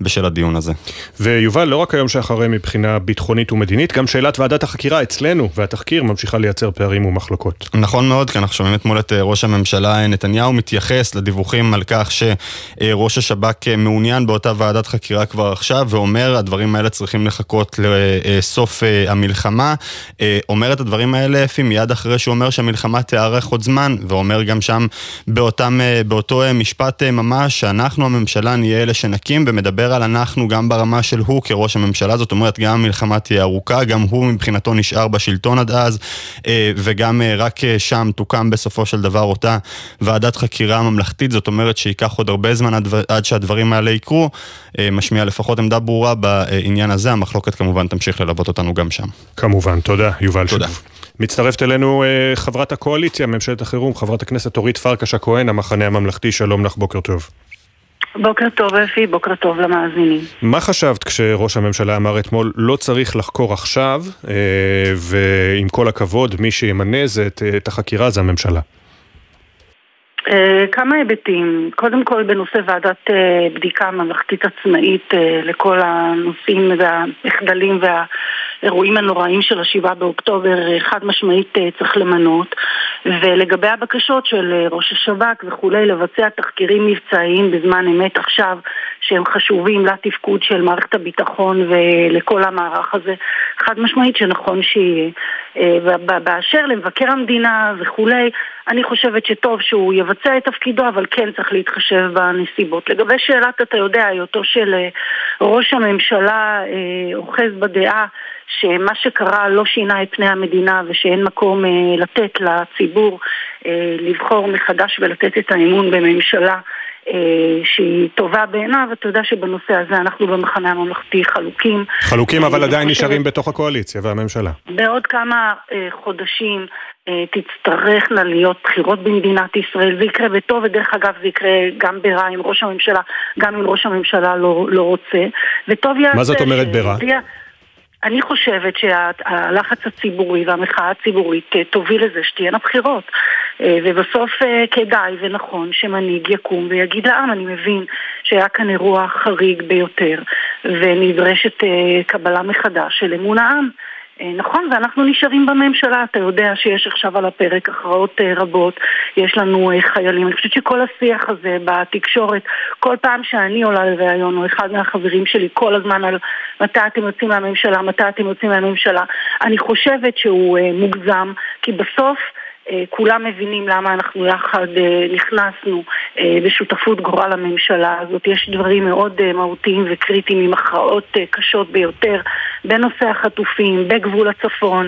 בשל הדיון הזה. ויובל, לא רק היום שאחרי מבחינה ביטחונית ומדינית, גם שאלת ועדת החקירה אצלנו והתחקיר ממשיכה לייצר פערים ומחלוקות. נכון מאוד, כי אנחנו שומעים אתמול את ראש הממשלה נתניהו מתייחס לדיווחים על כך שראש השב"כ מעוניין באותה ועדת חקירה כבר עכשיו, ואומר הדברים האלה צריכים לחכות לסוף המלחמה. אומר את הדברים האלה אפי מיד אחרי שהוא אומר שהמלחמה תיארך עוד זמן, ואומר גם שם באותם, באותו משפט ממש שאנחנו הממשלה נהיה אלה שנקים ומדבר על אנחנו גם ברמה של הוא כראש הממשלה, זאת אומרת גם המלחמה תהיה ארוכה, גם הוא מבחינתו נשאר בשלטון עד אז, וגם רק שם תוקם בסופו של דבר אותה ועדת חקירה ממלכתית, זאת אומרת שייקח עוד הרבה זמן עד, עד שהדברים האלה יקרו, משמיע לפחות עמדה ברורה בעניין הזה, המחלוקת כמובן תמשיך ללוות אותנו גם שם. כמובן, תודה, יובל תודה. שוב. מצטרפת אלינו חברת הקואליציה, ממשלת החירום, חברת הכנסת אורית פרקש הכהן, המחנה הממלכתי, שלום לך, בוקר טוב. בוקר טוב אפי, בוקר טוב למאזינים. מה חשבת כשראש הממשלה אמר אתמול לא צריך לחקור עכשיו, ועם כל הכבוד, מי שימנה זה את החקירה זה הממשלה? כמה היבטים. קודם כל בנושא ועדת בדיקה ממלכתית עצמאית לכל הנושאים והמחדלים והאירועים הנוראים של השבעה באוקטובר חד משמעית צריך למנות ולגבי הבקשות של ראש השב"כ וכולי לבצע תחקירים מבצעיים בזמן אמת עכשיו שהם חשובים לתפקוד של מערכת הביטחון ולכל המערך הזה חד משמעית שנכון שיהיה. באשר למבקר המדינה וכולי אני חושבת שטוב שהוא יבצע את תפקידו, אבל כן צריך להתחשב בנסיבות. לגבי שאלת, אתה יודע, היותו של ראש הממשלה אוחז בדעה שמה שקרה לא שינה את פני המדינה ושאין מקום לתת לציבור לבחור מחדש ולתת את האמון בממשלה שהיא טובה בעיניו, אתה יודע שבנושא הזה אנחנו במחנה הממלכתי חלוקים. חלוקים אבל עדיין נשארים בתוך הקואליציה והממשלה. בעוד כמה חודשים תצטרכנה להיות בחירות במדינת ישראל, זה יקרה בטוב, ודרך אגב זה יקרה גם ברע עם ראש הממשלה, גם אם ראש הממשלה לא, לא רוצה, וטוב יעשה... מה זאת אומרת ברע? אני חושבת שהלחץ הציבורי והמחאה הציבורית תוביל לזה שתהיינה בחירות. ובסוף כדאי ונכון שמנהיג יקום ויגיד לעם, אני מבין שהיה כאן אירוע חריג ביותר ונדרשת קבלה מחדש של אמון העם. נכון, ואנחנו נשארים בממשלה, אתה יודע שיש עכשיו על הפרק הכרעות רבות, יש לנו חיילים, אני חושבת שכל השיח הזה בתקשורת, כל פעם שאני עולה לראיון, או אחד מהחברים שלי כל הזמן על מתי אתם יוצאים מהממשלה, מתי אתם יוצאים מהממשלה, אני חושבת שהוא מוגזם, כי בסוף כולם מבינים למה אנחנו יחד נכנסנו בשותפות גורל הממשלה הזאת. יש דברים מאוד מהותיים וקריטיים עם הכרעות קשות ביותר בנושא החטופים, בגבול הצפון,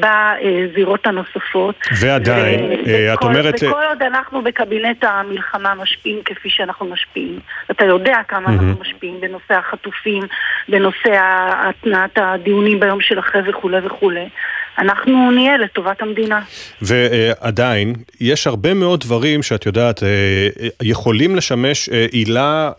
בזירות הנוספות. ועדיין, את אומרת... וכל עוד אנחנו בקבינט המלחמה משפיעים כפי שאנחנו משפיעים. אתה יודע כמה אנחנו משפיעים בנושא החטופים, בנושא התנעת הדיונים ביום של אחרי וכולי וכולי. אנחנו נהיה לטובת המדינה. ועדיין, יש הרבה מאוד דברים שאת יודעת, יכולים לשמש עילה,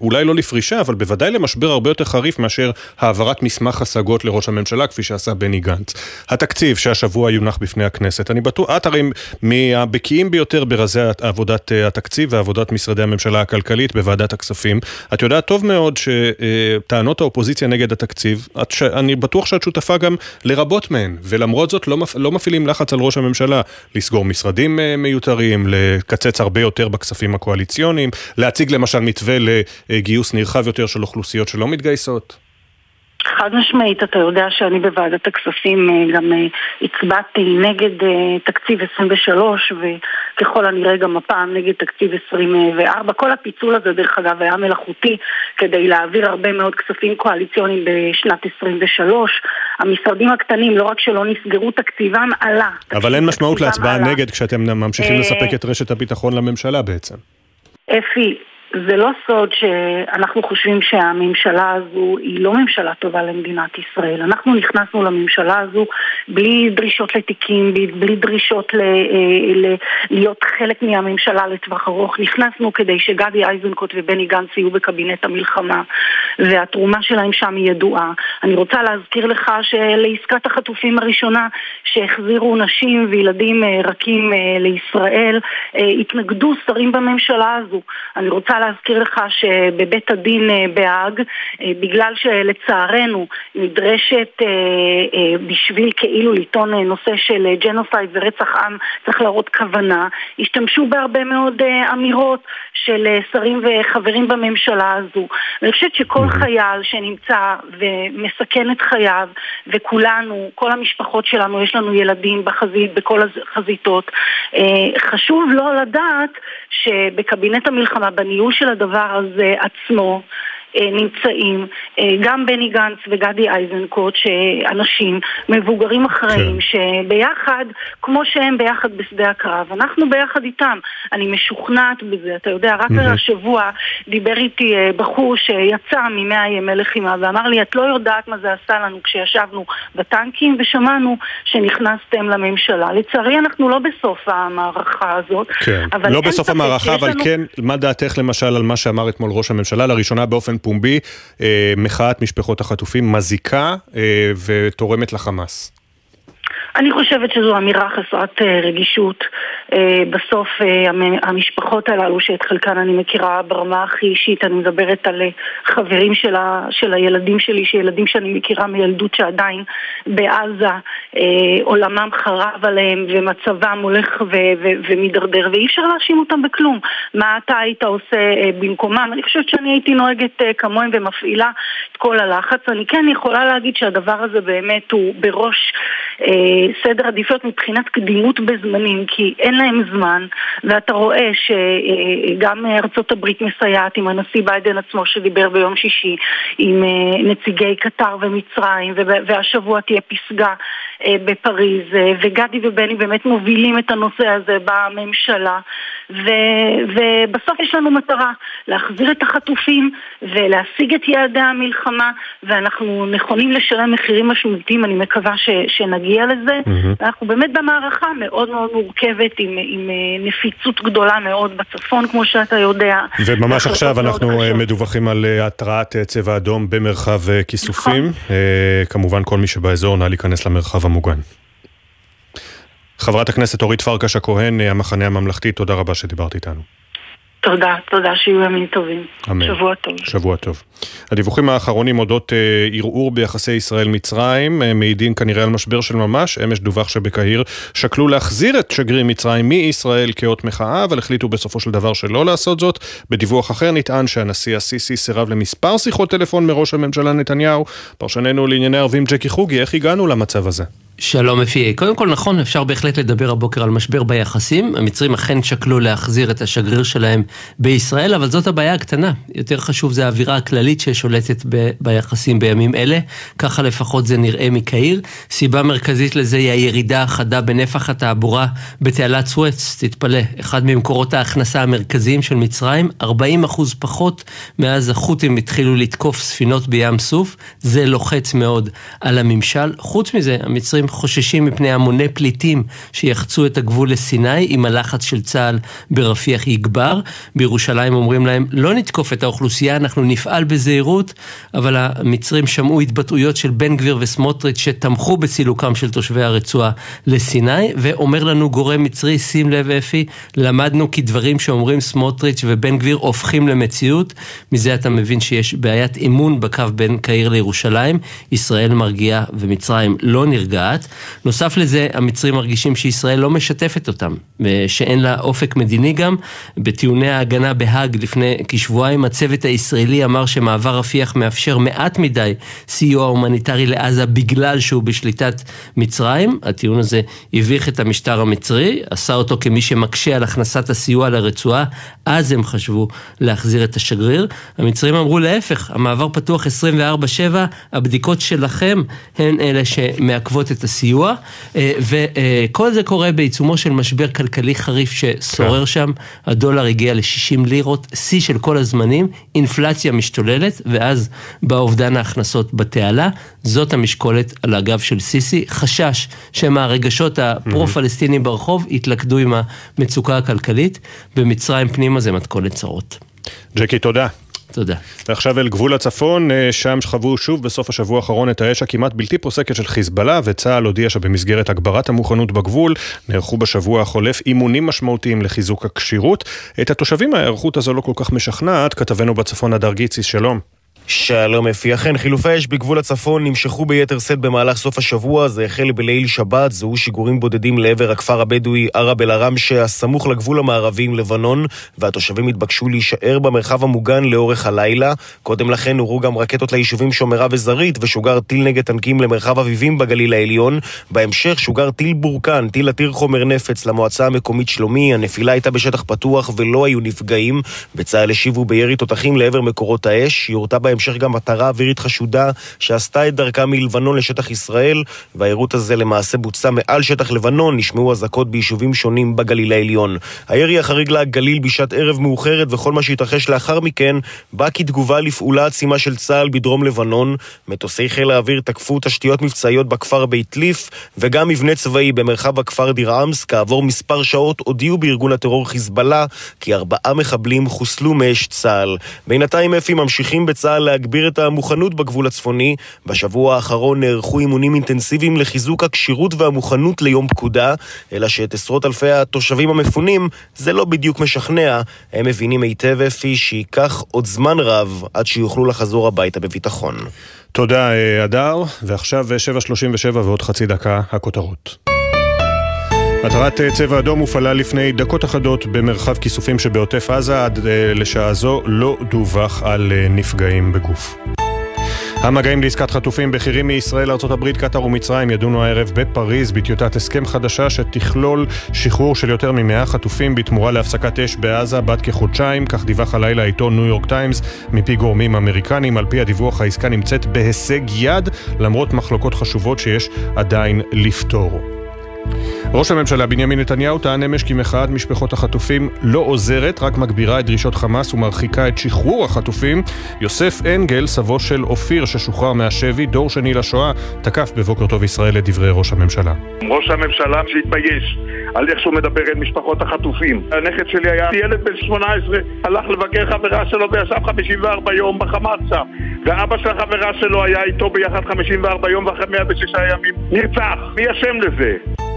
אולי לא לפרישה, אבל בוודאי למשבר הרבה יותר חריף מאשר העברת מסמך השגות לראש הממשלה, כפי שעשה בני גנץ. התקציב שהשבוע יונח בפני הכנסת, אני בטוח, את הרי מהבקיאים ביותר ברזי עבודת התקציב ועבודת משרדי הממשלה הכלכלית בוועדת הכספים. את יודעת טוב מאוד שטענות האופוזיציה נגד התקציב, אני בטוח שאת שותפה גם לרבות רבות מהן, ולמרות זאת לא, מפ... לא מפעילים לחץ על ראש הממשלה לסגור משרדים מיותרים, לקצץ הרבה יותר בכספים הקואליציוניים, להציג למשל מתווה לגיוס נרחב יותר של אוכלוסיות שלא מתגייסות. חד משמעית, אתה יודע שאני בוועדת הכספים גם הצבעתי נגד תקציב 23 וככל הנראה גם הפעם נגד תקציב 24. כל הפיצול הזה דרך אגב היה מלאכותי כדי להעביר הרבה מאוד כספים קואליציוניים בשנת 23. המשרדים הקטנים לא רק שלא נסגרו, תקציבם עלה. אבל אין משמעות להצבעה נגד כשאתם ממשיכים לספק את רשת הביטחון לממשלה בעצם. אפי, זה לא סוד שאנחנו חושבים שהממשלה הזו היא לא ממשלה טובה למדינת ישראל. אנחנו נכנסנו לממשלה הזו בלי דרישות לתיקים, בלי דרישות ל, ל, להיות חלק מהממשלה לטווח ארוך. נכנסנו כדי שגדי איזנקוט ובני גנץ יהיו בקבינט המלחמה, והתרומה שלהם שם היא ידועה. אני רוצה להזכיר לך שלעסקת החטופים הראשונה שהחזירו נשים וילדים רכים לישראל, התנגדו שרים בממשלה הזו. אני רוצה להזכיר לך שבבית הדין בהאג, בגלל שלצערנו נדרשת בשביל כאילו לטעון נושא של ג'נוסייד ורצח עם, צריך להראות כוונה, השתמשו בהרבה מאוד אמירות של שרים וחברים בממשלה הזו. אני חושבת שכל חייל שנמצא ומסכן את חייו, וכולנו, כל המשפחות שלנו, יש לנו ילדים בחזית, בכל החזיתות, חשוב לא לדעת שבקבינט המלחמה, בניהול של הדבר הזה עצמו, נמצאים גם בני גנץ וגדי איזנקוט, שאנשים מבוגרים אחראים, כן. שביחד, כמו שהם ביחד בשדה הקרב, אנחנו ביחד איתם. אני משוכנעת בזה, אתה יודע, רק mm-hmm. השבוע דיבר איתי בחור שיצא ממאה ימי לחימה ואמר לי, את לא יודעת מה זה עשה לנו כשישבנו בטנקים ושמענו שנכנסתם לממשלה. לצערי אנחנו לא בסוף המערכה הזאת. כן, לא בסוף המערכה, אבל לנו... כן, מה דעתך למשל על מה שאמר אתמול ראש הממשלה, לראשונה באופן פומבי, אה, מחאת משפחות החטופים מזיקה אה, ותורמת לחמאס. אני חושבת שזו אמירה חסרת רגישות. בסוף המשפחות הללו, שאת חלקן אני מכירה ברמה הכי אישית, אני מדברת על חברים של, של הילדים שלי, שילדים שאני מכירה מילדות שעדיין בעזה, עולמם חרב עליהם ומצבם הולך ו- ו- ומידרדר, ואי אפשר להאשים אותם בכלום. מה אתה היית עושה במקומם? אני חושבת שאני הייתי נוהגת כמוהם ומפעילה את כל הלחץ. אני כן יכולה להגיד שהדבר הזה באמת הוא בראש סדר עדיפויות מבחינת קדימות בזמנים, כי אין להם זמן, ואתה רואה שגם ארצות הברית מסייעת עם הנשיא ביידן עצמו שדיבר ביום שישי, עם נציגי קטר ומצרים, והשבוע תהיה פסגה בפריז, וגדי ובני באמת מובילים את הנושא הזה בממשלה, ו, ובסוף יש לנו מטרה, להחזיר את החטופים ולהשיג את יעדי המלחמה, ואנחנו נכונים לשלם מחירים משמעותיים, אני מקווה ש, שנגיע לזה. Mm-hmm. אנחנו באמת במערכה מאוד מאוד מורכבת, עם, עם אה, נפיצות גדולה מאוד בצפון, כמו שאתה יודע. וממש עכשיו אנחנו. אה, מדווחים על אה, התרעת צבע אדום במרחב כיסופים. נכון. כמובן כל מי שבאזור נא להיכנס למרחב המוגן. חברת הכנסת אורית פרקש הכהן, המחנה הממלכתי, תודה רבה שדיברת איתנו. תודה, תודה שיהיו ימים טובים. אמן. שבוע טוב. שבוע טוב. הדיווחים האחרונים אודות אה, ערעור ביחסי ישראל-מצרים אה, מעידים כנראה על משבר של ממש. אמש דווח שבקהיר שקלו להחזיר את שגריר מצרים מישראל כאות מחאה, אבל החליטו בסופו של דבר שלא לעשות זאת. בדיווח אחר נטען שהנשיא הסיסי סירב למספר שיחות טלפון מראש הממשלה נתניהו. פרשננו לענייני ערבים ג'קי חוגי, איך הגענו למצב הזה? שלום אפי. קודם כל נכון, אפשר בהחלט לדבר הבוקר על משבר ביחסים. המצרים אכן שקלו להחזיר את השגריר שלהם בישראל, אבל זאת הבעיה הקטנה. יותר חשוב זה האווירה הכללית ששולטת ב- ביחסים בימים אלה. ככה לפחות זה נראה מקהיר. סיבה מרכזית לזה היא הירידה החדה בנפח התעבורה בתעלת סואץ. תתפלא, אחד ממקורות ההכנסה המרכזיים של מצרים, 40 אחוז פחות מאז החות'ים התחילו לתקוף ספינות בים סוף. זה לוחץ מאוד על הממשל. חוץ מזה, המצרים חוששים מפני המוני פליטים שיחצו את הגבול לסיני אם הלחץ של צה"ל ברפיח יגבר. בירושלים אומרים להם, לא נתקוף את האוכלוסייה, אנחנו נפעל בזהירות, אבל המצרים שמעו התבטאויות של בן גביר וסמוטריץ' שתמכו בסילוקם של תושבי הרצועה לסיני, ואומר לנו גורם מצרי, שים לב אפי, למדנו כי דברים שאומרים סמוטריץ' ובן גביר הופכים למציאות. מזה אתה מבין שיש בעיית אמון בקו בין קהיר לירושלים. ישראל מרגיעה ומצרים לא נרגעת. לאט. נוסף לזה, המצרים מרגישים שישראל לא משתפת אותם, ושאין לה אופק מדיני גם. בטיעוני ההגנה בהאג לפני כשבועיים, הצוות הישראלי אמר שמעבר רפיח מאפשר מעט מדי סיוע הומניטרי לעזה בגלל שהוא בשליטת מצרים. הטיעון הזה הביך את המשטר המצרי, עשה אותו כמי שמקשה על הכנסת הסיוע לרצועה, אז הם חשבו להחזיר את השגריר. המצרים אמרו להפך, המעבר פתוח 24/7, הבדיקות שלכם הן אלה שמעכבות את הסיוע, אה, וכל זה קורה בעיצומו של משבר כלכלי חריף ששורר כן. שם, הדולר הגיע ל-60 לירות, שיא של כל הזמנים, אינפלציה משתוללת, ואז בא אובדן ההכנסות בתעלה, זאת המשקולת על הגב של סיסי, חשש שמהרגשות הפרו-פלסטינים ברחוב יתלכדו עם המצוקה הכלכלית, במצרים פנימה זה מתכונת צרות. ג'קי, תודה. תודה. ועכשיו אל גבול הצפון, אה, שם שכבו שוב בסוף השבוע האחרון את האש הכמעט בלתי פוסקת של חיזבאללה, וצה"ל הודיע שבמסגרת הגברת המוכנות בגבול, נערכו בשבוע החולף אימונים משמעותיים לחיזוק הכשירות. את התושבים ההיערכות הזו לא כל כך משכנעת, כתבנו בצפון הדר גיציס, שלום. שלום אפי, אכן חילופי אש בגבול הצפון נמשכו ביתר שאת במהלך סוף השבוע, זה החל בליל שבת, זוהו שיגורים בודדים לעבר הכפר הבדואי ערב אל-עראמשה, הסמוך לגבול המערבי עם לבנון, והתושבים התבקשו להישאר במרחב המוגן לאורך הלילה. קודם לכן הורו גם רקטות ליישובים שומרה וזרעית, ושוגר טיל נגד טנקים למרחב אביבים בגליל העליון. בהמשך שוגר טיל בורקן, טיל עתיר חומר נפץ למועצה המקומית שלומי, הנפילה הייתה בשטח פתוח ולא היו נפגעים. בצה"ל השיבו בירי תותחים לעבר מקורות האש, יורתה בהמשך גם מטרה אווירית חשודה שעשתה את דרכה מלבנון לשטח ישראל, והיירוט הזה למעשה בוצע מעל שטח לבנון, נשמעו אזעקות ביישובים שונים בגליל העליון. הירי החריג לגליל בשעת ערב מאוחרת וכל מה שהתרחש לאחר מכן בא כתגובה לפעולה עצימה של צה"ל בדרום לבנון. מטוסי חיל האוויר תקפו תשתיות מבצעיות בכפר בית ליף וגם מבנה צבאי במרחב הכפר דיר אמס. כעבור מספר שעות הודיעו בארגון הטרור חיזבאללה כי ארבעה מחבלים חוסלו מאש צה"ל. בינתיים אפי ממשיכים בצה"ל להגביר את המוכנות בגבול הצפוני. בשבוע האחרון נערכו אימונים אינטנסיביים לחיזוק הכשירות והמוכנות ליום פקודה, אלא שאת עשרות אלפי התושבים המפונים זה לא בדיוק משכנע. הם מבינים היטב אפי שייקח עוד זמן רב עד שיוכלו לחזור הביתה בביטחון. תודה, אה, אדר. ועכשיו 7.37 אה, ועוד חצי דקה, הכותרות. מטרת אה, צבע אדום הופעלה לפני דקות אחדות במרחב כיסופים שבעוטף עזה, עד לשעה זו לא דווח על נפגעים בגוף. המגעים לעסקת חטופים בכירים מישראל, ארה"ב, קטאר ומצרים ידונו הערב בפריז בטיוטת הסכם חדשה שתכלול שחרור של יותר מ-100 חטופים בתמורה להפסקת אש בעזה בת כחודשיים, כך דיווח הלילה העיתון ניו יורק טיימס מפי גורמים אמריקנים. על פי הדיווח העסקה נמצאת בהישג יד, למרות מחלוקות חשובות שיש עדיין לפתור. ראש הממשלה בנימין נתניהו טען אמש כי מחאת משפחות החטופים לא עוזרת, רק מגבירה את דרישות חמאס ומרחיקה את שחרור החטופים. יוסף אנגל, סבו של אופיר ששוחרר מהשבי, דור שני לשואה, תקף בבוקר טוב ישראל את דברי ראש הממשלה. ראש הממשלה שהתבייש על איך שהוא מדבר אל משפחות החטופים. הנכד שלי היה ילד בן 18, הלך לבקר חברה שלו וישב 54 יום בחמאס שם. ואבא של החברה שלו היה איתו ביחד 54 יום ואחרי 106 ימים נרצח. מי אשם לזה?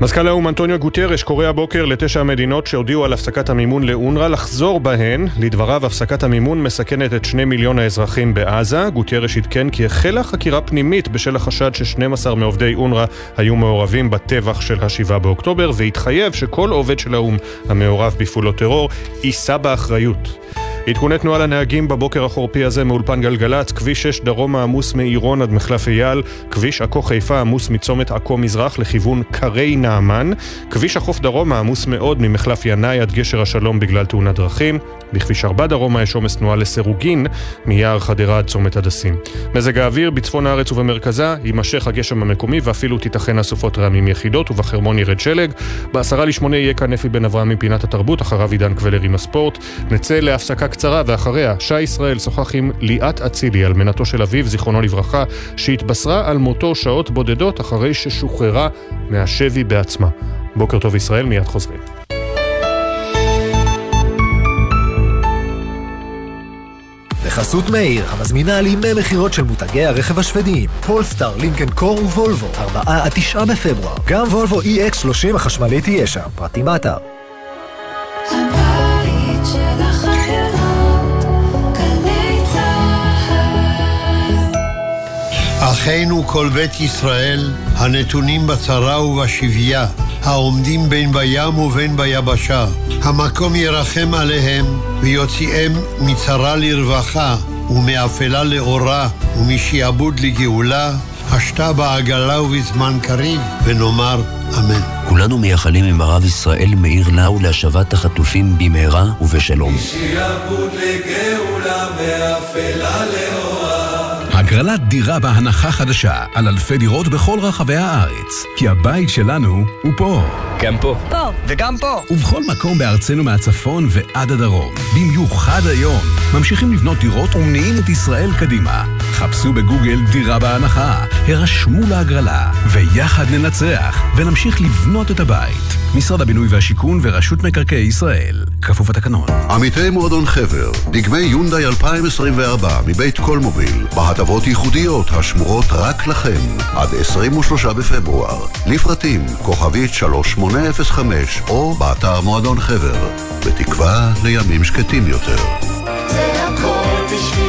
מזכ"ל האו"ם אנטוניו גוטרש קורא הבוקר לתשע המדינות שהודיעו על הפסקת המימון לאונר"א לחזור בהן. לדבריו, הפסקת המימון מסכנת את שני מיליון האזרחים בעזה. גוטרש עדכן כי החלה חקירה פנימית בשל החשד ש-12 מעובדי אונר"א היו מעורבים בטבח של ה-7 באוקטובר, והתחייב שכל עובד של האו"ם המעורב בפעולות טרור יישא באחריות. עדכוני תנועה לנהגים בבוקר החורפי הזה מאולפן גלגלצ, כביש 6 דרומה עמוס מעירון עד מחלף אייל, כביש עכו חיפה עמוס מצומת עכו מזרח לכיוון קרי נעמן, כביש החוף דרומה עמוס מאוד ממחלף ינאי עד גשר השלום בגלל תאונת דרכים, בכביש 4 דרומה יש עומס תנועה לסירוגין, מיער חדרה עד צומת הדסים. מזג האוויר בצפון הארץ ובמרכזה יימשך הגשם המקומי ואפילו תיתכן אסופות רעמים יחידות ובחרמון ירד שלג. בעשרה לשמונה יהיה כאן אפי בן אברהם מפינת התרבות, אחריו עידן קבלר עם הספורט. נצא להפסקה קצרה ואחריה שי ישראל שוחח עם ליאת אצילי, אלמנתו של אביו, זיכרונו לברכה, שהתבשרה על מותו שעות בודדות אחרי ששוחררה מהשבי בעצמה. בוקר טוב ישראל, מיד חוזרים. בחסות מאיר, המזמינה על ימי מכירות של מותגי הרכב השוודיים, פולסטאר, לינקן קור ווולבו, 4 עד 9 בפברואר. גם וולבו EX30 החשמלית תהיה שם, פרטים באתר. אחינו כל בית ישראל, הנתונים בצרה ובשביה, העומדים בין בים ובין ביבשה, המקום ירחם עליהם ויוציאם מצרה לרווחה, ומאפלה לאורה, ומשעבוד לגאולה, השתה בעגלה ובזמן קריב, ונאמר אמן. כולנו מייחלים עם הרב ישראל מאיר לאו להשבת החטופים במהרה ובשלום. משעבוד לגאולה, מאפלה לאורה. הגרלת דירה בהנחה חדשה על אלפי דירות בכל רחבי הארץ. כי הבית שלנו הוא פה. גם פה. פה. וגם פה. ובכל מקום בארצנו מהצפון ועד הדרום. במיוחד היום. ממשיכים לבנות דירות ומניעים את ישראל קדימה. חפשו בגוגל דירה בהנחה, הרשמו להגרלה, ויחד ננצח, ונמשיך לבנות את הבית. משרד הבינוי והשיכון ורשות מקרקעי ישראל. כפוף התקנון. עמיתי מועדון חבר, דגמי יונדאי 2024 מבית קולמוביל, בהטבות ייחודיות השמורות רק לכם, עד 23 בפברואר. לפרטים, כוכבית 3805, או באתר מועדון חבר. בתקווה לימים שקטים יותר. זה הכל בשבילך,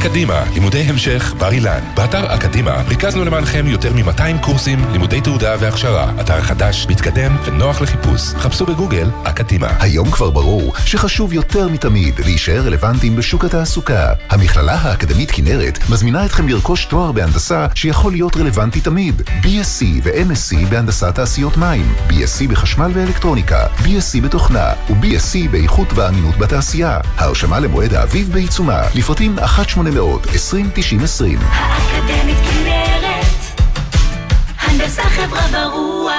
אקדימה, לימודי המשך, בר אילן. באתר אקדימה ריכזנו למענכם יותר מ-200 קורסים, לימודי תעודה והכשרה. אתר חדש, מתקדם ונוח לחיפוש. חפשו בגוגל אקדימה. היום כבר ברור שחשוב יותר מתמיד להישאר רלוונטיים בשוק התעסוקה. המכללה האקדמית כנרת מזמינה אתכם לרכוש תואר בהנדסה שיכול להיות רלוונטי תמיד. BSc ו-MSc בהנדסת תעשיות מים, BSc בחשמל ואלקטרוניקה, BSc בתוכנה ו-BSc באיכות ואמינות בתעשייה. ההרשמה למועד האביב בעיצומה, לפרטים 1 800 20 90 20 האקדמית כנרת, הנדסה חברה ברוח.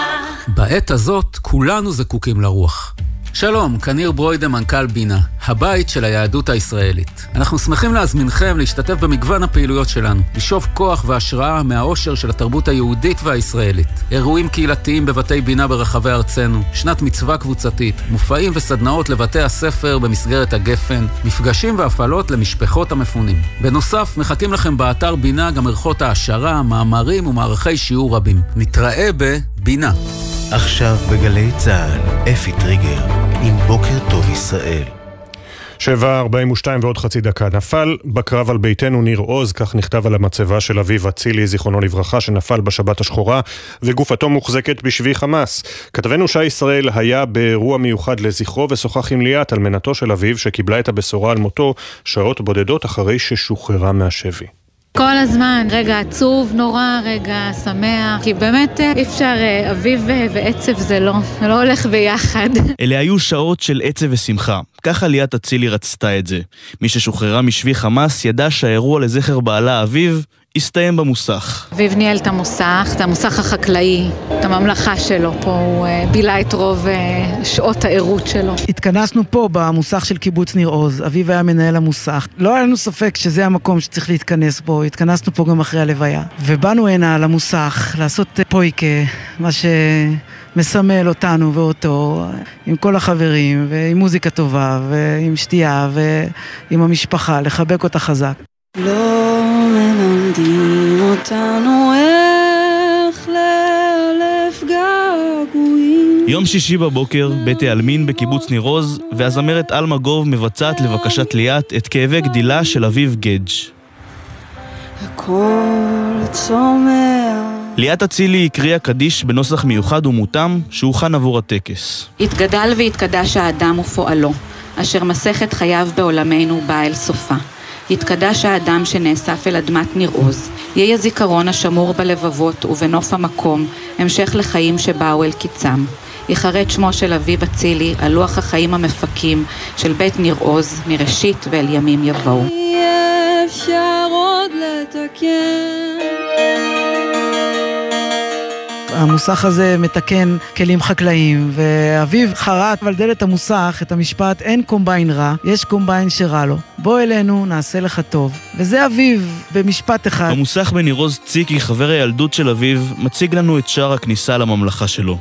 בעת הזאת כולנו זקוקים לרוח. שלום, כניר ברוידה, מנכ"ל בינה, הבית של היהדות הישראלית. אנחנו שמחים להזמינכם להשתתף במגוון הפעילויות שלנו, לשאוב כוח והשראה מהאושר של התרבות היהודית והישראלית. אירועים קהילתיים בבתי בינה ברחבי ארצנו, שנת מצווה קבוצתית, מופעים וסדנאות לבתי הספר במסגרת הגפן, מפגשים והפעלות למשפחות המפונים. בנוסף, מחכים לכם באתר בינה גם ערכות העשרה, מאמרים ומערכי שיעור רבים. נתראה בבינה. עכשיו בגלי צה"ל, אפי טריגר, עם בוקר טוב ישראל. 7.42 ועוד חצי דקה. נפל בקרב על ביתנו ניר עוז, כך נכתב על המצבה של אביו אצילי, זיכרונו לברכה, שנפל בשבת השחורה, וגופתו מוחזקת בשבי חמאס. כתבנו שי ישראל היה באירוע מיוחד לזכרו ושוחח עם ליאת, אלמנתו של אביו, שקיבלה את הבשורה על מותו שעות בודדות אחרי ששוחררה מהשבי. כל הזמן, רגע עצוב נורא, רגע שמח, כי באמת אה, אי אפשר, אה, אביב אה, ועצב זה לא, זה לא הולך ביחד. אלה היו שעות של עצב ושמחה. ככה ליאת אצילי רצתה את זה. מי ששוחררה משבי חמאס ידע שהאירוע לזכר בעלה אביב הסתיים במוסך. אביב ניהל את המוסך, את המוסך החקלאי, את הממלכה שלו פה, הוא בילה את רוב שעות הערות שלו. התכנסנו פה במוסך של קיבוץ ניר עוז, אביב היה מנהל המוסך. לא היה לנו ספק שזה המקום שצריך להתכנס בו, התכנסנו פה גם אחרי הלוויה. ובאנו הנה למוסך לעשות פויקה, מה שמסמל אותנו ואותו, עם כל החברים, ועם מוזיקה טובה, ועם שתייה, ועם המשפחה, לחבק אותה חזק. לא מלמדים אותנו איך לאלף געגועים. יום שישי בבוקר, בית העלמין בקיבוץ ניר עוז, והזמרת עלמה גוב מבצעת לבקשת ליאת את כאבי גדילה של אביב גדג'. הכל צומח. ליאת אצילי הקריאה קדיש בנוסח מיוחד ומותאם שהוכן עבור הטקס. התגדל והתקדש האדם ופועלו, אשר מסכת חייו בעולמנו באה אל סופה. יתקדש האדם שנאסף אל אדמת ניר עוז, יהיה זיכרון השמור בלבבות ובנוף המקום, המשך לחיים שבאו אל קיצם. ייחרט שמו של אביב אצילי על לוח החיים המפקים של בית ניר עוז, מראשית ואל ימים יבואו. אי אפשר עוד לתקן. המוסך הזה מתקן כלים חקלאיים, ואביו חרט על דלת המוסך את המשפט אין קומביין רע, יש קומביין שרע לו. בוא אלינו, נעשה לך טוב. וזה אביו, במשפט אחד. במוסך בניר עוז ציקי, חבר הילדות של אביו, מציג לנו את שער הכניסה לממלכה שלו.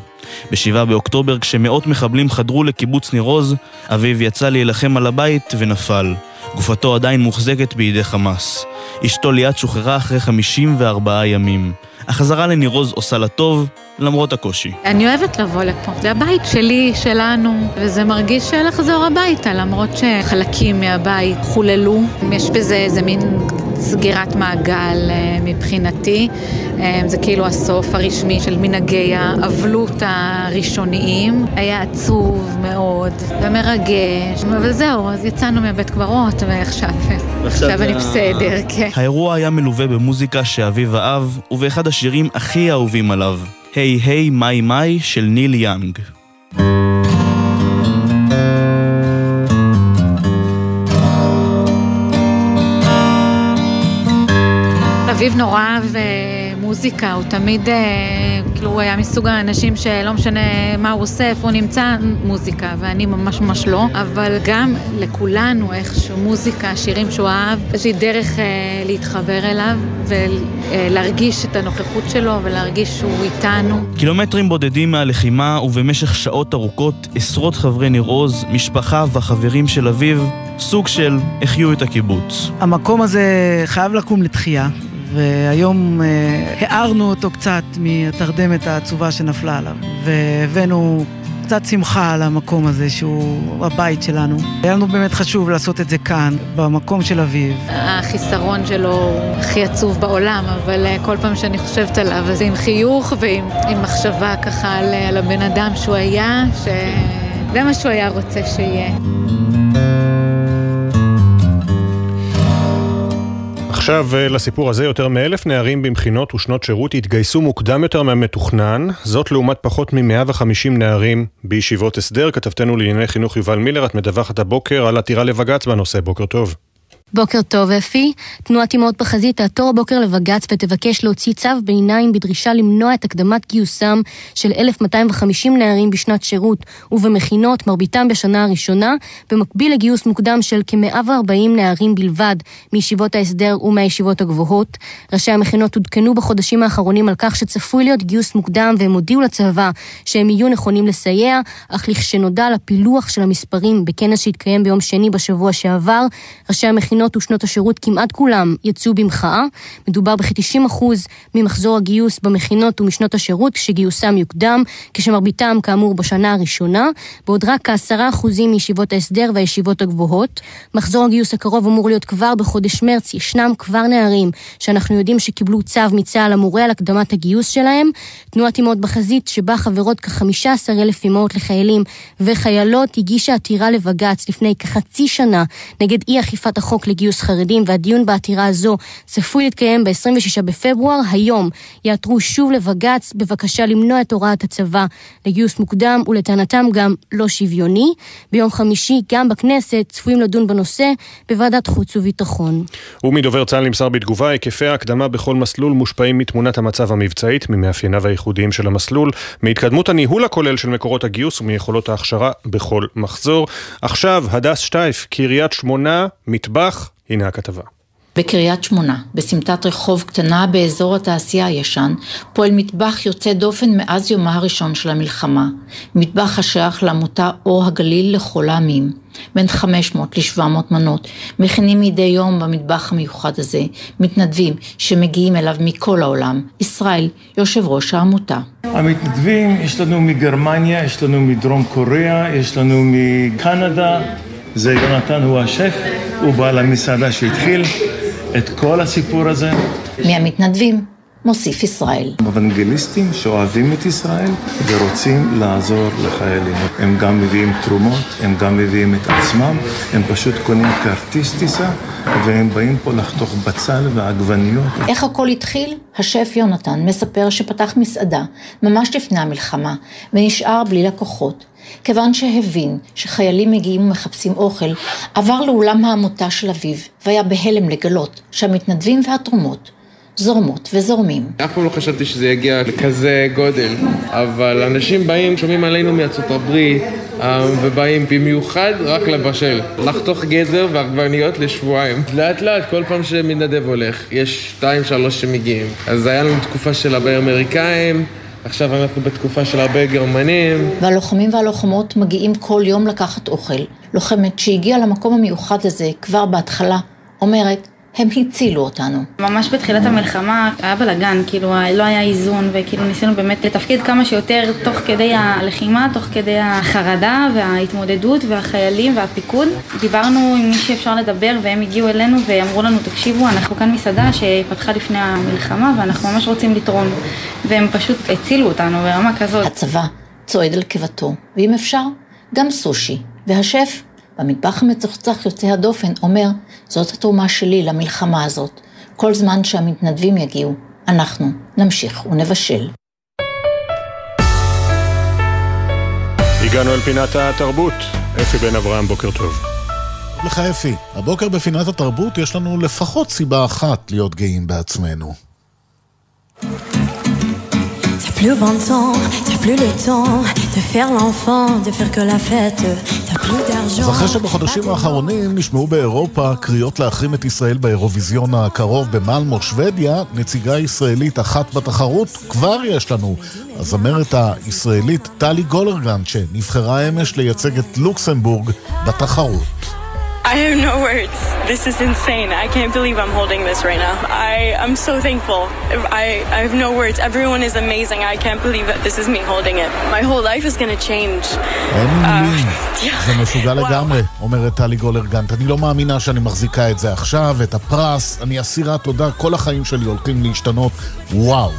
ב-7 באוקטובר, כשמאות מחבלים חדרו לקיבוץ ניר עוז, אביו יצא להילחם על הבית ונפל. גופתו עדיין מוחזקת בידי חמאס. אשתו ליאת שוחררה אחרי 54 ימים. החזרה לניר עוז עושה לה טוב, למרות הקושי. אני אוהבת לבוא לפה. זה הבית שלי, שלנו, וזה מרגיש לחזור הביתה, למרות שחלקים מהבית חוללו. יש בזה איזה מין סגירת מעגל אה, מבחינתי. אה, זה כאילו הסוף הרשמי של מנהגי האבלות הראשוניים. היה עצוב מאוד ומרגש, אבל זהו, אז יצאנו מבית קברות ועכשיו עכשיו אני בסדר, כן. האירוע היה מלווה במוזיקה שאביו אהב, ובאחד השירים הכי אהובים עליו, היי היי מיי מיי של ניל יאנג. אביב נורא אהב אה, מוזיקה, הוא תמיד, אה, כאילו, הוא היה מסוג האנשים שלא משנה מה הוא עושה, איפה הוא נמצא, מוזיקה, ואני ממש ממש לא, אבל גם לכולנו איכשהו מוזיקה, שירים שהוא אהב, איזושהי דרך אה, להתחבר אליו ולהרגיש את הנוכחות שלו ולהרגיש שהוא איתנו. קילומטרים בודדים מהלחימה ובמשך שעות ארוכות, עשרות חברי ניר עוז, משפחה והחברים של אביו, סוג של החיו את הקיבוץ. המקום הזה חייב לקום לתחייה, והיום אה, הארנו אותו קצת מהתרדמת העצובה שנפלה עליו, והבאנו קצת שמחה על המקום הזה שהוא הבית שלנו. היה לנו באמת חשוב לעשות את זה כאן, במקום של אביב. החיסרון שלו הוא הכי עצוב בעולם, אבל אה, כל פעם שאני חושבת עליו, אז עם חיוך ועם עם מחשבה ככה על, על הבן אדם שהוא היה, שזה מה שהוא היה רוצה שיהיה. עכשיו אה, לסיפור הזה, יותר מאלף נערים במכינות ושנות שירות התגייסו מוקדם יותר מהמתוכנן, זאת לעומת פחות מ-150 נערים בישיבות הסדר. כתבתנו לענייני חינוך יובל מילר, את מדווחת הבוקר על עתירה לבג"ץ בנושא, בוקר טוב. בוקר טוב, אפי. תנועת אמהות בחזית תעתור הבוקר לבג"ץ ותבקש להוציא צו ביניים בדרישה למנוע את הקדמת גיוסם של 1,250 נערים בשנת שירות ובמכינות, מרביתם בשנה הראשונה, במקביל לגיוס מוקדם של כ-140 נערים בלבד מישיבות ההסדר ומהישיבות הגבוהות. ראשי המכינות עודכנו בחודשים האחרונים על כך שצפוי להיות גיוס מוקדם והם הודיעו לצבא שהם יהיו נכונים לסייע, אך לכשנודע על הפילוח של המספרים בכנס שהתקיים ביום שני בשבוע שעבר, ראשי המכינות המכינות ושנות השירות כמעט כולם יצאו במחאה. מדובר בכ-90% ממחזור הגיוס במכינות ומשנות השירות כשגיוסם יוקדם, כשמרביתם כאמור בשנה הראשונה, בעוד רק כ-10% מישיבות ההסדר והישיבות הגבוהות. מחזור הגיוס הקרוב אמור להיות כבר בחודש מרץ, ישנם כבר נערים שאנחנו יודעים שקיבלו צו מצה"ל המורה על הקדמת הגיוס שלהם. תנועת אמהות בחזית שבה חברות כ-15 אלף אמהות לחיילים וחיילות הגישה עתירה לבג"ץ לפני כחצי שנה נגד אי אכיפת החוק לגיוס חרדים והדיון בעתירה הזו צפוי להתקיים ב-26 בפברואר. היום יעתרו שוב לבג"ץ בבקשה למנוע את הוראת הצבא לגיוס מוקדם ולטענתם גם לא שוויוני. ביום חמישי גם בכנסת צפויים לדון בנושא בוועדת חוץ וביטחון. ומדובר צה"ל נמסר בתגובה, היקפי ההקדמה בכל מסלול מושפעים מתמונת המצב המבצעית, ממאפייניו הייחודיים של המסלול, מהתקדמות הניהול הכולל של מקורות הגיוס ומיכולות ההכשרה בכל מחזור. עכשיו, הדס שטייף, קריית שמונה, מטבח, הנה הכתבה. בקריית שמונה, בסמטת רחוב קטנה באזור התעשייה הישן, פועל מטבח יוצא דופן מאז יומה הראשון של המלחמה. מטבח השייך לעמותה אור הגליל לכל העמים. בין 500 ל-700 מנות, מכינים מדי יום במטבח המיוחד הזה, מתנדבים שמגיעים אליו מכל העולם. ישראל, יושב ראש העמותה. המתנדבים, יש לנו מגרמניה, יש לנו מדרום קוריאה, יש לנו מקנדה, זה יונתן הוא השף, הוא בעל המסעדה שהתחיל את כל הסיפור הזה. מהמתנדבים מוסיף ישראל. אוונגליסטים שאוהבים את ישראל ורוצים לעזור לחיילים. הם גם מביאים תרומות, הם גם מביאים את עצמם, הם פשוט קונים כרטיס טיסה והם באים פה לחתוך בצל ועגבניות. איך הכל התחיל? השף יונתן מספר שפתח מסעדה ממש לפני המלחמה ונשאר בלי לקוחות. כיוון שהבין שחיילים מגיעים ומחפשים אוכל, עבר לאולם העמותה של אביו, והיה בהלם לגלות שהמתנדבים והתרומות זורמות וזורמים. אף פעם לא חשבתי שזה יגיע לכזה גודל, אבל אנשים באים, שומעים עלינו מארצות הברית, ובאים במיוחד רק לבשל. לחתוך גזר ועגבניות לשבועיים. לאט לאט, כל פעם שמתנדב הולך, יש שתיים שלוש שמגיעים. אז היה לנו תקופה של הרבה אמריקאים. עכשיו אנחנו בתקופה של הרבה גרמנים. והלוחמים והלוחמות מגיעים כל יום לקחת אוכל. לוחמת שהגיעה למקום המיוחד הזה כבר בהתחלה, אומרת, הם הצילו אותנו. ממש בתחילת המלחמה היה בלאגן, כאילו לא היה איזון וכאילו ניסינו באמת לתפקיד כמה שיותר תוך כדי הלחימה, תוך כדי החרדה וההתמודדות והחיילים והפיקוד. דיברנו עם מי שאפשר לדבר והם הגיעו אלינו ואמרו לנו תקשיבו אנחנו כאן מסעדה שפתחה לפני המלחמה ואנחנו ממש רוצים לתרום והם פשוט הצילו אותנו ברמה כזאת. הצבא צועד על קיבתו ואם אפשר גם סושי והשף במטבח המצוחצח יוצא הדופן אומר, זאת התרומה שלי למלחמה הזאת. כל זמן שהמתנדבים יגיעו, אנחנו נמשיך ונבשל. הגענו אל פינת התרבות. אפי בן אברהם, בוקר טוב. לך אפי, הבוקר בפינת התרבות יש לנו לפחות סיבה אחת להיות גאים בעצמנו. Plus bon temps, t'as plus le temps de faire l'enfant, de faire que la fête, t'as plus d'argent. אז אחרי שבחודשים האחרונים נשמעו באירופה קריאות להחרים את ישראל באירוויזיון הקרוב במלמו, שוודיה, נציגה ישראלית אחת בתחרות כבר יש לנו. הזמרת הישראלית טלי גולרגן, שנבחרה אמש לייצג את לוקסמבורג בתחרות. I have no words. This is insane. I can't believe I'm holding this right now. I, I'm so thankful. I, I have no words. Everyone is amazing. I can't believe that this is me holding it. My whole life is going to change. אין מילים. זה משוגע לגמרי, אומרת טלי גולרגנט. אני לא מאמינה שאני מחזיקה את זה עכשיו, את הפרס. אני אסירת תודה, כל החיים שלי הולכים להשתנות. וואו.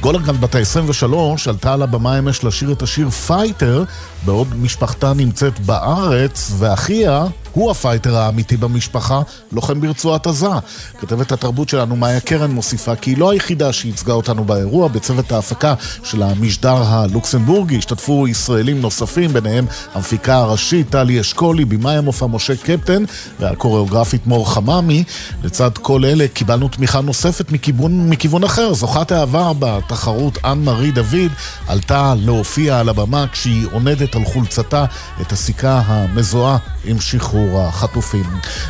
גולרגנט בת ה-23 עלתה על הבמה אמש לשיר את השיר פייטר, בעוד משפחתה נמצאת בארץ, ואחיה... הוא הפייטר האמיתי במשפחה, לוחם ברצועת עזה. כתבת התרבות שלנו, מאיה קרן, מוסיפה כי היא לא היחידה שייצגה אותנו באירוע. בצוות ההפקה של המשדר הלוקסמבורגי השתתפו ישראלים נוספים, ביניהם המפיקה הראשית טלי אשכולי, במאי המופע משה קפטן והקוריאוגרפית מור חממי. לצד כל אלה קיבלנו תמיכה נוספת מכיוון, מכיוון אחר. זוכת העבר בתחרות אנ מארי דוד עלתה להופיע על הבמה כשהיא עונדת על חולצתה את הסיכה המזוהה עם שחרור. החטופים.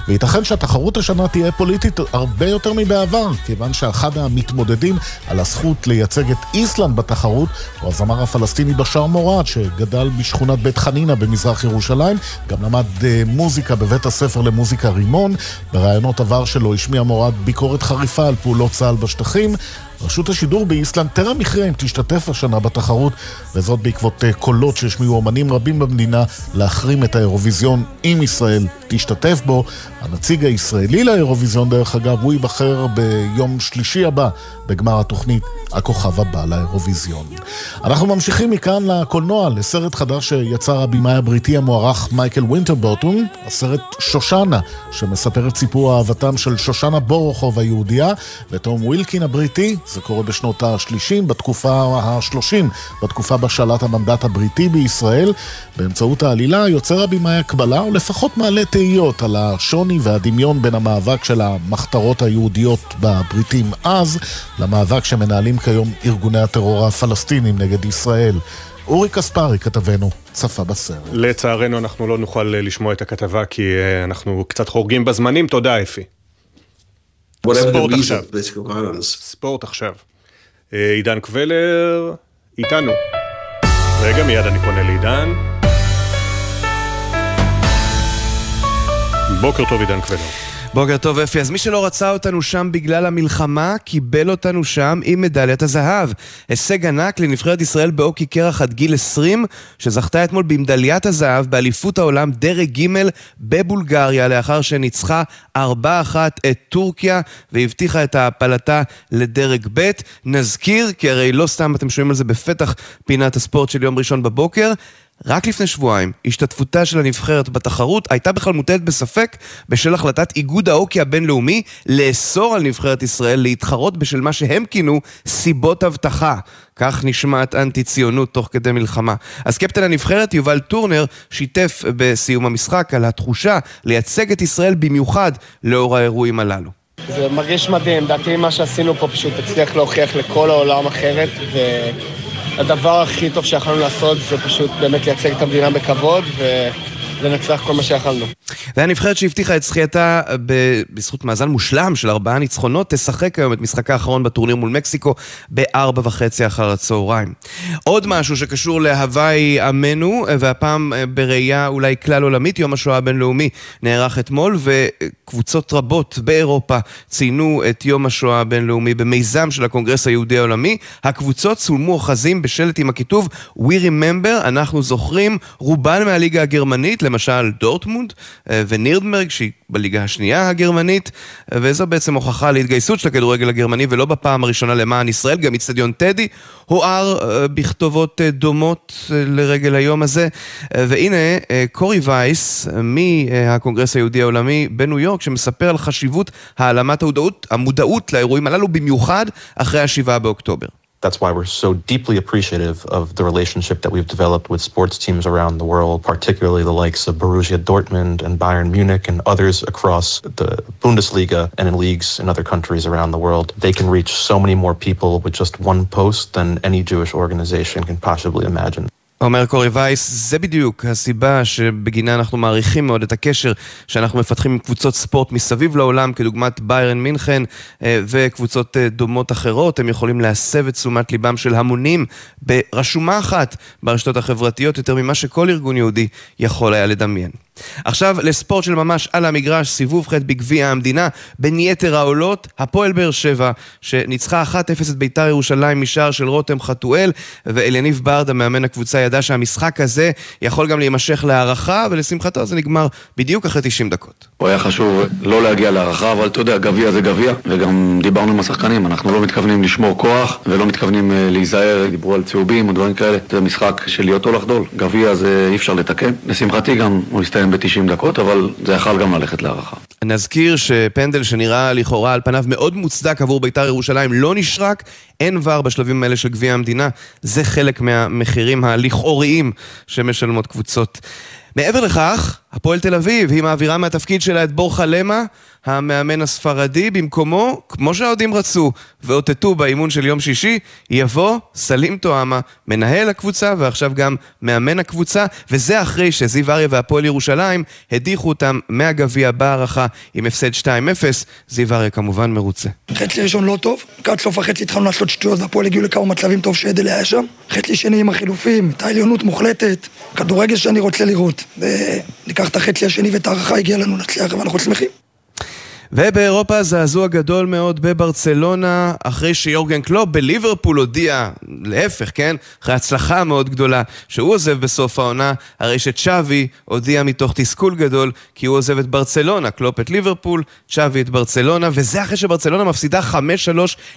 וייתכן שהתחרות השנה תהיה פוליטית הרבה יותר מבעבר, כיוון שאחד המתמודדים על הזכות לייצג את איסלנד בתחרות הוא הזמר הפלסטיני בשאר מורד, שגדל בשכונת בית חנינה במזרח ירושלים, גם למד אה, מוזיקה בבית הספר למוזיקה רימון. ברעיונות עבר שלו השמיע מורד ביקורת חריפה על פעולות צה"ל בשטחים. רשות השידור באיסלנד טרם הכריעה אם תשתתף השנה בתחרות, וזאת בעקבות אה, קולות שהשמיעו אמנים רבים במדינה להחרים את האירוויזיון אם ישראל תשתתף בו. הנציג הישראלי לאירוויזיון, דרך אגב, הוא ייבחר ביום שלישי הבא בגמר התוכנית הכוכב הבא לאירוויזיון. אנחנו ממשיכים מכאן לקולנוע, לסרט חדש שיצר הבמאי הבריטי המוערך מייקל וינטרבוטון, הסרט שושנה, שמספר את סיפור אהבתם של שושנה בורוכוב היהודייה ותום ווילקין הבריטי, זה קורה בשנות ה-30, בתקופה ה-30, בתקופה בה שלט המנדט הבריטי בישראל. באמצעות העלילה יוצר הבמאי הקבלה, או לפחות מעלה תהיות על השוני והדמיון בין המאבק של המחתרות היהודיות בבריטים אז, למאבק שמנהלים כיום ארגוני הטרור הפלסטינים נגד ישראל. אורי כספרי, כתבנו, צפה בסרט. לצערנו אנחנו לא נוכל לשמוע את הכתבה כי אה, אנחנו קצת חורגים בזמנים. תודה, אפי. ספורט עכשיו. ספורט עכשיו. אה, עידן קבלר איתנו. רגע, מיד אני פונה לעידן. בוקר טוב, עידן קבלר. בוקר טוב אפי, אז מי שלא רצה אותנו שם בגלל המלחמה, קיבל אותנו שם עם מדליית הזהב. הישג ענק לנבחרת ישראל באוקי קרח עד גיל 20, שזכתה אתמול במדליית הזהב באליפות העולם דרג ג' בבולגריה, לאחר שניצחה 4-1 את טורקיה והבטיחה את העפלתה לדרג ב'. נזכיר, כי הרי לא סתם אתם שומעים על זה בפתח פינת הספורט של יום ראשון בבוקר, רק לפני שבועיים, השתתפותה של הנבחרת בתחרות הייתה בכלל מוטלת בספק בשל החלטת איגוד האוקי הבינלאומי לאסור על נבחרת ישראל להתחרות בשל מה שהם כינו סיבות אבטחה. כך נשמעת אנטי-ציונות תוך כדי מלחמה. אז קפטן הנבחרת יובל טורנר שיתף בסיום המשחק על התחושה לייצג את ישראל במיוחד לאור האירועים הללו. זה מרגיש מדהים, לדעתי מה שעשינו פה פשוט הצליח להוכיח לכל העולם אחרת, ו... הדבר הכי טוב שיכולנו לעשות זה פשוט באמת לייצג את המדינה בכבוד ולנצח כל מה שיכולנו. זה הנבחרת שהבטיחה את זכייתה בזכות מאזן מושלם של ארבעה ניצחונות, תשחק היום את משחקה האחרון בטורניר מול מקסיקו בארבע וחצי אחר הצהריים. עוד משהו שקשור להוואי עמנו, והפעם בראייה אולי כלל עולמית, יום השואה הבינלאומי נערך אתמול, וקבוצות רבות באירופה ציינו את יום השואה הבינלאומי במיזם של הקונגרס היהודי העולמי. הקבוצות צולמו אוחזים בשלט עם הכיתוב We Remember, אנחנו זוכרים, רובן מהליגה הגרמנית, למשל דורטמונד, אה, ונירדמרג, שהיא בליגה השנייה הגרמנית, אה, וזו בעצם הוכחה להתגייסות של הכדורגל הגרמני, ולא בפעם הראשונה למען ישראל, גם איצטדיון טדי הואר אה, בכתובות דומות לרגל היום הזה. והנה, קורי וייס, מהקונגרס היהודי העולמי בניו יורק, שמספר על חשיבות העלמת המודעות, המודעות לאירועים הללו, במיוחד אחרי השבעה באוקטובר. That's why we're so deeply appreciative of the relationship that we've developed with sports teams around the world, particularly the likes of Borussia Dortmund and Bayern Munich and others across the Bundesliga and in leagues in other countries around the world. They can reach so many more people with just one post than any Jewish organization can possibly imagine. אומר קורי וייס, זה בדיוק הסיבה שבגינה אנחנו מעריכים מאוד את הקשר שאנחנו מפתחים עם קבוצות ספורט מסביב לעולם, כדוגמת ביירן מינכן אה, וקבוצות אה, דומות אחרות. הם יכולים להסב את תשומת ליבם של המונים ברשומה אחת ברשתות החברתיות, יותר ממה שכל ארגון יהודי יכול היה לדמיין. עכשיו לספורט של ממש על המגרש, סיבוב ח' בגביע המדינה, בין יתר העולות, הפועל באר שבע, שניצחה 1-0 את ביתר ירושלים משער של רותם חתואל, ואליניב ברדה, מאמן הקבוצה, ידע שהמשחק הזה יכול גם להימשך להערכה, ולשמחתו זה נגמר בדיוק אחרי 90 דקות. הוא היה חשוב לא להגיע להערכה, אבל אתה יודע, גביע זה גביע, וגם דיברנו עם השחקנים, אנחנו לא מתכוונים לשמור כוח, ולא מתכוונים אה, להיזהר, דיברו על צהובים או דברים כאלה, זה משחק של להיות או לחדול, גביע זה אי אפשר לתקן, לשמחתי גם הוא הסתיים ב-90 דקות, אבל זה יכל גם ללכת להערכה. נזכיר שפנדל שנראה לכאורה על פניו מאוד מוצדק עבור בית"ר ירושלים לא נשרק, אין ור בשלבים האלה של גביע המדינה, זה חלק מהמחירים הלכאוריים שמשלמות קבוצות. מעבר לכך, הפועל תל אביב, היא מעבירה מהתפקיד שלה את בורחה למה, המאמן הספרדי, במקומו, כמו שהאוהדים רצו, ואותתו באימון של יום שישי, יבוא סלים טועמה, מנהל הקבוצה ועכשיו גם מאמן הקבוצה, וזה אחרי שזיו אריה והפועל ירושלים הדיחו אותם מהגביע בהערכה עם הפסד 2-0. זיו אריה כמובן מרוצה. חצי ראשון לא טוב, לקראת סוף החצי התחלנו לעשות שטויות והפועל הגיעו לכמה מצבים טוב שעדל היה שם. חצי שני עם החילופים, את העליונות מוחלטת, כדורגל שאני רוצה לראות. וניקח את החצי השני ואת ההערכה הגיעה לנו להצליח ואנחנו שמחים. ובאירופה זעזוע גדול מאוד בברצלונה, אחרי שיורגן קלופ בליברפול הודיע, להפך, כן? אחרי הצלחה מאוד גדולה, שהוא עוזב בסוף העונה, הרי שצ'אבי הודיע מתוך תסכול גדול, כי הוא עוזב את ברצלונה, קלופ את ליברפול, צ'אבי את ברצלונה, וזה אחרי שברצלונה מפסידה 5-3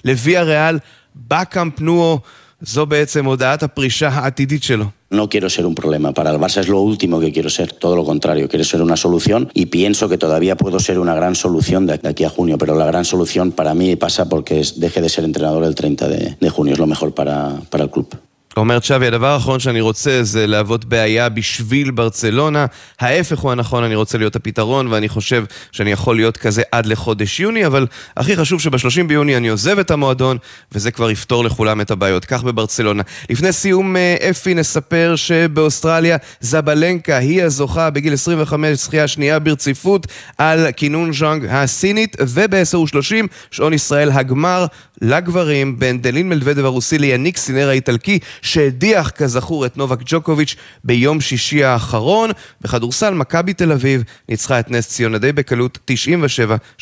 לוויה ריאל בקאמפ נואו. זו בעצם הודעת הפרישה העתידית שלו. No quiero ser un problema. Para el Barça es lo último que quiero ser, todo lo contrario. Quiero ser una solución y pienso que todavía puedo ser una gran solución de aquí a junio, pero la gran solución para mí pasa porque deje de ser entrenador el 30 de, de junio. Es lo mejor para, para el club. אומר צ'אבי, הדבר האחרון שאני רוצה זה להוות בעיה בשביל ברצלונה. ההפך הוא הנכון, אני רוצה להיות הפתרון, ואני חושב שאני יכול להיות כזה עד לחודש יוני, אבל הכי חשוב שב-30 ביוני אני עוזב את המועדון, וזה כבר יפתור לכולם את הבעיות. כך בברצלונה. לפני סיום אה, אפי נספר שבאוסטרליה זבלנקה היא הזוכה בגיל 25, זכייה שנייה ברציפות על כינון ז'אנג הסינית, וב-10 ו-30 שעון ישראל הגמר לגברים בין דלין מלוודב הרוסי ליניק סינר האיטלקי שהדיח כזכור את נובק ג'וקוביץ' ביום שישי האחרון. בכדורסל מכבי תל אביב ניצחה את נס ציונה די בקלות 97-73.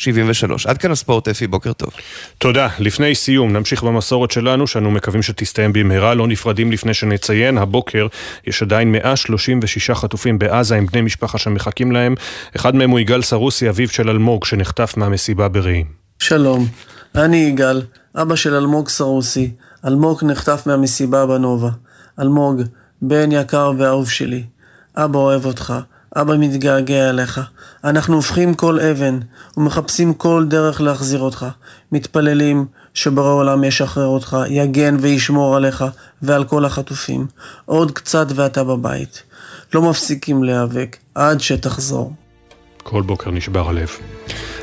עד כאן הספורט אפי, בוקר טוב. תודה. לפני סיום נמשיך במסורת שלנו שאנו מקווים שתסתיים במהרה. לא נפרדים לפני שנציין, הבוקר יש עדיין 136 חטופים בעזה עם בני משפחה שמחכים להם. אחד מהם הוא יגאל סרוסי, אביו של אלמוג שנחטף מהמסיבה ברעים. שלום, אני יגאל. אבא של אלמוג סרוסי, אלמוג נחטף מהמסיבה בנובה. אלמוג, בן יקר ואהוב שלי, אבא אוהב אותך, אבא מתגעגע אליך. אנחנו הופכים כל אבן ומחפשים כל דרך להחזיר אותך. מתפללים שבורא עולם ישחרר אותך, יגן וישמור עליך ועל כל החטופים. עוד קצת ואתה בבית. לא מפסיקים להיאבק עד שתחזור. כל בוקר נשבר הלב.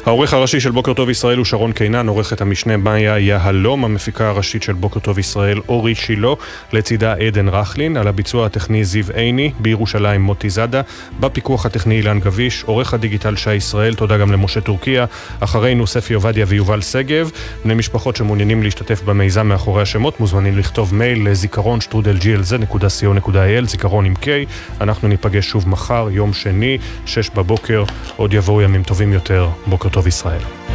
העורך הראשי של בוקר טוב ישראל הוא שרון קינן, עורכת המשנה מאיה יהלום, המפיקה הראשית של בוקר טוב ישראל אורי שילה, לצידה עדן רכלין, על הביצוע הטכני זיו עיני, בירושלים מוטי זאדה, בפיקוח הטכני אילן גביש, עורך הדיגיטל שי ישראל, תודה גם למשה טורקיה, אחרינו ספי עובדיה ויובל שגב, בני משפחות שמעוניינים להשתתף במיזם מאחורי השמות מוזמנים לכתוב מייל לזיכרון שטרודל glz.co.il, זיכרון עם K, אנחנו ניפגש שוב מחר, יום שני, שש בבוקר, עוד יבואו ימים טובים יותר, בוקר טוב. טוב ישראל.